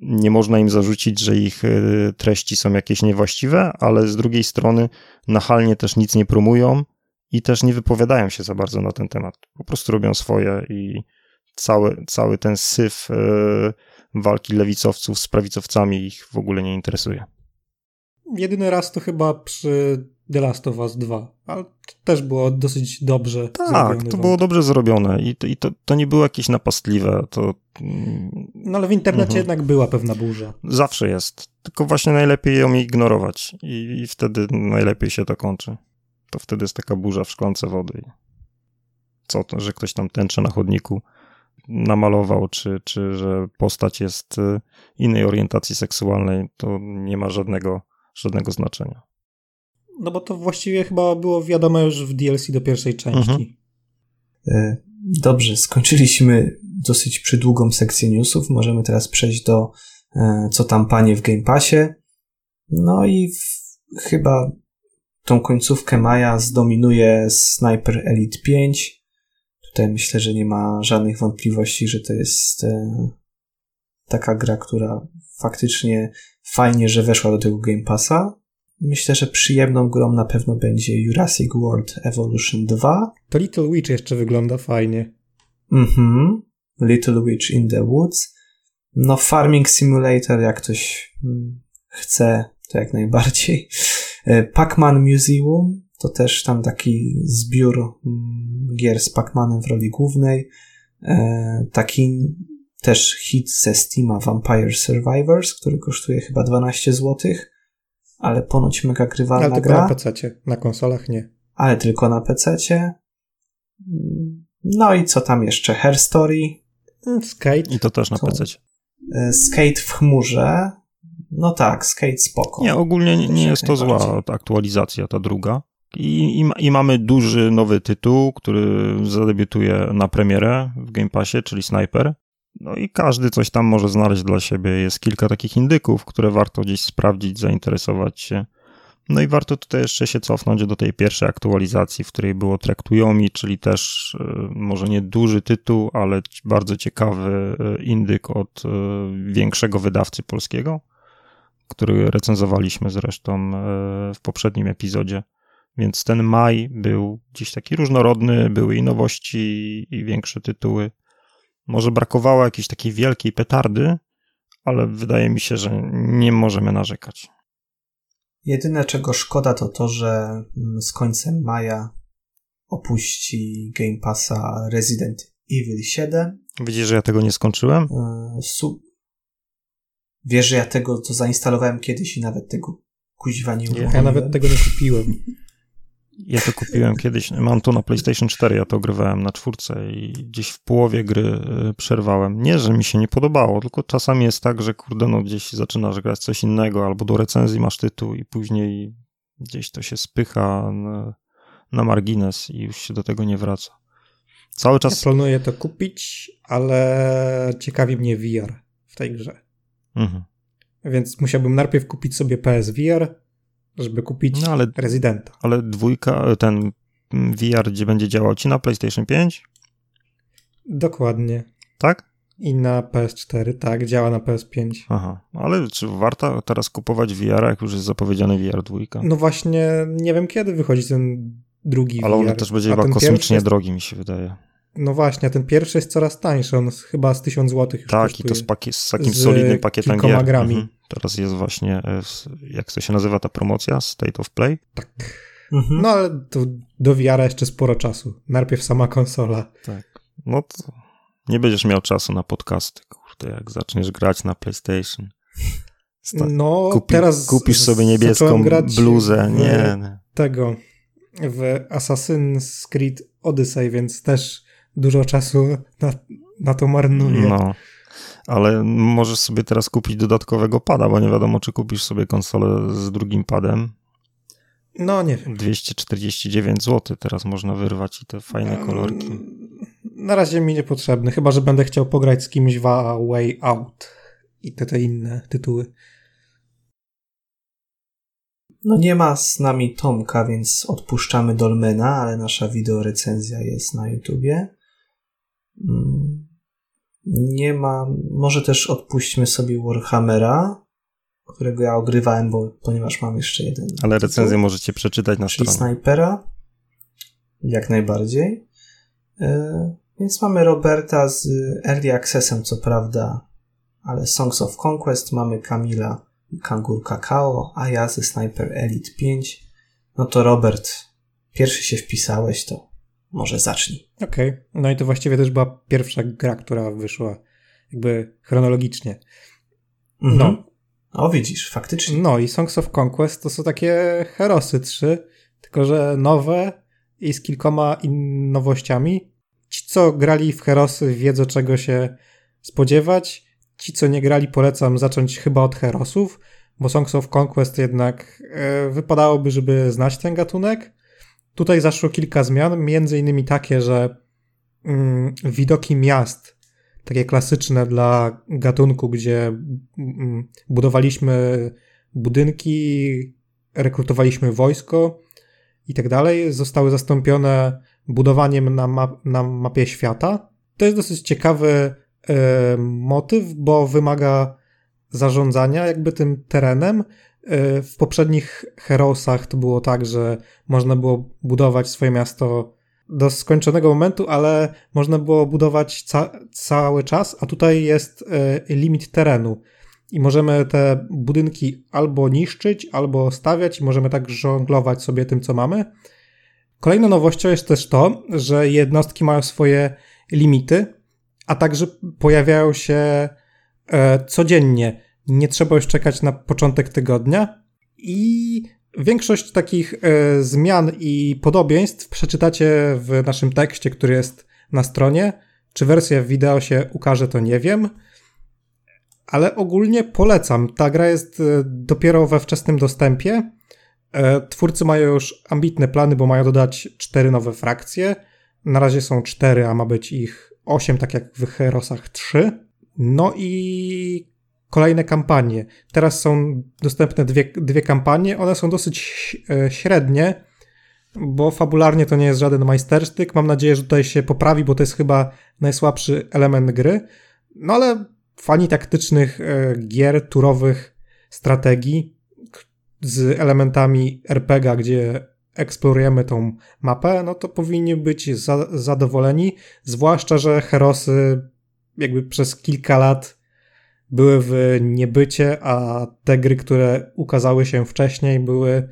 nie można im zarzucić, że ich e, treści są jakieś niewłaściwe, ale z drugiej strony nachalnie też nic nie promują i też nie wypowiadają się za bardzo na ten temat. Po prostu robią swoje i cały, cały ten syf e, walki lewicowców z prawicowcami ich w ogóle nie interesuje. Jedyny raz to chyba przy The Last of Us 2, ale to też było dosyć dobrze tak, zrobione. Tak, to było dobrze zrobione i, to, i to, to nie było jakieś napastliwe. To... No ale w internecie mhm. jednak była pewna burza. Zawsze jest, tylko właśnie najlepiej ją ignorować i, i wtedy najlepiej się to kończy. To wtedy jest taka burza w szklance wody. Co to, że ktoś tam tęczy na chodniku namalował, czy, czy że postać jest y, innej orientacji seksualnej, to nie ma żadnego, żadnego znaczenia. No bo to właściwie chyba było wiadomo już w DLC do pierwszej części. Mhm. E, dobrze, skończyliśmy dosyć przydługą sekcję newsów. Możemy teraz przejść do e, co tam panie w Game Passie. No i w, chyba tą końcówkę maja zdominuje Sniper Elite 5. Tutaj myślę, że nie ma żadnych wątpliwości, że to jest e, taka gra, która faktycznie fajnie, że weszła do tego Game Passa. Myślę, że przyjemną grą na pewno będzie Jurassic World Evolution 2. To Little Witch jeszcze wygląda fajnie. Mhm. Little Witch in the Woods. No, Farming Simulator, jak ktoś mm, chce, to jak najbardziej. E, Pac-Man Museum, to też tam taki zbiór mm, gier z Pac-Manem w roli głównej. E, taki też hit ze Steama Vampire Survivors, który kosztuje chyba 12 złotych ale ponoć mega grywalna ale tylko gra. na PC, na konsolach nie. Ale tylko na PC. No i co tam jeszcze? Hair Story. Mm, Skate. I to też na PC. E, Skate w chmurze. No tak, Skate spoko. Nie, ogólnie nie, nie jest to zła aktualizacja, ta druga. I, i, I, mamy duży nowy tytuł, który zadebiutuje na premierę w Game Passie, czyli Sniper. No i każdy coś tam może znaleźć dla siebie. Jest kilka takich indyków, które warto gdzieś sprawdzić, zainteresować się. No i warto tutaj jeszcze się cofnąć do tej pierwszej aktualizacji, w której było Traktujomi, czyli też e, może nie duży tytuł, ale bardzo ciekawy e, indyk od e, większego wydawcy polskiego, który recenzowaliśmy zresztą w poprzednim epizodzie. Więc ten maj był gdzieś taki różnorodny, były i nowości, i większe tytuły. Może brakowało jakiejś takiej wielkiej petardy, ale wydaje mi się, że nie możemy narzekać. Jedyne czego szkoda to to, że mm, z końcem maja opuści Game Passa Resident Evil 7. Widzisz, że ja tego nie skończyłem? E, su- Wiesz, że ja tego to zainstalowałem kiedyś i nawet tego kuźwa nie uruchomiłem. Ja nawet tego nie kupiłem. Ja to kupiłem kiedyś, mam to na PlayStation 4, ja to grywałem na czwórce i gdzieś w połowie gry y, przerwałem. Nie, że mi się nie podobało, tylko czasami jest tak, że kurde, no gdzieś zaczynasz grać coś innego, albo do recenzji masz tytuł i później gdzieś to się spycha na, na margines i już się do tego nie wraca. Cały czas... Ja planuję to kupić, ale ciekawi mnie VR w tej grze. Mhm. Więc musiałbym najpierw kupić sobie PSVR, żeby kupić no, ale, Residenta. Ale dwójka, ten VR, gdzie będzie działał ci na PlayStation 5? Dokładnie. Tak? I na PS4, tak, działa na PS5. Aha, ale czy warto teraz kupować VR, jak już jest zapowiedziany VR dwójka? No właśnie, nie wiem kiedy wychodzi ten drugi ale VR. Ale on też będzie chyba kosmicznie jest... drogi, mi się wydaje. No właśnie, ten pierwszy jest coraz tańszy, on chyba z 1000 zł już Tak, i to z, pakie- z takim z solidnym pakietem gier. grami. Mhm. Teraz jest właśnie, e, jak to się nazywa ta promocja? State of Play? Tak. Mhm. No ale to do wiara jeszcze sporo czasu. Najpierw sama konsola. Tak. No to nie będziesz miał czasu na podcasty, kurde, jak zaczniesz grać na PlayStation. Sta- no, kupi, teraz kupisz sobie niebieską bluzę, nie. Tego w Assassin's Creed Odyssey, więc też dużo czasu na, na to marnuje. No, ale możesz sobie teraz kupić dodatkowego pada, bo nie wiadomo, czy kupisz sobie konsolę z drugim padem. No, nie wiem. 249 zł teraz można wyrwać i te fajne kolorki. Na razie mi niepotrzebny, chyba że będę chciał pograć z kimś w Way Out i te, te inne tytuły. No nie ma z nami Tomka, więc odpuszczamy Dolmena, ale nasza wideorecenzja jest na YouTubie. Mm, nie ma, może też odpuśćmy sobie Warhammera, którego ja ogrywałem, bo, ponieważ mam jeszcze jeden. Ale recenzję możecie przeczytać na stronie. Snipera, jak najbardziej. Yy, więc mamy Roberta z Early Accessem, co prawda, ale Songs of Conquest, mamy Kamila i Kangur Kakao, a ja ze Sniper Elite 5. No to Robert, pierwszy się wpisałeś, to może zacznij. Okej, okay. no i to właściwie też była pierwsza gra, która wyszła jakby chronologicznie. Mhm. No. O, widzisz, faktycznie. No i Songs of Conquest to są takie herosy trzy, tylko że nowe i z kilkoma nowościami. Ci, co grali w herosy, wiedzą czego się spodziewać. Ci, co nie grali, polecam zacząć chyba od herosów, bo Songs of Conquest jednak e, wypadałoby, żeby znać ten gatunek. Tutaj zaszło kilka zmian, między innymi takie, że mm, widoki miast, takie klasyczne dla gatunku, gdzie mm, budowaliśmy budynki, rekrutowaliśmy wojsko i tak dalej, zostały zastąpione budowaniem na, na mapie świata. To jest dosyć ciekawy e, motyw, bo wymaga zarządzania jakby tym terenem, w poprzednich Heroesach to było tak, że można było budować swoje miasto do skończonego momentu, ale można było budować ca cały czas, a tutaj jest e, limit terenu. I możemy te budynki albo niszczyć, albo stawiać, i możemy tak żonglować sobie tym, co mamy. Kolejną nowością jest też to, że jednostki mają swoje limity, a także pojawiają się e, codziennie nie trzeba już czekać na początek tygodnia i większość takich e, zmian i podobieństw przeczytacie w naszym tekście, który jest na stronie. Czy wersja wideo się ukaże, to nie wiem. Ale ogólnie polecam. Ta gra jest e, dopiero we wczesnym dostępie. E, twórcy mają już ambitne plany, bo mają dodać cztery nowe frakcje. Na razie są cztery, a ma być ich osiem, tak jak w Herosach 3. No i kolejne kampanie. Teraz są dostępne dwie, dwie kampanie. One są dosyć e, średnie, bo fabularnie to nie jest żaden majstersztyk. Mam nadzieję, że tutaj się poprawi, bo to jest chyba najsłabszy element gry. No ale fani taktycznych e, gier turowych strategii z elementami RPG, gdzie eksplorujemy tą mapę, no to powinni być za zadowoleni, zwłaszcza, że Herosy jakby przez kilka lat były w niebycie, a te gry, które ukazały się wcześniej, były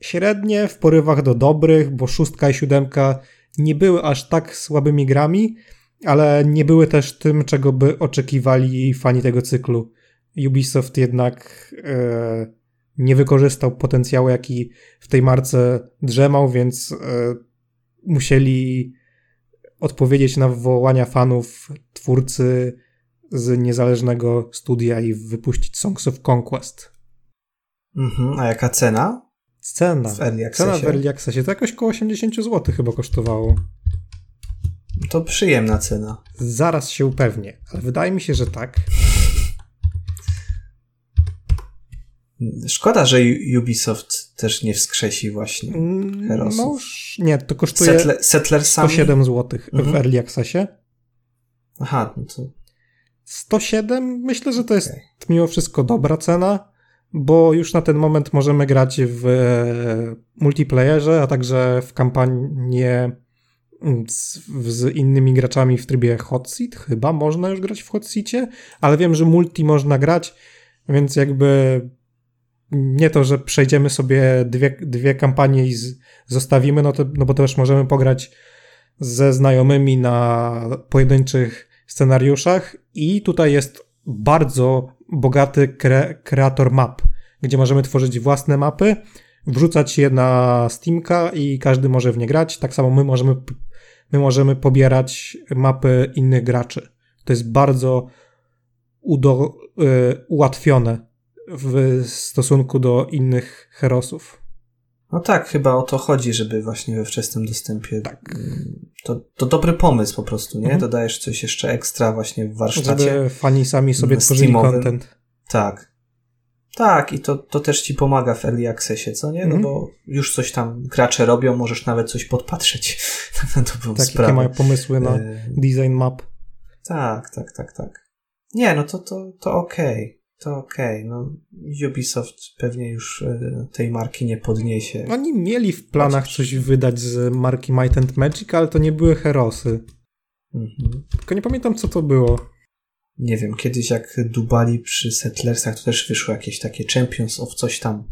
średnie w porywach do dobrych, bo szóstka i siódemka nie były aż tak słabymi grami, ale nie były też tym, czego by oczekiwali fani tego cyklu. Ubisoft jednak e, nie wykorzystał potencjału, jaki w tej marce drzemał, więc e, musieli odpowiedzieć na wołania fanów twórcy z niezależnego studia i wypuścić Songs of Conquest. Mhm, a jaka cena? Cena. W Early Cena w Accessie? Early Accessie to jakoś koło 80 zł chyba kosztowało. To przyjemna cena. Zaraz się upewnię, ale wydaje mi się, że tak. Szkoda, że Ubisoft też nie wskrzesi właśnie Mm, Herosów. No nie, to kosztuje Settle, Settlersami. 107 zł w Mhm. Early Accessie. Aha, no to 107 myślę, że to jest Okej. mimo wszystko dobra cena, bo już na ten moment możemy grać w e, multiplayerze, a także w kampanię z, z innymi graczami w trybie hot seat. Chyba można już grać w hot seacie, ale wiem, że multi można grać, więc jakby nie to, że przejdziemy sobie dwie, dwie kampanie i z, zostawimy, no, to, no bo też możemy pograć ze znajomymi na pojedynczych scenariuszach i tutaj jest bardzo bogaty kre, kreator map, gdzie możemy tworzyć własne mapy, wrzucać je na Steamka i każdy może w nie grać. Tak samo my możemy, my możemy pobierać mapy innych graczy. To jest bardzo udo, y, ułatwione w stosunku do innych herosów. No tak, chyba o to chodzi, żeby właśnie we wczesnym dostępie. Tak. mm, To, to dobry pomysł po prostu, nie? Mhm. Dodajesz coś jeszcze ekstra właśnie w warsztacie. Żeby fani sami sobie mm, tworzyli content. Tak. Tak, i to, to też ci pomaga w Early Accessie, co nie? No Mhm. bo już coś tam gracze robią, możesz nawet coś podpatrzeć na dobrą Tak, jakie sprawę. mają pomysły na E, design map. Tak, tak, tak, tak. Nie, no to, to, to okej. To okej. No, Ubisoft pewnie już e, tej marki nie podniesie. Oni mieli w planach coś wydać z marki Might and Magic, ale to nie były herosy. Mhm. Tylko nie pamiętam, co to było. Nie wiem, kiedyś jak dubali przy Settlersach, to też wyszło jakieś takie Champions of coś tam.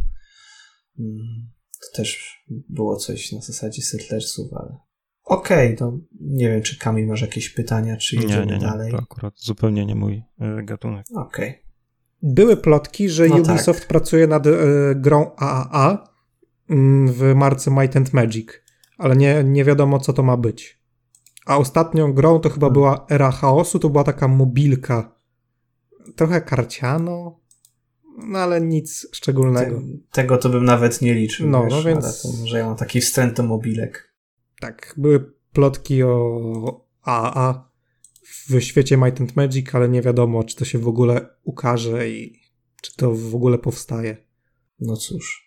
Mm, To też było coś na zasadzie Settlersów, ale... Okej, to nie wiem, czy Kamil masz jakieś pytania, czy Nie, jedziemy nie, nie. dalej. To akurat zupełnie nie mój e, gatunek. Okej. Były plotki, że No Ubisoft pracuje nad e, grą AAA mm, w marce Might and Magic, ale nie, nie wiadomo, co to ma być. A ostatnią grą to chyba Hmm. była Era Chaosu, to była taka mobilka. Trochę karciano, no ale nic szczególnego. Te, tego to bym nawet nie liczył, No, wiesz, no więc- może ja mam taki wstręt do mobilek. Tak, były plotki o AAA w świecie Might and Magic, ale nie wiadomo, czy to się w ogóle ukaże i czy to w ogóle powstaje. No cóż.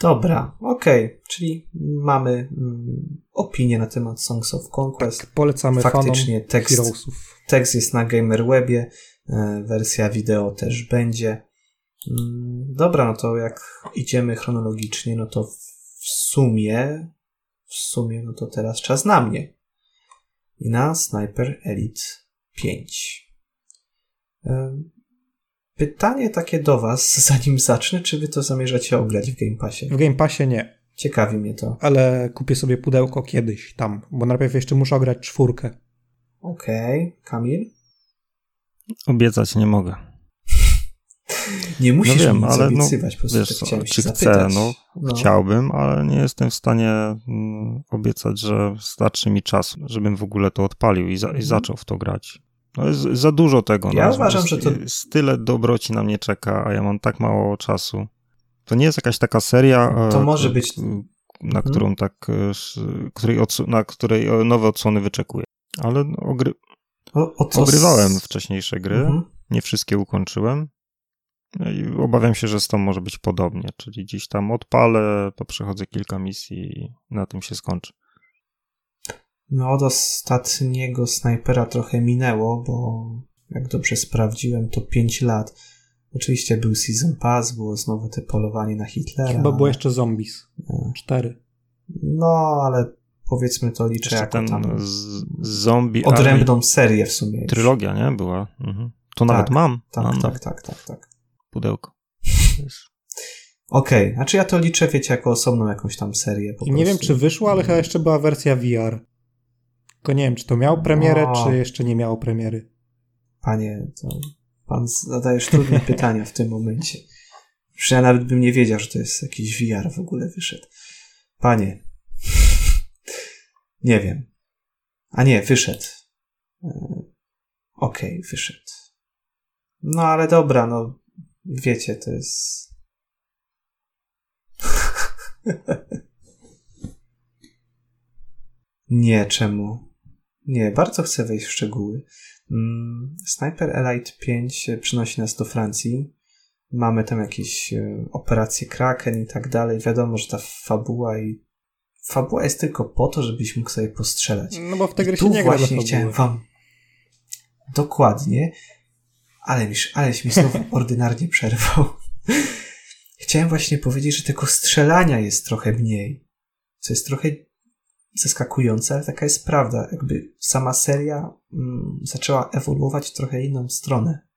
Dobra, okej, czyli mamy mm, opinię na temat Songs of Conquest. Polecamy Faktycznie fanom tekst, Heroesów. tekst jest na GamerWebie, e, wersja wideo też będzie. Mm, Dobra, no to jak idziemy chronologicznie, no to w sumie, w sumie, no to teraz czas na mnie. I na Sniper Elite 5. Em, Pytanie takie do Was, zanim zacznę, czy Wy to zamierzacie ograć w Game Passie? W Game Passie nie, Ciekawi mnie to. ale kupię sobie pudełko kiedyś tam, bo najpierw jeszcze muszę ograć czwórkę. Okej, Kamil? Obiecać nie mogę. Nie musisz no wiem, nic ale no, obiecywać, po prostu wiesz tak czy chcę, zapytać. no, Chciałbym, ale nie jestem w stanie mm, obiecać, że starczy mi czas, żebym w ogóle to odpalił i, za, i Mhm. zaczął w to grać. No jest za dużo tego. Ja no, uważam, że to- tyle dobroci na mnie czeka, a ja mam tak mało czasu. To nie jest jakaś taka seria, To e, może być- na Mhm. którą tak, e, której na której e, nowe odsłony wyczekuję. Ale no, ogry O, o co ogrywałem wcześniejsze gry, Mhm. nie wszystkie ukończyłem. No I obawiam się, że z tą może być podobnie, czyli gdzieś tam odpalę, poprzechodzę kilka misji i na tym się skończy. No od ostatniego snajpera trochę minęło, bo jak dobrze sprawdziłem, to 5 lat. Oczywiście był Season Pass, było znowu te polowanie na Hitlera. Chyba było jeszcze Zombies. Cztery. No, ale powiedzmy to liczę Jeszcze jako ten tam z, zombie odrębną Army serię w sumie. już. trylogia, nie? Była. Mhm. To Tak, nawet mam. Tak, mam tak, tak, tak, tak. Pudełko. Okej, znaczy ja to liczę, wiecie, jako osobną jakąś tam serię. Po I nie wiem, czy wyszło, ale chyba jeszcze była wersja VR. Tylko nie wiem, czy to miało premierę, No. czy jeszcze nie miało premiery. Panie, to pan zadajesz trudne pytania w tym momencie. Że ja nawet bym nie wiedział, że to jest jakiś VR w ogóle wyszedł. Panie. Nie wiem. A nie, wyszedł. E, Okej, wyszedł. No ale dobra, no wiecie, to jest... nie, czemu? Nie, bardzo chcę wejść w szczegóły. Mm, Sniper Elite 5 przynosi nas do Francji. Mamy tam jakieś e, operacje Kraken i tak dalej. Wiadomo, że ta fabuła i fabuła jest tylko po to, żebyś mógł sobie postrzelać. No bo w I się nie gra właśnie chciałem wam dokładnie, ale mi, aleś mi znowu ordynarnie przerwał. chciałem właśnie powiedzieć, że tego strzelania jest trochę mniej, co jest trochę zaskakujące, ale taka jest prawda. Jakby sama seria mm, zaczęła ewoluować w trochę inną stronę.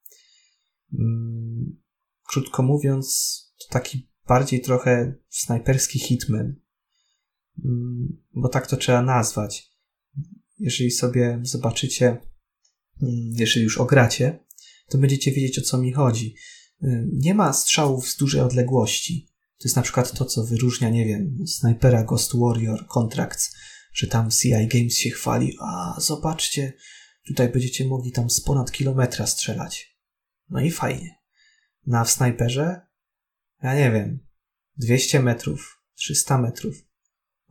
Mm, krótko mówiąc, to taki bardziej trochę snajperski hitman. Mm, bo tak to trzeba nazwać. Jeżeli sobie zobaczycie, mm, jeżeli już ogracie, to będziecie wiedzieć o co mi chodzi. Y, Nie ma strzałów z dużej odległości. To jest na przykład to, co wyróżnia, nie wiem, snajpera Ghost Warrior Contracts, że tam CI Games się chwali, a zobaczcie, tutaj będziecie mogli tam z ponad kilometra strzelać. No i fajnie. No a w snajperze, ja nie wiem, 200 metrów, 300 metrów.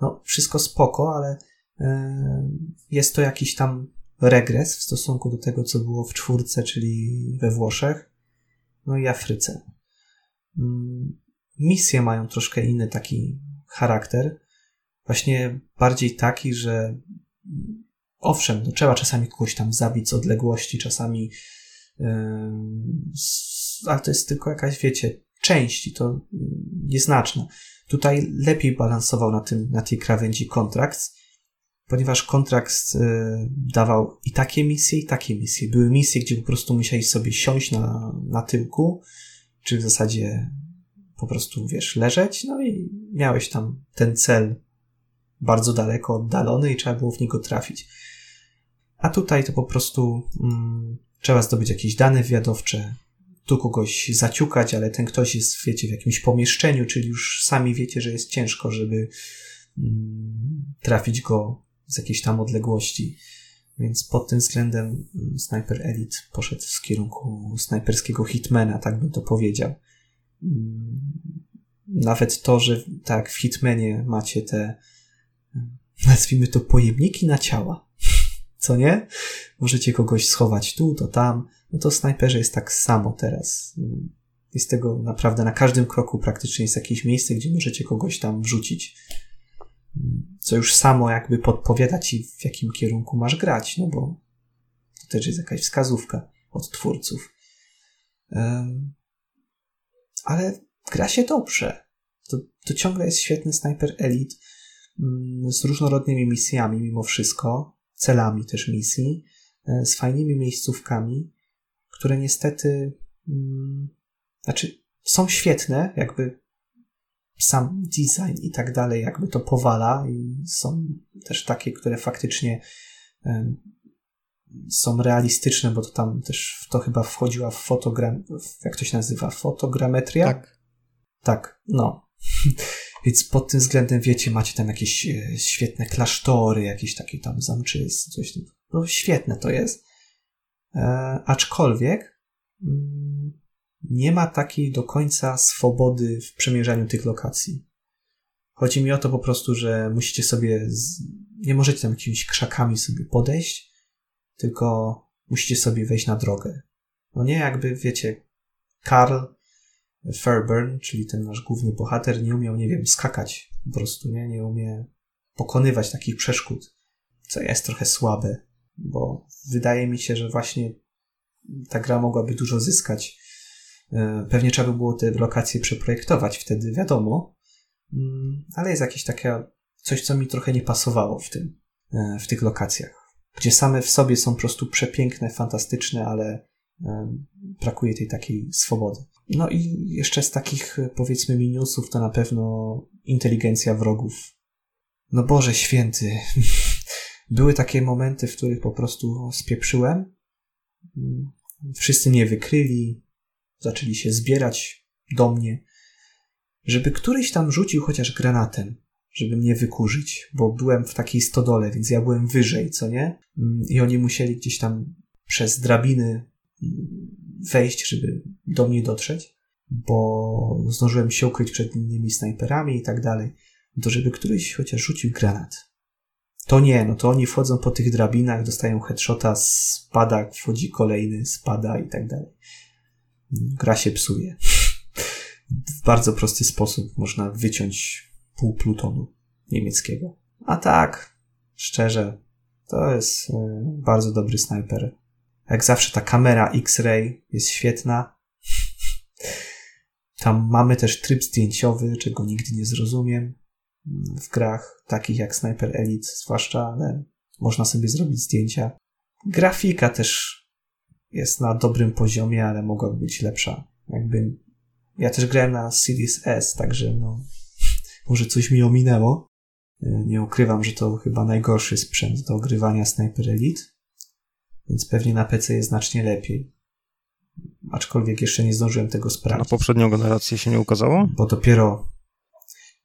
No, wszystko spoko, ale e, jest to jakiś tam regres w stosunku do tego, co było w czwórce, czyli we Włoszech, no i Afryce. Mm, Misje mają troszkę inny taki charakter, właśnie bardziej taki, że owszem, no, trzeba czasami kogoś tam zabić z odległości, czasami s- ale to jest tylko jakaś, wiecie, część i to mm, nieznaczna. Tutaj lepiej balansował na, tym, na tej krawędzi kontrakt, ponieważ kontrakt y, dawał i takie misje, i takie misje. Były misje, gdzie po prostu musiałeś sobie siąść na, na tyłku, czy w zasadzie po prostu, wiesz, leżeć, no i miałeś tam ten cel bardzo daleko oddalony i trzeba było w niego trafić. A tutaj to po prostu mm, trzeba zdobyć jakieś dane wywiadowcze, tu kogoś zaciukać, ale ten ktoś jest, wiecie, w jakimś pomieszczeniu, czyli już sami wiecie, że jest ciężko, żeby mm, trafić go z jakiejś tam odległości. Więc pod tym względem mm, Sniper Elite poszedł w kierunku snajperskiego hitmana, tak bym to powiedział. Mm, Nawet to, że tak w hitmanie macie te mm, nazwijmy to pojemniki na ciała. Co nie? Możecie kogoś schować tu, to tam. No to snajperze jest tak samo teraz. Jest tego naprawdę na każdym kroku praktycznie jest jakieś miejsce, gdzie możecie kogoś tam wrzucić. Co już samo jakby podpowiada ci, w jakim kierunku masz grać, no bo to też jest jakaś wskazówka od twórców. Ale gra się dobrze. To, to ciągle jest świetny Sniper Elite mm, z różnorodnymi misjami mimo wszystko, celami też misji, e, z fajnymi miejscówkami, które niestety mm, znaczy są świetne, jakby sam design i tak dalej jakby to powala i są też takie, które faktycznie są realistyczne, bo to tam też w to chyba wchodziła w fotogram, jak to się nazywa, fotogrametria? Tak. Tak, no. Więc pod tym względem, wiecie, macie tam jakieś e, świetne klasztory, jakieś takie tam zamczysy, coś tam. No świetne to jest. E, aczkolwiek mm, nie ma takiej do końca swobody w przemierzaniu tych lokacji. Chodzi mi o to po prostu, że musicie sobie, z, nie możecie tam jakimiś krzakami sobie podejść, tylko musicie sobie wejść na drogę. No nie jakby, wiecie, Karl Fairburn, czyli ten nasz główny bohater, nie umiał, nie wiem, skakać po prostu, nie? Nie umie pokonywać takich przeszkód, co jest trochę słabe, bo wydaje mi się, że właśnie ta gra mogłaby dużo zyskać pewnie trzeba by było te lokacje przeprojektować, wtedy wiadomo, mm, ale jest jakieś takie coś, co mi trochę nie pasowało w tym, e, w tych lokacjach, gdzie same w sobie są po prostu przepiękne, fantastyczne, ale e, brakuje tej takiej swobody. No i jeszcze z takich powiedzmy minusów to na pewno inteligencja wrogów. No Boże święty. Były takie momenty, w których po prostu spieprzyłem. Wszyscy mnie wykryli, zaczęli się zbierać do mnie, żeby któryś tam rzucił chociaż granatem, żeby mnie wykurzyć, bo byłem w takiej stodole, więc ja byłem wyżej, co nie? I oni musieli gdzieś tam przez drabiny wejść, żeby do mnie dotrzeć, bo zdążyłem się ukryć przed innymi snajperami i tak dalej, to żeby któryś chociaż rzucił granat. To nie, no to oni wchodzą po tych drabinach, dostają headshota, spada, wchodzi kolejny, spada i tak dalej. Gra się psuje. W bardzo prosty sposób można wyciąć pół plutonu niemieckiego. A tak, szczerze, to jest y, bardzo dobry snajper. Jak zawsze ta kamera X-Ray jest świetna. Tam mamy też tryb zdjęciowy, czego nigdy nie zrozumiem w grach takich jak Sniper Elite, zwłaszcza, ale można sobie zrobić zdjęcia. Grafika też jest na dobrym poziomie, ale mogłaby być lepsza. Jakby ja też grałem na Series S, także no może coś mi ominęło. Nie ukrywam, że to chyba najgorszy sprzęt do ogrywania Sniper Elite, więc pewnie na PC jest znacznie lepiej. Aczkolwiek jeszcze nie zdążyłem tego sprawdzić. Na poprzednią generację się nie ukazało? Bo dopiero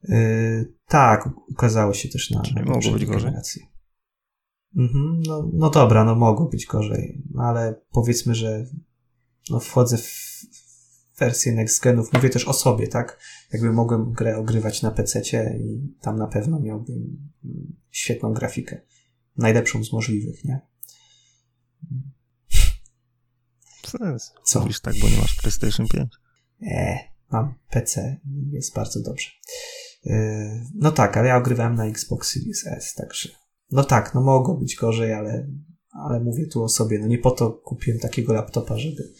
Yy, tak, ukazało się też na, Czyli mogło być gorzej. Mhm, no, no dobra, no mogło być gorzej, ale powiedzmy, że no wchodzę w wersję next genów, mówię też o sobie, tak? Jakby mogłem grę ogrywać na PC i tam na pewno miałbym świetną grafikę. Najlepszą z możliwych, nie? Co? Mówisz tak, bo nie masz PlayStation 5? Nie, mam PC i jest bardzo dobrze. Yy, no tak, ale ja ogrywałem na Xbox Series S, także. No tak, no mogło być gorzej, ale, ale mówię tu o sobie. No nie po to kupiłem takiego laptopa, żeby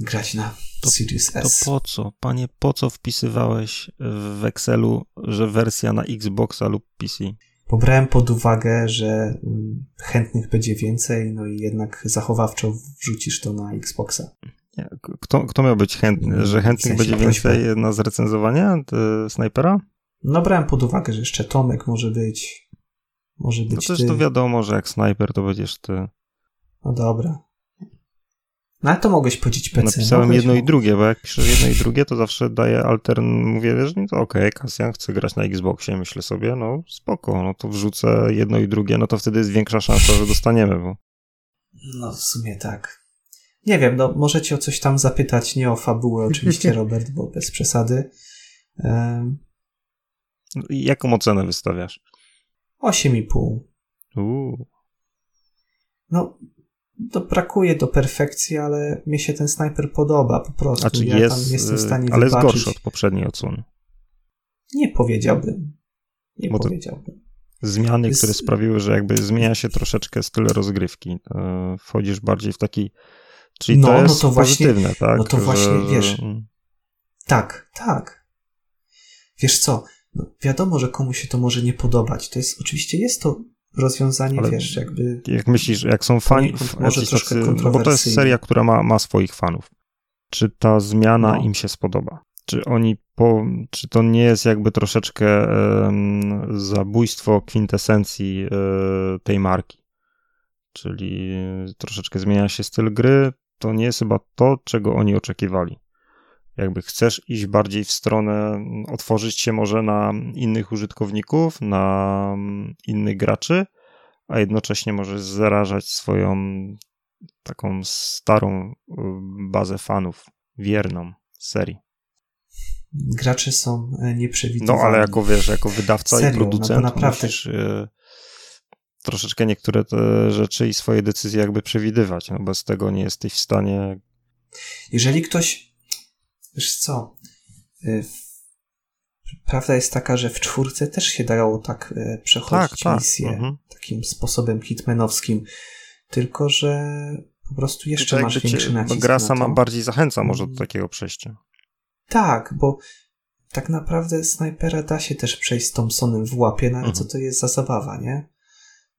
grać na to, Series S. To po co, panie, po co wpisywałeś w Excelu, że wersja na Xboxa lub PC? Pobrałem pod uwagę, że mm, chętnych będzie więcej, no i jednak zachowawczo wrzucisz to na Xboxa. Kto, kto miał być chętny, że chętnych w sensie będzie więcej na zrecenzowanie snajpera? No brałem pod uwagę, że jeszcze Tomek może być. Może być no też ty. to wiadomo, że jak snajper to będziesz ty. No dobra. No ale to mogłeś powiedzieć PC. Napisałem mogłeś, jedno i drugie, bo jak piszę jedno i drugie, to zawsze daję altern, mówię, że no to okej, okay, Kasjan chce grać na Xboxie, myślę sobie, no spoko, no to wrzucę jedno i drugie, no to wtedy jest większa szansa, że dostaniemy, bo... No w sumie tak. Nie wiem, no możecie o coś tam zapytać, nie o fabułę oczywiście, Robert, bo bez przesady. Um, Jaką ocenę wystawiasz? 8,5. Uuu. No, to brakuje do perfekcji, ale mnie się ten snajper podoba po prostu. Znaczy ja jest, tam jestem w stanie ale wybaczyć. jest gorszy od poprzedniej odsłony. Nie powiedziałbym. Nie Bo powiedziałbym. Zmiany, jest... które sprawiły, że jakby zmienia się troszeczkę styl rozgrywki. Wchodzisz bardziej w taki. Czyli no, to jest no to pozytywne, właśnie, tak? No to właśnie, że... wiesz. Tak, tak. Wiesz co, no, wiadomo, że komuś się to może nie podobać. To jest, oczywiście jest to rozwiązanie, Ale wiesz, jakby... Jak myślisz, jak są fani... Może troszkę tacy, bo to jest seria, która ma, ma swoich fanów. Czy ta zmiana no. im się spodoba? Czy oni po, czy to nie jest jakby troszeczkę um, zabójstwo kwintesencji um, tej marki? Czyli troszeczkę zmienia się styl gry, to nie jest chyba to, czego oni oczekiwali jakby chcesz iść bardziej w stronę, otworzyć się może na innych użytkowników, na innych graczy, a jednocześnie możesz zarażać swoją taką starą y, bazę fanów, wierną serii. Gracze są nieprzewidywalni. No, ale jako wiesz, jako wydawca Serio, i no producent no naprawdę... musisz y, troszeczkę niektóre te rzeczy i swoje decyzje jakby przewidywać. No, bez tego nie jesteś w stanie. Jeżeli ktoś Wiesz co? Y, prawda jest taka, że w czwórce też się dało tak y, przechodzić tak, tak. misję tak. Mhm. takim sposobem hitmanowskim. Tylko, że po prostu jeszcze Tutaj masz większy nacisk Gra sama bardziej zachęca może do mm. takiego przejścia. Tak, bo tak naprawdę snajpera da się też przejść z Thompsonem w łapie, no ale mhm. co to jest za zabawa, nie?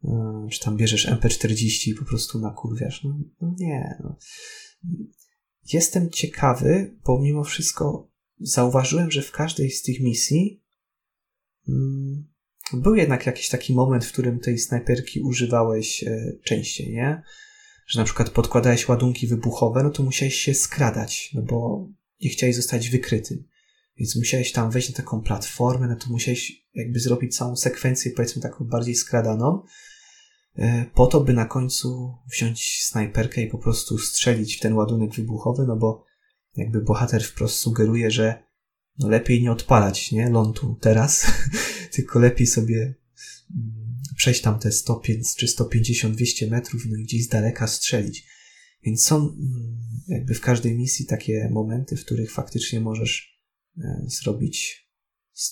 Yy, czy tam bierzesz MP40 i po prostu nakurwiasz? No, no nie. No. Jestem ciekawy, bo mimo wszystko zauważyłem, że w każdej z tych misji mm, był jednak jakiś taki moment, w którym tej snajperki używałeś e, częściej, nie? Że na przykład podkładałeś ładunki wybuchowe, no to musiałeś się skradać, no bo nie chciałeś zostać wykrytym. Więc musiałeś tam wejść na taką platformę, no to musiałeś jakby zrobić całą sekwencję, powiedzmy taką bardziej skradaną, po to, by na końcu wziąć snajperkę i po prostu strzelić w ten ładunek wybuchowy, no bo jakby bohater wprost sugeruje, że no lepiej nie odpalać, nie, lądu teraz, tylko lepiej sobie mm, przejść tam te 100 czy 150, 200 metrów, no i gdzieś z daleka strzelić. Więc są mm, jakby w każdej misji takie momenty, w których faktycznie możesz e, zrobić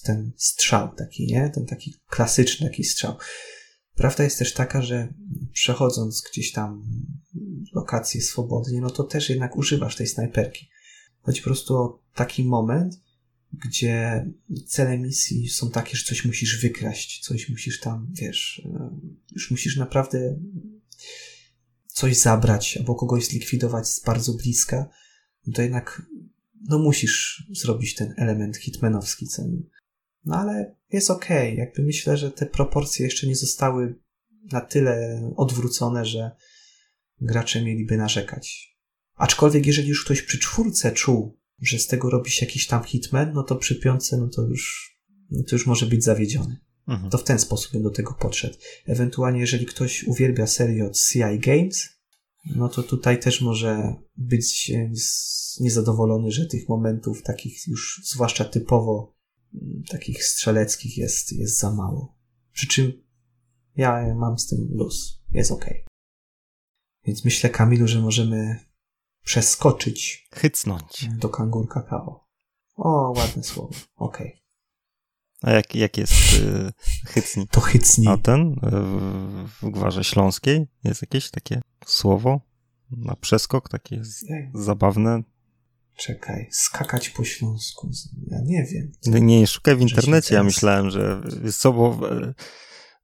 ten strzał taki, nie? Ten taki klasyczny taki strzał. Prawda jest też taka, że przechodząc gdzieś tam lokacje swobodnie, no to też jednak używasz tej snajperki. Chodzi po prostu o taki moment, gdzie cele misji są takie, że coś musisz wykraść, coś musisz tam, wiesz, e, już musisz naprawdę coś zabrać albo kogoś zlikwidować z bardzo bliska, no to jednak no musisz zrobić ten element hitmenowski, co nie? No ale jest okej, okay. jakby myślę, że te proporcje jeszcze nie zostały na tyle odwrócone, że gracze mieliby narzekać. Aczkolwiek jeżeli już ktoś przy czwórce czuł, że z tego robi się jakiś tam hitman, no to przy piątce, no to już, no to już może być zawiedziony. Mhm. To w ten sposób bym do tego podszedł. Ewentualnie, jeżeli ktoś uwielbia serię od CI Games, no to tutaj też może być niezadowolony, że tych momentów takich już zwłaszcza typowo takich strzeleckich jest, jest za mało. Przy czym ja mam z tym luz. Jest ok. Więc myślę, Kamilu, że możemy przeskoczyć. Hycnąć. Do kangur kakao. O, ładne słowo. Okay. A jak, jak jest y, hycni? To hycni. A ten y, w, w Gwarze Śląskiej jest jakieś takie słowo na przeskok, takie zabawne? Czekaj, skakać po śląsku. Ja nie wiem. Nie, nie szukaj w internecie. Ja myślałem, że co, bo e,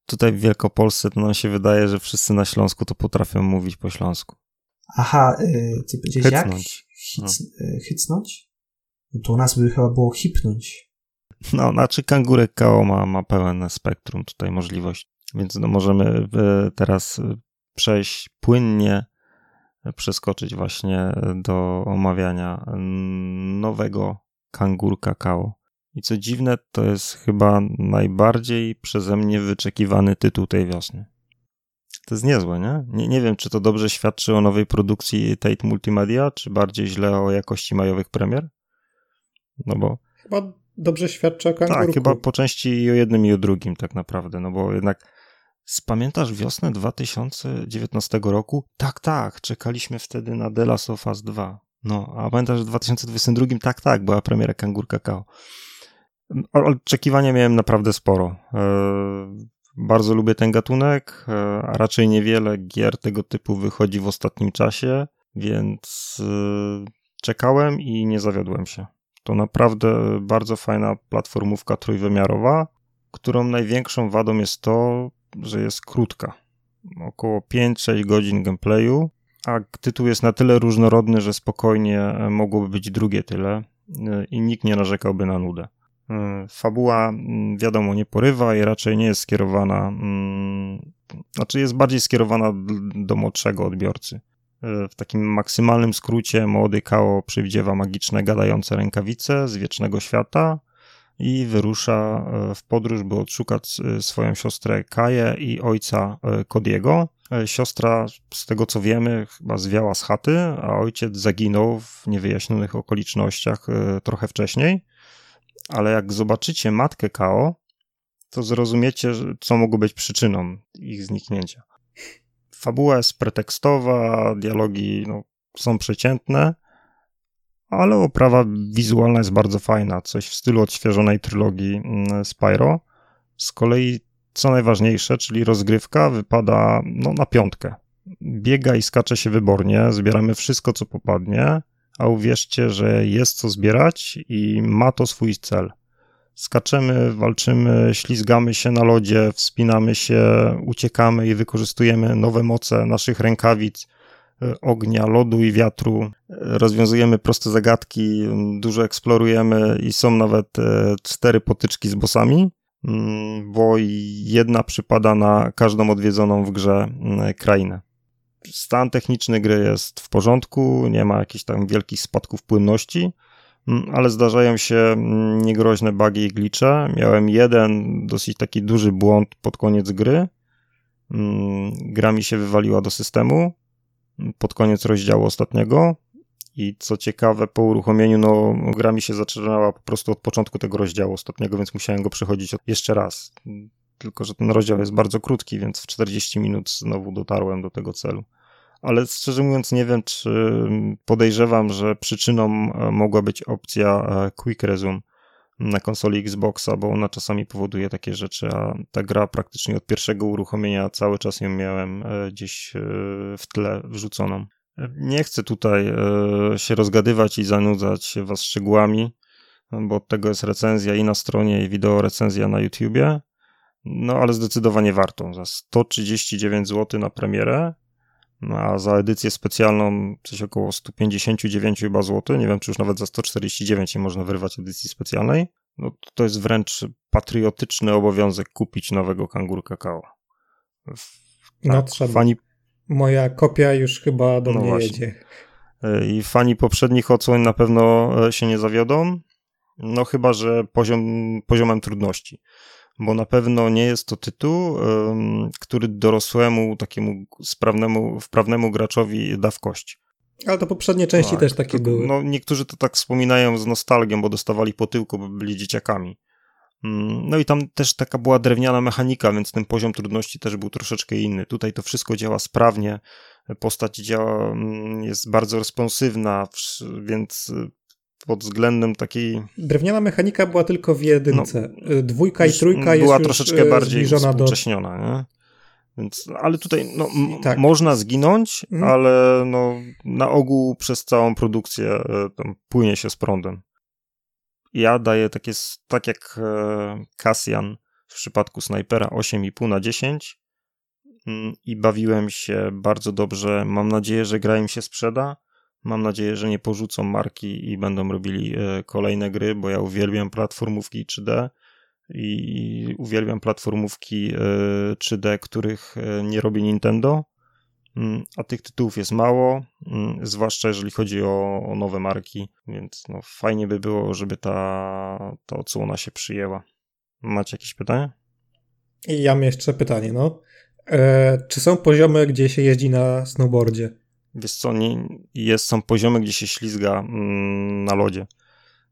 tutaj w Wielkopolsce to nam się wydaje, że wszyscy na Śląsku to potrafią mówić po śląsku. Aha, y, ty powiedziałeś hycnąć. jak? Hic, no. Hycnąć? No to u nas by chyba było hipnąć. No, znaczy kangurek KO ma, ma pełen spektrum tutaj możliwości, więc no możemy teraz przejść płynnie, przeskoczyć właśnie do omawiania nowego kangur kakao. I co dziwne, to jest chyba najbardziej przeze mnie wyczekiwany tytuł tej wiosny. To jest niezłe, nie? nie? Nie wiem, czy to dobrze świadczy o nowej produkcji Tate Multimedia, czy bardziej źle o jakości majowych premier? No bo... Chyba dobrze świadczy o kangurku. Tak, chyba po części i o jednym i o drugim tak naprawdę, no bo jednak Spamiętasz wiosnę 2019 roku? Tak, tak, czekaliśmy wtedy na The Last of Us 2. No, a pamiętasz w 2022? Tak, tak, była premiera Kangur Kakao. Oczekiwania miałem naprawdę sporo. E, bardzo lubię ten gatunek, e, a raczej niewiele gier tego typu wychodzi w ostatnim czasie, więc e, czekałem i nie zawiodłem się. To naprawdę bardzo fajna platformówka trójwymiarowa, którą największą wadą jest to, że jest krótka. Około 5-6 godzin gameplayu, a tytuł jest na tyle różnorodny, że spokojnie mogłoby być drugie tyle e, i nikt nie narzekałby na nudę. E, fabuła, wiadomo, nie porywa i raczej nie jest skierowana, mm, znaczy jest bardziej skierowana do młodszego odbiorcy. E, w takim maksymalnym skrócie młody Kao przywdziewa magiczne gadające rękawice z wiecznego świata i wyrusza w podróż, by odszukać swoją siostrę Kaję i ojca Kodiego. Siostra, z tego co wiemy, chyba zwiała z chaty, a ojciec zaginął w niewyjaśnionych okolicznościach trochę wcześniej ale jak zobaczycie matkę Kao, to zrozumiecie, co mogło być przyczyną ich zniknięcia. Fabuła jest pretekstowa, dialogi no, są przeciętne, ale oprawa wizualna jest bardzo fajna, coś w stylu odświeżonej trylogii mm, Spyro. Z kolei, co najważniejsze, czyli rozgrywka wypada no, na piątkę. biega i skacze się wybornie, zbieramy wszystko, co popadnie, a uwierzcie, że jest co zbierać i ma to swój cel. Skaczemy, walczymy, ślizgamy się na lodzie, wspinamy się, uciekamy i wykorzystujemy nowe moce naszych rękawic, ognia, lodu i wiatru. Rozwiązujemy proste zagadki, dużo eksplorujemy i są nawet e, cztery potyczki z bossami, mm, bo jedna przypada na każdą odwiedzoną w grze mm, krainę. Stan techniczny gry jest w porządku, nie ma jakichś tam wielkich spadków płynności Mm, ale zdarzają się niegroźne bugi i glitche. Miałem jeden dosyć taki duży błąd pod koniec gry. Gra mi się wywaliła do systemu pod koniec rozdziału ostatniego. I co ciekawe, po uruchomieniu, no, gra mi się zaczynała po prostu od początku tego rozdziału ostatniego, więc musiałem go przechodzić jeszcze raz. Tylko, że ten rozdział jest bardzo krótki, więc w 40 minut znowu dotarłem do tego celu ale szczerze mówiąc nie wiem, czy podejrzewam, że przyczyną e, mogła być opcja e, Quick Resume na konsoli Xboxa, bo ona czasami powoduje takie rzeczy, a ta gra praktycznie od pierwszego uruchomienia cały czas ją miałem e, gdzieś w tle wrzuconą. Nie chcę tutaj się rozgadywać i zanudzać was szczegółami, bo od tego jest recenzja i na stronie, i wideo recenzja na YouTubie. No ale zdecydowanie warto. Za 139 zł na premierę a za edycję specjalną coś około 159 chyba złotych, nie wiem czy już nawet za 149 nie można wyrwać edycji specjalnej, no to jest wręcz patriotyczny obowiązek kupić nowego kangur kakao. Tak, no trzeba. Fani... Moja kopia już chyba do no mnie właśnie. jedzie. E, I fani poprzednich odsłoń na pewno e, się nie zawiodą, no chyba, że poziom, poziomem trudności bo na pewno nie jest to tytuł, który dorosłemu, takiemu sprawnemu, wprawnemu graczowi da w kość. Ale to poprzednie części tak, też takie to, były. No, niektórzy to tak wspominają z nostalgią, bo dostawali po tyłku, bo byli dzieciakami. Mm, no i tam też taka była drewniana mechanika, więc ten poziom trudności też był troszeczkę inny. Tutaj to wszystko działa sprawnie, postać działa, mm, jest bardzo responsywna, więc pod względem takiej... Drewniana mechanika była tylko w jedynce. No, Dwójka i trójka jest była troszeczkę bardziej współcześniona, do... nie? Więc, ale tutaj no, tak. można zginąć, mhm. ale no, na ogół przez całą produkcję e, tam płynie się z prądem. Ja daję takie, tak jak e, Cassian w przypadku snajpera 8,5 na 10 mm, i bawiłem się bardzo dobrze. Mam nadzieję, że gra im się sprzeda. Mam nadzieję, że nie porzucą marki i będą robili e, kolejne gry, bo ja uwielbiam platformówki 3D i uwielbiam platformówki 3D, e, których e, nie robi Nintendo. Mm, a tych tytułów jest mało, mm, zwłaszcza jeżeli chodzi o, o nowe marki, więc no, fajnie by było, żeby ta, ta odsłona się przyjęła. Macie jakieś pytania? I ja mam jeszcze pytanie, no. Czy są poziomy, gdzie się jeździ na snowboardzie? Wiesz co, nie, jest, są poziomy, gdzie się ślizga mm, na lodzie.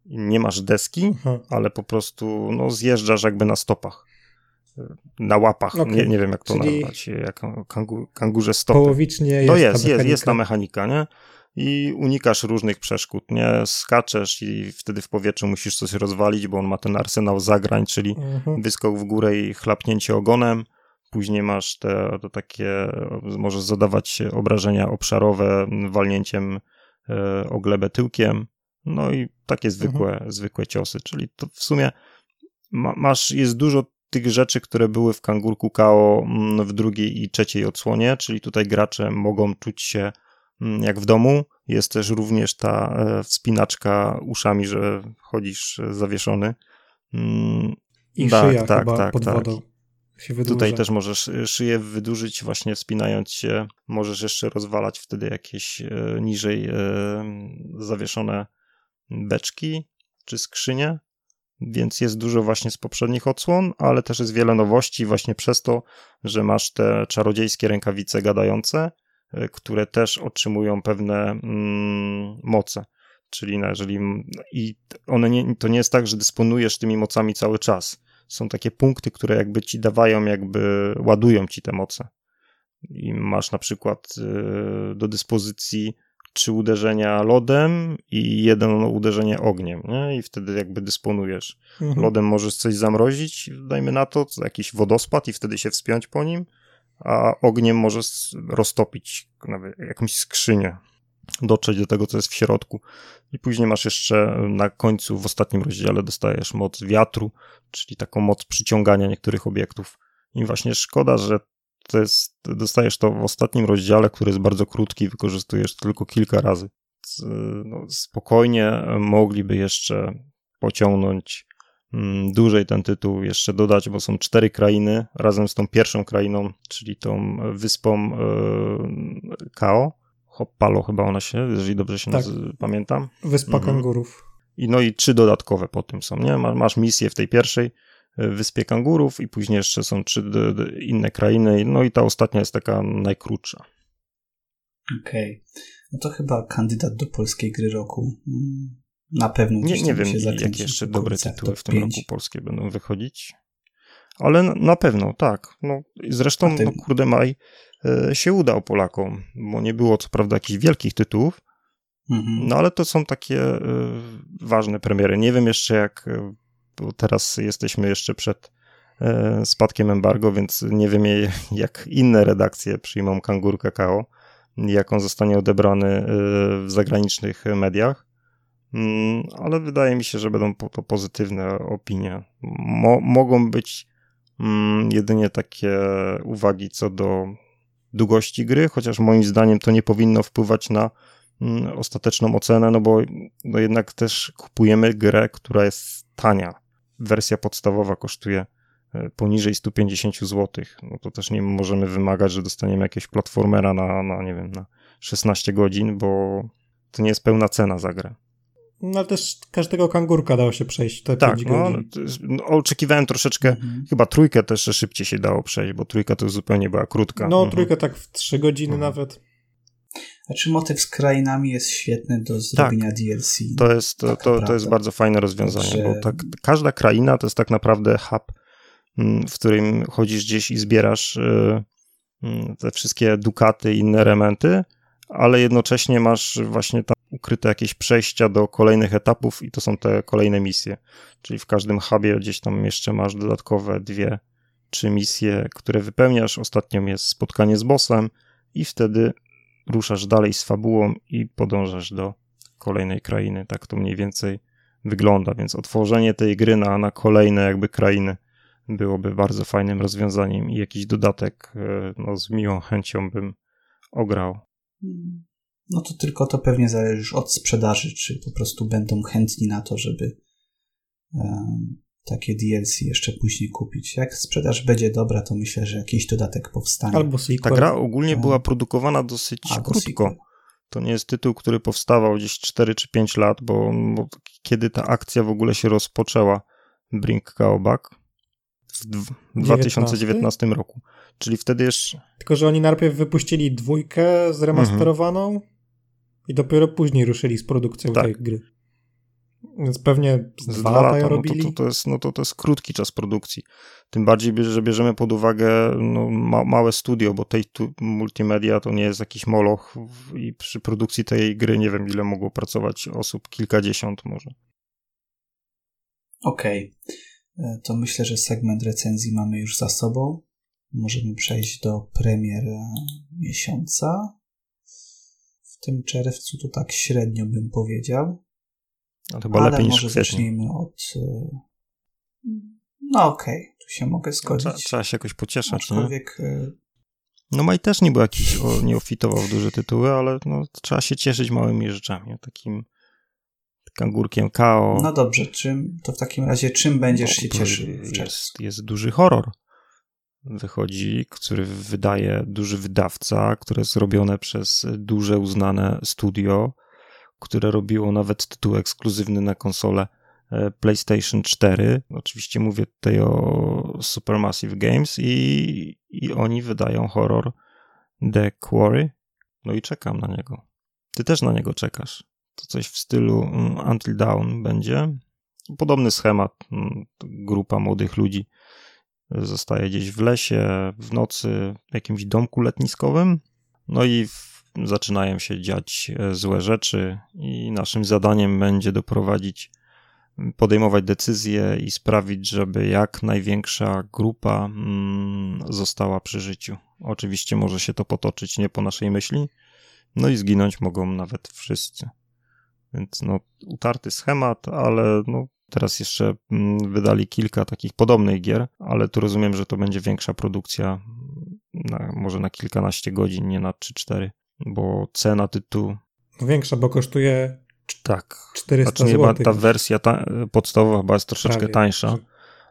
Nie masz deski, Aha. ale po prostu no, zjeżdżasz jakby na stopach. Na łapach. Okay. Nie, nie wiem, jak to Czyli nazwać. Jak kangu, kangurze stopy. Połowicznie jest To jest, jest, jest ta mechanika, nie? I unikasz różnych przeszkód, nie? Skaczesz i wtedy w powietrzu musisz coś rozwalić, bo on ma ten arsenał zagrań, czyli mhm. wyskok w górę i chlapnięcie ogonem Później masz te, te takie, możesz zadawać obrażenia obszarowe walnięciem e, o glebę tyłkiem. No i takie zwykłe, mhm. zwykłe ciosy. Czyli to w sumie ma, masz, jest dużo tych rzeczy, które były w Kangurku KO mm, w drugiej i trzeciej odsłonie, czyli tutaj gracze mogą czuć się mm, jak w domu. Jest też również ta e, wspinaczka uszami, że chodzisz zawieszony. Mm, I tak, szyja tak, chyba tak, pod tak. wodą. Tutaj też możesz y, szyję wydłużyć właśnie wspinając się. Możesz jeszcze rozwalać wtedy jakieś e, niżej e, zawieszone beczki czy skrzynie. Więc jest dużo właśnie z poprzednich odsłon, ale też jest wiele nowości właśnie przez to, że masz te czarodziejskie rękawice gadające, e, które też otrzymują pewne mm, moce. Czyli jeżeli i one nie, to nie jest tak, że dysponujesz tymi mocami cały czas są takie punkty, które jakby ci dawają, jakby ładują ci te moce. I masz na przykład y, do dyspozycji trzy uderzenia lodem i jedno uderzenie ogniem, nie? I wtedy jakby dysponujesz. Mhm. Lodem możesz coś zamrozić, dajmy na to, jakiś wodospad i wtedy się wspiąć po nim, a ogniem możesz roztopić nawet jakąś skrzynię, dotrzeć do tego, co jest w środku. I później masz jeszcze na końcu, w ostatnim rozdziale, dostajesz moc wiatru, czyli taką moc przyciągania niektórych obiektów. I właśnie szkoda, że to jest, dostajesz to w ostatnim rozdziale, który jest bardzo krótki, wykorzystujesz tylko kilka razy. No, spokojnie mogliby jeszcze pociągnąć mm, dłużej ten tytuł jeszcze dodać, bo są cztery krainy razem z tą pierwszą krainą, czyli tą wyspą yy, Kao. Hoppalo chyba ona się, jeżeli dobrze się tak. pamiętam. Wyspa mhm. kangurów. I no i trzy dodatkowe po tym są, nie? Masz misję w tej pierwszej, E, Wyspie Kangurów i później jeszcze są trzy inne krainy, no i ta ostatnia jest taka najkrótsza. Okej. Okay. No to chyba kandydat do polskiej gry roku. Mm, na pewno nie, nie wiem, jakie jeszcze dobre tytuły w tym 5. roku polskie będą wychodzić. Ale na pewno, tak. No, zresztą, ty... no, kurde, maj się udał Polakom, bo nie było co prawda jakichś wielkich tytułów, mhm. no ale to są takie e, ważne premiery. Nie wiem jeszcze, jak bo teraz jesteśmy jeszcze przed e, spadkiem embargo, więc nie wiem jak inne redakcje przyjmą Kangur Kakao, jak on zostanie odebrany e, w zagranicznych mediach, mm, ale wydaje mi się, że będą to pozytywne opinie. Mo mogą być mm, jedynie takie uwagi co do długości gry, chociaż moim zdaniem to nie powinno wpływać na mm, ostateczną ocenę, no bo no jednak też kupujemy grę, która jest tania wersja podstawowa kosztuje e, poniżej 150 zł, no to też nie możemy wymagać, że dostaniemy jakiegoś platformera na, na, nie wiem, na 16 godzin, bo to nie jest pełna cena za grę. No ale też każdego kangurka dało się przejść te tak, 5 no, no, oczekiwałem troszeczkę, mhm. chyba trójkę też szybciej się dało przejść, bo trójka to zupełnie była krótka. No, mhm. trójkę tak w 3 godziny mhm. nawet. Znaczy motyw z krainami jest świetny do zrobienia tak, DLC. To jest, to, to, to, jest bardzo fajne rozwiązanie, Także... bo tak, każda kraina to jest tak naprawdę hub, mm, w którym chodzisz gdzieś i zbierasz y, mm, te wszystkie dukaty i inne elementy, ale jednocześnie masz właśnie tam ukryte jakieś przejścia do kolejnych etapów i to są te kolejne misje. Czyli w każdym hubie gdzieś tam jeszcze masz dodatkowe dwie, trzy misje, które wypełniasz. Ostatnią jest spotkanie z bossem i wtedy ruszasz dalej z fabułą i podążasz do kolejnej krainy. Tak to mniej więcej wygląda, więc otworzenie tej gry na, na kolejne jakby krainy byłoby bardzo fajnym rozwiązaniem i jakiś dodatek e, no, z miłą chęcią bym ograł. No to tylko to pewnie zależy od sprzedaży, czy po prostu będą chętni na to, żeby takie DLC jeszcze później kupić. Jak sprzedaż będzie dobra, to myślę, że jakiś dodatek powstanie. Albo sequel. Ta gra ogólnie była produkowana dosyć Albo krótko. Sequel. To nie jest tytuł, który powstawał gdzieś 4 czy 5 lat, bo, bo kiedy ta akcja w ogóle się rozpoczęła, Bring Kao Back? W 2019 roku. Czyli wtedy jeszcze... Tylko, że oni najpierw wypuścili dwójkę zremasterowaną mhm. I dopiero później ruszyli z produkcją tak. tej gry. Więc pewnie z dwa, dwa lata, robili. No to, to, to, jest, no to, to jest krótki czas produkcji. Tym bardziej, że bierzemy pod uwagę no, ma, małe studio, bo tej tu, multimedia to nie jest jakiś moloch i przy produkcji tej gry nie wiem ile mogło pracować osób, kilkadziesiąt może. Okej, okay. E, to myślę, że segment recenzji mamy już za sobą. Możemy przejść do premier miesiąca. W tym czerwcu to tak średnio bym powiedział. No to chyba Ale lepiej może zacznijmy od... Y, no okej, okay, tu się mogę zgodzić. Trzeba, trzeba się jakoś pocieszać, Aczkolwiek... nie? No Maj też nie był jakiś, o, nie ofitował w duże tytuły, ale no, trzeba się cieszyć małymi rzeczami, takim kangurkiem KO. No dobrze, czym, to w takim razie czym będziesz no, się cieszył? Jest, jest duży horror. Wychodzi, który wydaje duży wydawca, które jest zrobione przez duże, uznane studio, które robiło nawet tytuł ekskluzywny na konsolę e, PlayStation 4. Oczywiście mówię tutaj o Supermassive Games i, i oni wydają horror The Quarry. No i czekam na niego. Ty też na niego czekasz. To coś w stylu mm, Until Dawn będzie. Podobny schemat. Mm, grupa młodych ludzi zostaje gdzieś w lesie, w nocy, w jakimś domku letniskowym. No i zaczynają się dziać e, złe rzeczy i naszym zadaniem będzie doprowadzić podejmować decyzje i sprawić, żeby jak największa grupa mm, została przy życiu. Oczywiście może się to potoczyć nie po naszej myśli, no i zginąć mogą nawet wszyscy. Więc no, utarty schemat, ale no, teraz jeszcze mm, wydali kilka takich podobnych gier, ale tu rozumiem, że to będzie większa produkcja, na, może na kilkanaście godzin, nie na 3-4, bo cena tytułu. Większa, bo kosztuje tak. 400 znaczy, zł. ta wersja ta, podstawowa chyba jest troszeczkę Prawie. tańsza,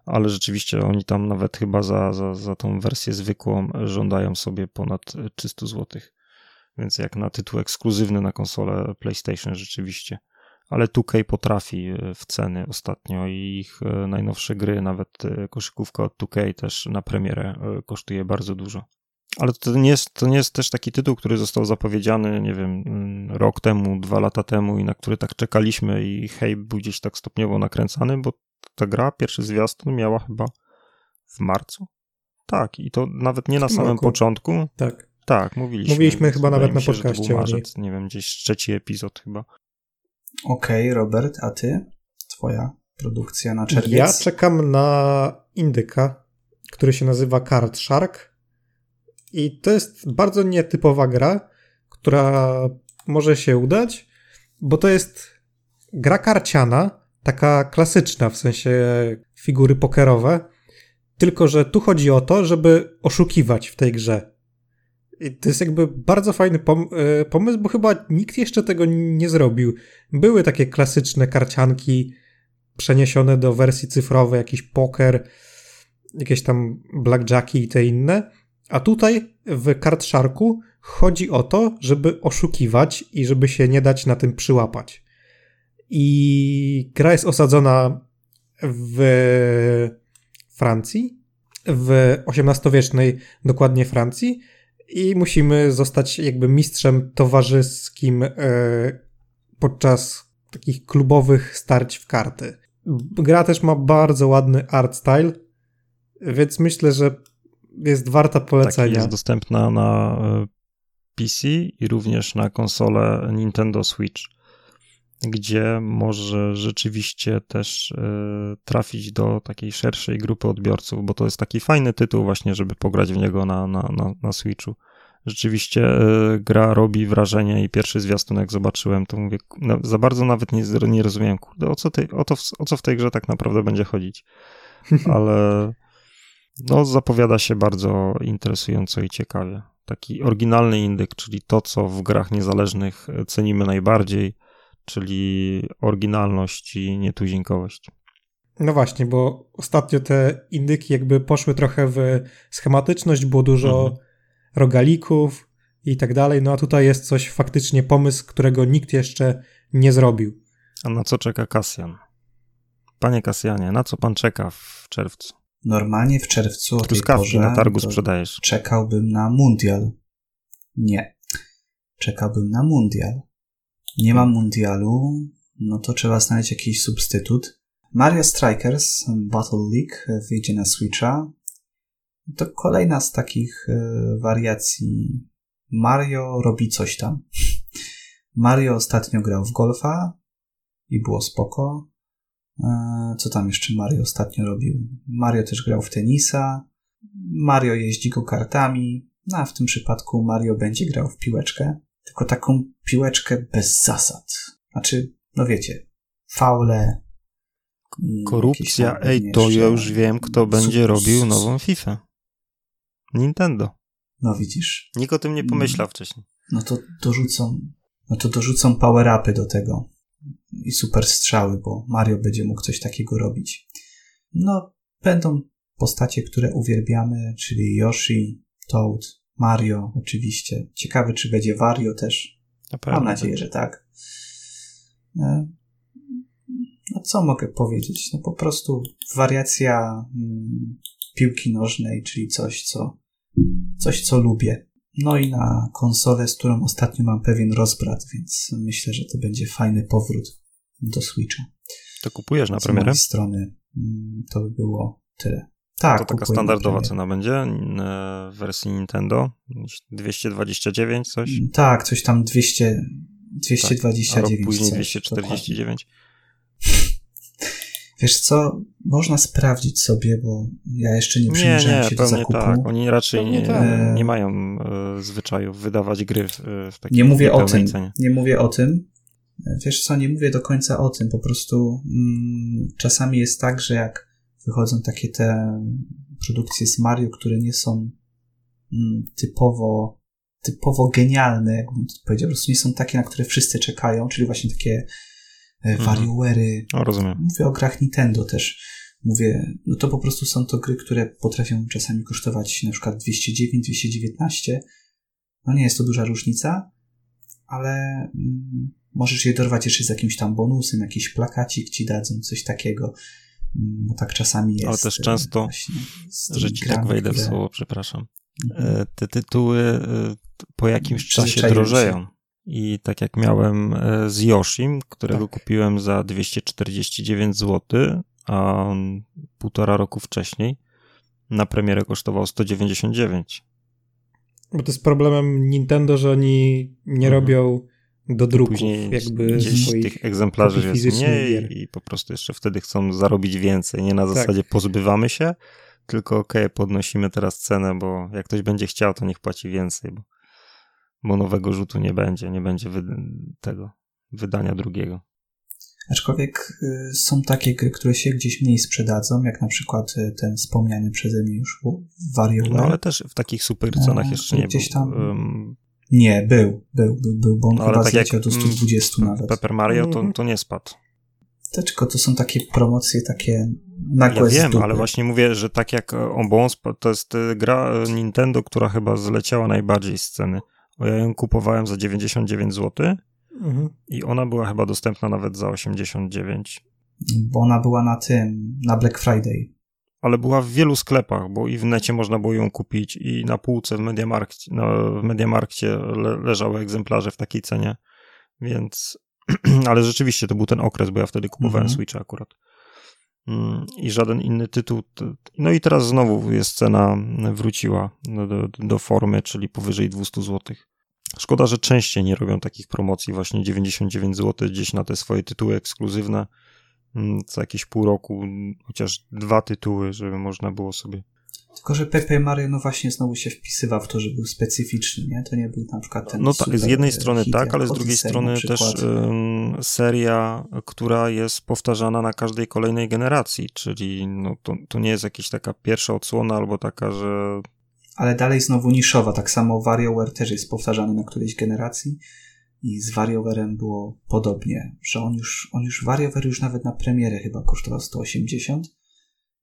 ale rzeczywiście oni tam nawet chyba za, za, za tą wersję zwykłą żądają sobie ponad 300 zł. Więc jak na tytuł ekskluzywny na konsolę PlayStation rzeczywiście. Ale 2K potrafi e, w ceny ostatnio i ich e, najnowsze gry, nawet e, koszykówka od 2K też na premierę kosztuje bardzo dużo. Ale to nie, jest, to nie jest też taki tytuł, który został zapowiedziany, nie wiem, mm, rok temu, dwa lata temu i na który tak czekaliśmy i hej, był gdzieś tak stopniowo nakręcany, bo ta gra, pierwszy zwiastun miała chyba w marcu. Tak, i to nawet nie na samym roku. początku. Tak. Tak, mówiliśmy. Mówiliśmy chyba nawet na podcaście. Się, marzec, nie wiem, gdzieś trzeci epizod chyba. Okej, okay, Robert, a ty? Twoja produkcja na czerwiec? Ja czekam na indyka, który się nazywa Card Shark i to jest bardzo nietypowa gra, która może się udać, bo to jest gra karciana, taka klasyczna, w sensie figury pokerowe, tylko że tu chodzi o to, żeby oszukiwać w tej grze. To jest jakby bardzo fajny pom e, pomysł, bo chyba nikt jeszcze tego nie zrobił. Były takie klasyczne karcianki przeniesione do wersji cyfrowej, jakiś poker, jakieś tam blackjacki i te inne, a tutaj w Card Sharku chodzi o to, żeby oszukiwać i żeby się nie dać na tym przyłapać. I gra jest osadzona w Francji, w XVIII-wiecznej dokładnie Francji i musimy zostać jakby mistrzem towarzyskim e, podczas takich klubowych starć w karty. Gra też ma bardzo ładny art style, więc myślę, że jest warta polecenia. Tak, jest dostępna na e, PC i również na konsolę Nintendo Switch, gdzie może rzeczywiście też e, trafić do takiej szerszej grupy odbiorców, bo to jest taki fajny tytuł właśnie, żeby pograć w niego na, na, na, na Switchu. Rzeczywiście e, gra robi wrażenie i pierwszy zwiastun jak zobaczyłem, to mówię, no, za bardzo nawet nie, nie rozumiem, kurde, o co, ty, o, to, o co w tej grze tak naprawdę będzie chodzić. Ale no, zapowiada się bardzo interesująco i ciekawie. Taki oryginalny indyk, czyli to, co w grach niezależnych cenimy najbardziej, czyli oryginalność i nietuzinkowość. No właśnie, bo ostatnio te indyki jakby poszły trochę w schematyczność, było dużo mhm. rogalików i tak dalej, no a tutaj jest coś faktycznie pomysł, którego nikt jeszcze nie zrobił. A na co czeka Kasjan? Panie Kasjanie, na co pan czeka w czerwcu? Normalnie w czerwcu o tej porze na targu sprzedajesz. czekałbym na mundial. Nie. Czekałbym na mundial. Nie ma mundialu, no to trzeba znaleźć jakiś substytut. Mario Strikers Battle League wyjdzie na Switcha. To kolejna z takich e, wariacji. Mario robi coś tam. Mario ostatnio grał w golfa i było spoko. E, co tam jeszcze Mario ostatnio robił? Mario też grał w tenisa. Mario jeździ go kartami. No a w tym przypadku Mario będzie grał w piłeczkę. Tylko taką piłeczkę bez zasad. Znaczy, no wiecie, faule. Korupcja, ej, to ja już wiem, kto będzie robił nową FIFA. Nintendo. No widzisz. Nikt o tym nie pomyślał wcześniej. No to dorzucą, no to dorzucą power-upy do tego i super strzały, bo Mario będzie mógł coś takiego robić. No, będą postacie, które uwielbiamy, czyli Yoshi, Toad, Mario oczywiście. Ciekawy, czy będzie Wario też. Mam nadzieję, że tak. E, no co mogę powiedzieć? No po prostu wariacja mm, piłki nożnej, czyli coś, co coś, co lubię. No i na konsolę, z którą ostatnio mam pewien rozbrat, więc myślę, że to będzie fajny powrót do Switcha. To kupujesz na premierę? Z strony mm, to by było tyle. Tak, to taka standardowa cena będzie w wersji Nintendo? 229 coś? Mm, tak, coś tam 200, 229. Tak, a później coś, 249. Wiesz co, można sprawdzić sobie, bo ja jeszcze nie przyjrzałem się do zakupu. tak. Oni raczej nie, tak. nie mają e, zwyczaju wydawać gry w, w takiej Nie mówię o tym. Cenie. Nie mówię o tym. Wiesz co, nie mówię do końca o tym. Po prostu mm, czasami jest tak, że jak wychodzą takie te produkcje z Mario, które nie są mm, typowo typowo genialne, jakbym to powiedział, po prostu nie są takie, na które wszyscy czekają, czyli właśnie takie E, mhm. WarioWare'y. O, rozumiem. Mówię o grach Nintendo też. Mówię, no to po prostu są to gry, które potrafią czasami kosztować na przykład 209, 219. No nie jest to duża różnica, ale mm, możesz je dorwać jeszcze z jakimś tam bonusem, jakiś plakacik ci dadzą, coś takiego. Bo tak czasami jest. Ale też często, że ci tak wejdę które... w słowo, przepraszam. Mhm. E, te tytuły e, po jakimś czasie drożeją. Się. I tak jak miałem e, z Yoshim, którego tak. kupiłem za 249 zł, a on półtora roku wcześniej na premierę kosztował 199. Bo to jest problemem Nintendo, że oni nie mhm. robią do druków Później jakby gdzieś tych egzemplarzy jest mniej gier. i po prostu jeszcze wtedy chcą zarobić więcej. Nie na tak. zasadzie tak. pozbywamy się, tylko okej, okay, podnosimy teraz cenę, bo jak ktoś będzie chciał, to niech płaci więcej. Bo bo nowego rzutu nie będzie, nie będzie wy tego wydania drugiego. Aczkolwiek y, są takie gry, które się gdzieś mniej sprzedadzą, jak na przykład y, ten wspomniany przeze mnie już WarioWare. No ale też w takich super cenach no, jeszcze nie gdzieś był. Tam... Um... Nie, był, był, był, był bo on no, chyba tak zleciał do 120 mm, nawet. Paper Mario to, to nie spadł. To tylko to są takie promocje, takie nagłe Ja wiem, ale właśnie mówię, że tak jak Obons, to jest y, gra Nintendo, która chyba zleciała najbardziej z ceny bo ja ją kupowałem za 99 zł mhm. i ona była chyba dostępna nawet za 89. Bo ona była na tym, na Black Friday. Ale była w wielu sklepach, bo i w necie można było ją kupić i na półce w Mediamarkcie, no, w Mediamarkcie le, leżały egzemplarze w takiej cenie, więc ale rzeczywiście to był ten okres, bo ja wtedy kupowałem mhm. Switcha akurat. Mm, I żaden inny tytuł. No i teraz znowu jest cena, wróciła do, do, do formy, czyli powyżej 200 zł. Szkoda, że częściej nie robią takich promocji, właśnie 99 zł gdzieś na te swoje tytuły ekskluzywne mm, co jakieś pół roku, chociaż dwa tytuły, żeby można było sobie. Tylko, że Pepe Mario no właśnie znowu się wpisywa w to, że był specyficzny, nie? To nie był na przykład ten No tak, z jednej strony tak, ale z drugiej strony też um, seria, która jest powtarzana na każdej kolejnej generacji, czyli no to, to nie jest jakaś taka pierwsza odsłona albo taka, że ale dalej znowu niszowa. Tak samo WarioWare też jest powtarzany na którejś generacji i z WarioWare'em było podobnie, że on już, on już WarioWare już nawet na premierę chyba kosztował 180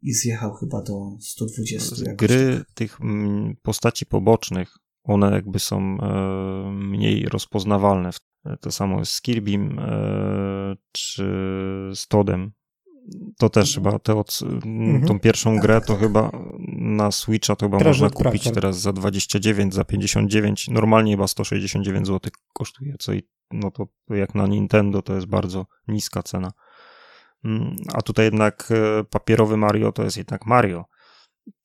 i zjechał chyba do 120. Gry tak. tych mm, postaci pobocznych, one jakby są e, mniej rozpoznawalne. To samo z Kirbym e, czy z Todem to też chyba te od, mhm. tą pierwszą grę to chyba na Switcha to chyba można kupić teraz za 29, za 59. Normalnie chyba 169 zł kosztuje, co i no to jak na Nintendo to jest bardzo niska cena. Mm, a tutaj jednak e, papierowy Mario to jest jednak Mario.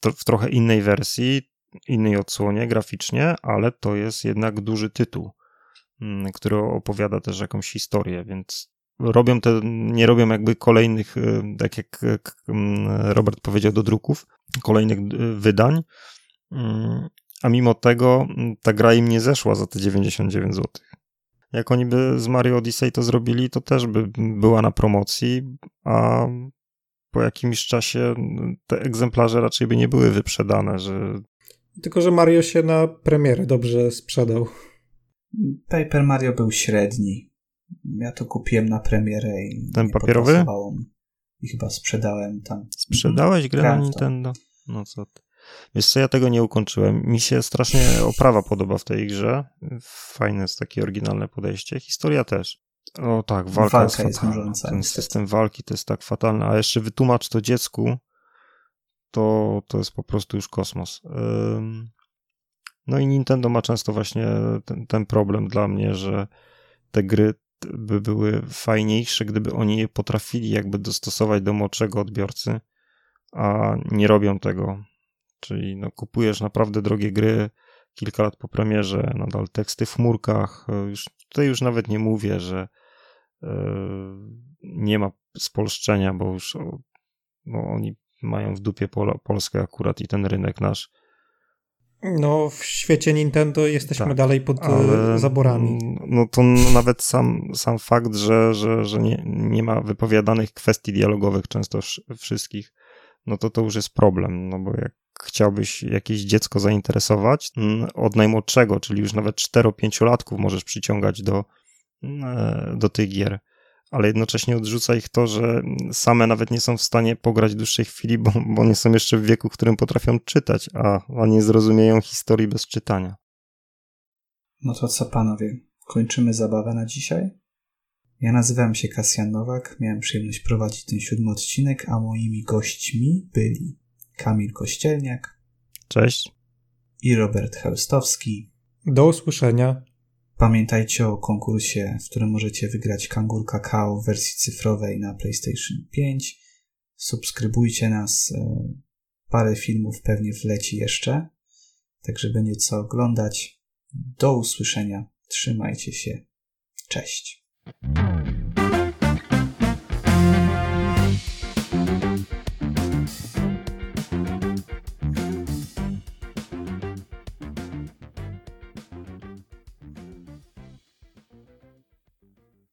To w trochę innej wersji, innej odsłonie graficznie, ale to jest jednak duży tytuł, mm, który opowiada też jakąś historię, więc robią te, nie robią jakby kolejnych, e, tak jak Robert powiedział, do druków, kolejnych e, wydań, mm, a mimo tego ta gra im nie zeszła za te 99 zł. Jak oni by z Mario Odyssey to zrobili, to też by była na promocji, a po jakimś czasie te egzemplarze raczej by nie były wyprzedane, że... Tylko, że Mario się na premierę dobrze sprzedał. Paper Mario był średni. Ja to kupiłem na premierę i Ten papierowy? I chyba sprzedałem tam. Sprzedałeś grę na Nintendo? No co ty. Wiesz co, ja tego nie ukończyłem. Mi się strasznie oprawa podoba w tej grze. Fajne jest takie oryginalne podejście. Historia też. O tak, walka, walka jest fatalna. Jest Ten system walki to jest tak fatalny. A jeszcze wytłumacz to dziecku, to, to jest po prostu już kosmos. No i Nintendo ma często właśnie ten, ten problem dla mnie, że te gry by były fajniejsze, gdyby oni je potrafili jakby dostosować do młodszego odbiorcy, a nie robią tego. Czyli no, kupujesz naprawdę drogie gry kilka lat po premierze, nadal teksty w chmurkach. Już, tutaj już nawet nie mówię, że yy, nie ma spolszczenia, bo już no, oni mają w dupie Pol Polskę akurat i ten rynek nasz. No, w świecie Nintendo jesteśmy tak, dalej pod ale, zaborami. No to nawet sam, sam fakt, że, że, że nie, nie ma wypowiadanych kwestii dialogowych często wszystkich, no to to już jest problem, no bo jak chciałbyś jakieś dziecko zainteresować, od najmłodszego, czyli już nawet 4-5 latków możesz przyciągać do, e, do tych gier ale jednocześnie odrzuca ich to, że same nawet nie są w stanie pograć dłuższej chwili, bo, bo nie są jeszcze w wieku, w którym potrafią czytać, a, a nie zrozumieją historii bez czytania. No to co panowie, kończymy zabawę na dzisiaj? Ja nazywam się Kasjan Nowak, miałem przyjemność prowadzić ten siódmy odcinek, a moimi gośćmi byli Kamil Kościelniak. Cześć. I Robert Chełstowski. Do usłyszenia. Pamiętajcie o konkursie, w którym możecie wygrać kangur kakao w wersji cyfrowej na PlayStation 5. Subskrybujcie nas. E, parę filmów pewnie wleci jeszcze, tak żeby nieco oglądać. Do usłyszenia. Trzymajcie się. Cześć.